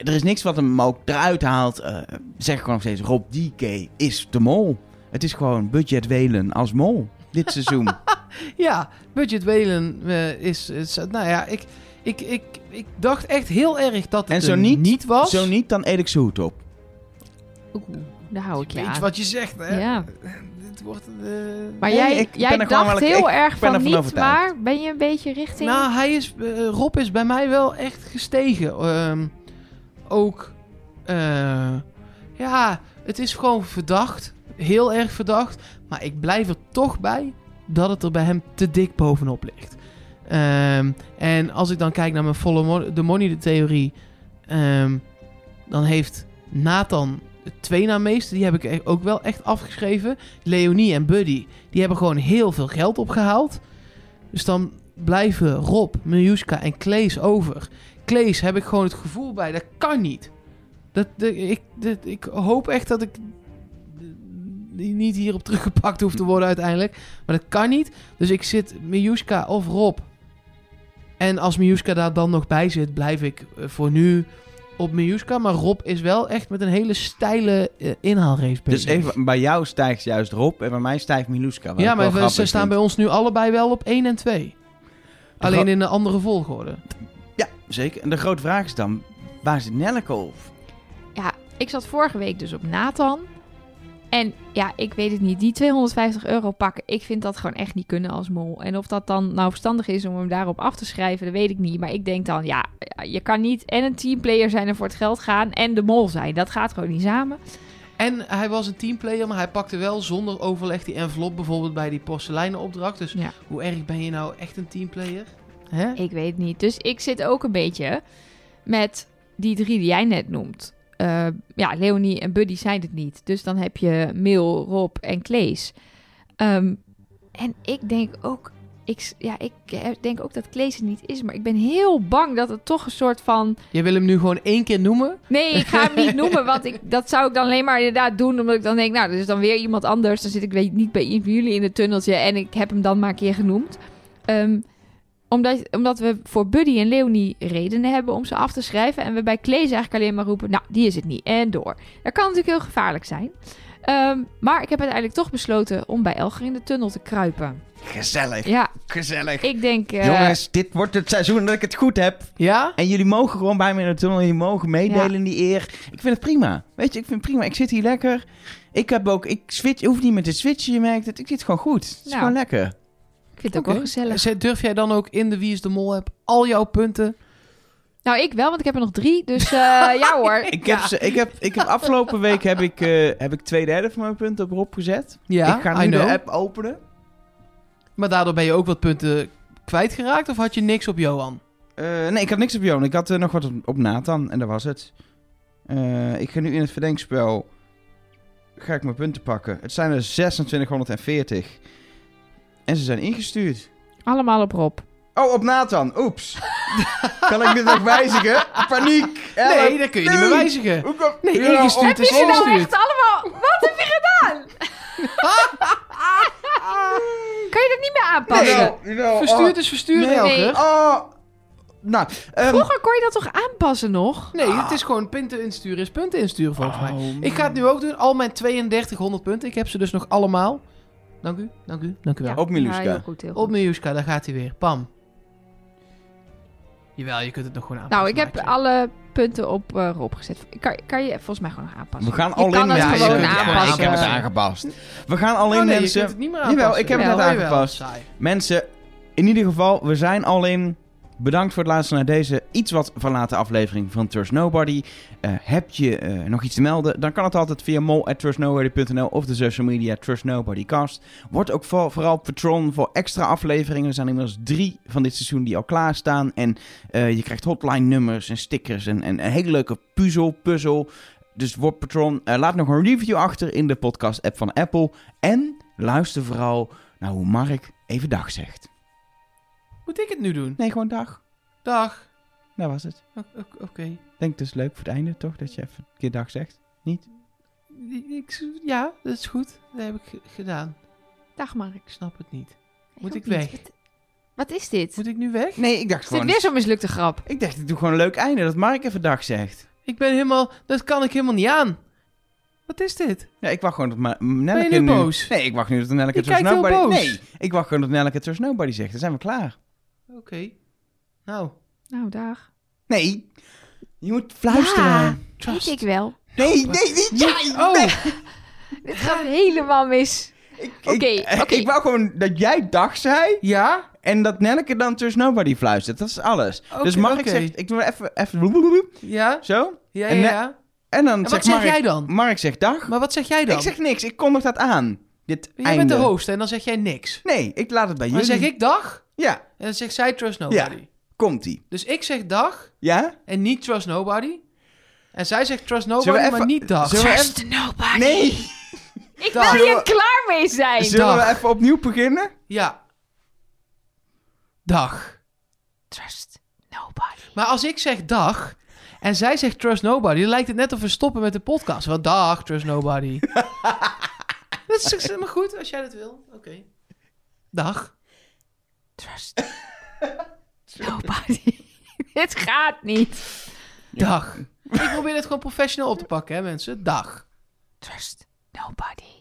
Er is niks wat hem ook eruit haalt. Eh, zeg gewoon nog steeds, Rob DK is de mol. Het is gewoon budget welen als mol dit seizoen.
Ja, budget Welen eh, is, is... Nou ja, ik, ik, ik, ik dacht echt heel erg dat het
En zo
er
niet,
was.
Zo niet, dan eet ik zijn hoed op.
Oeh, daar hou ik je
Weet je
aan.
wat je zegt, hè?
Ja.
Dit wordt... eh,
Maar
Nee,
jij,
ik ben
jij
er gewoon
dacht
wel-
heel
ik
erg
ben
van niet,
overtuigd.
maar ben je een beetje richting...
Nou, hij is, Rob is bij mij wel echt gestegen. Ehm, ook, eh, ja, het is gewoon verdacht. Heel erg verdacht. Maar ik blijf er toch bij dat het er bij hem te dik bovenop ligt. Ehm, en als ik dan kijk naar mijn mo- the money theorie, ehm, dan heeft Nathan twee na meeste. Die heb ik ook wel echt afgeschreven. Leonie en Buddy, die hebben gewoon heel veel geld opgehaald. Dus dan blijven Rob, Miljuska en Klees over. Klees heb ik gewoon het gevoel bij, dat kan niet. Dat, de, ik, dat- ik hoop echt dat ik niet hierop teruggepakt hoef te worden uiteindelijk. Maar dat kan niet. Dus ik zit Miljuska of Rob. En als Miljuska daar dan nog bij zit, blijf ik eh, voor nu op Miljuska. Maar Rob is wel echt met een hele steile eh, inhaalrace bezig.
Dus even, bij jou stijgt juist Rob en bij mij stijgt Miluska. wat
ja, maar we, ze staan
vind.
bij ons nu allebei wel op 1 en 2. Alleen in een andere volgorde.
Zeker. En de grote vraag is dan, waar zit Nelleke op?
Ja, ik zat vorige week dus op Nathan. En ja, ik weet het niet. Die 250 euro pakken, ik vind dat gewoon echt niet kunnen als mol. En of dat dan nou verstandig is om hem daarop af te schrijven, dat weet ik niet. Maar ik denk dan, ja, je kan niet en een teamplayer zijn en voor het geld gaan en de mol zijn. Dat gaat gewoon niet samen.
En hij was een teamplayer, maar hij pakte wel zonder overleg die envelop bijvoorbeeld bij die porseleinen opdracht. Dus
Ja.
hoe erg ben je nou echt een teamplayer? Hè?
Ik weet niet. Dus ik zit ook een beetje met die drie die jij net noemt. Eh, ja, Leonie en Buddy zijn het niet. Dus dan heb je Mil, Rob en Klees. Ehm, en ik denk ook... Ik, ja, ik denk ook dat Klees het niet is. Maar ik ben heel bang dat het toch een soort van...
Je wil hem nu gewoon één keer noemen.
Nee, ik ga hem niet noemen. Want ik, dat zou ik dan alleen maar inderdaad doen. Omdat ik dan denk, nou, er is dan weer iemand anders. Dan zit ik weet, niet bij een van jullie in het tunneltje. En ik heb hem dan maar een keer genoemd. Ehm, omdat, omdat we voor Buddy en Leonie redenen hebben om ze af te schrijven. En we bij Klees eigenlijk alleen maar roepen, nou, die is het niet. En door. Dat kan natuurlijk heel gevaarlijk zijn. Ehm, maar ik heb uiteindelijk toch besloten om bij Elger in de tunnel te kruipen.
Gezellig,
Ja,
gezellig.
ik denk... eh,
Jongens, dit wordt het seizoen dat ik het goed heb.
Ja?
En jullie mogen gewoon bij me in de tunnel. Jullie mogen meedelen
Ja.
in die eer. Ik vind het prima. Weet je, ik vind het prima. Ik zit hier lekker. Ik heb ook... Ik switch, je hoeft niet meer te switchen, je merkt het. Ik zit gewoon goed. Het is
Nou.
gewoon lekker.
Ik vind het ook wel gezellig.
Zet- Durf jij dan ook in de Wie is de Mol app al jouw punten?
Nou, ik wel, want ik heb er nog drie. Dus eh, ja hoor.
Ik heb, ze, ik heb, ik heb afgelopen week heb ik, eh, heb ik twee derde van mijn punten op Rob gezet.
Ja,
ik ga
I
nu de
know.
app openen.
Maar daardoor ben je ook wat punten kwijtgeraakt of had je niks op Johan?
Eh, nee, ik had niks op Johan. Ik had nog wat op, op Nathan en dat was het. Eh, ik ga nu in het verdenkspel... Ga ik mijn punten pakken. Het zijn er 2640. En ze zijn ingestuurd.
Allemaal op Rob.
Oh, op Nathan. Oeps. kan ik dit nog wijzigen? Paniek. Help.
Nee, dat kun je niet meer
Nee.
wijzigen.
Hoe
Nee,
Ja,
ingestuurd
Heb
is
je ze nou
ingestuurd.
echt allemaal... Wat heb je gedaan? kan je dat niet meer aanpassen?
Nee, nou,
Verstuurd is verstuurd,
Nee.
Elger.
Oh. oh. Nou, ehm,
Vroeger kon je dat toch aanpassen nog?
Nee, het is gewoon punten insturen is punten insturen volgens mij.
Oh,
Ik ga het nu ook doen. Al mijn 3200 punten. Ik heb ze dus nog allemaal. Dank u, dank u, dank u wel.
Op Miluska.
Ja, heel goed, heel goed.
Op Miljuska, daar gaat hij weer. Pam. Jawel, je kunt het nog gewoon aanpassen.
Nou, ik heb alle punten op eh, Rob gezet. Kan, kan je volgens mij gewoon nog aanpassen.
we gaan
Je
al
kan
in
het
mensen.
gewoon
Ja,
aanpassen.
ik heb het aangepast. We gaan al
uit.
in
Oh nee, je
mensen.
kunt het niet meer
Jawel, ik heb het
net
aangepast. Mensen, in ieder geval, we zijn al in. Bedankt voor het luisteren naar deze iets wat verlaten aflevering van Trust Nobody. Eh, heb je eh, nog iets te melden? Dan kan het altijd via mol.trustnobody.nl of de social media Trust Nobody Cast. Word ook voor, vooral patron voor extra afleveringen. Er zijn inmiddels drie van dit seizoen die al klaarstaan. En eh, je krijgt hotline nummers en stickers en, en een hele leuke puzzel, puzzel. Dus word patron. Laat nog een review achter in de podcast app van Apple. En luister vooral naar hoe Mark even dag zegt.
Moet ik het nu doen?
Nee, gewoon dag.
Dag.
Dat was het.
O- o- Oké.
Denk dus leuk voor het einde, toch? Dat je even een keer dag zegt. Niet?
Ik- Ja, dat is goed. Dat heb ik ge- gedaan.
Dag Mark.
Ik snap het niet. Moet
ook
ik
niet.
weg?
Wat, wat is dit?
Moet ik nu weg?
Nee, ik dacht
Is dit
gewoon...
weer zo'n mislukte grap?
Ik dacht, ik doe gewoon een leuk einde. Dat Mark even dag zegt.
Ik ben helemaal... Dat kan ik helemaal niet aan. Wat is dit?
Ja, ik wacht gewoon dat Ma- Nelleke
Ben je nu
nu...
boos?
Nee, ik wacht nu dat Nelleke
Je
Trust
kijkt heel
Nobody...
boos.
Nee, ik wacht gewoon dat Nelleke Trust Nobody zegt. Dan zijn we klaar.
Oké. Nou.
Nou, dag.
Nee, je moet fluisteren.
Ja,
Trust.
weet ik wel.
Nee, nee, niet jij.
Oh.
Nee.
Dit gaat helemaal mis.
Ik,
Oké,
ik,
oké.
ik wou gewoon dat jij dag zei
Ja?
en dat Nelleke dan Trust Nobody fluistert. Dat is alles.
Oké,
dus Mark
oké.
zegt... Ik doe even... even
Ja?
zo.
Ja, ja.
En dan
En wat zeg
Mark...
jij dan?
Mark zegt dag.
Maar wat zeg jij dan?
Ik zeg niks. Ik kondig dat aan. Dit
jij
einde.
bent de host en dan zeg jij niks.
Nee, ik laat het bij
Dan
jullie.
zeg ik dag
Ja,
en dan zegt zij trust nobody.
komt-ie.
Dus ik zeg dag
Ja?
en niet trust nobody. En zij zegt trust
Zullen
nobody,
we
maar
even-
niet dag.
zullen we
Trust nobody.
Nee.
Ik
Dag.
wil hier klaar mee zijn.
Zullen
Dag.
we even opnieuw beginnen?
Ja. Dag.
Trust nobody.
Maar als ik zeg dag en zij zegt trust nobody, dan lijkt het net of we stoppen met de podcast. Want dag, trust nobody. dat is maar goed als jij dat wil. Oké. Dag.
Trust nobody. Dit gaat niet.
Dag. Ik probeer het gewoon professioneel op te pakken, hè mensen. Dag.
Trust nobody.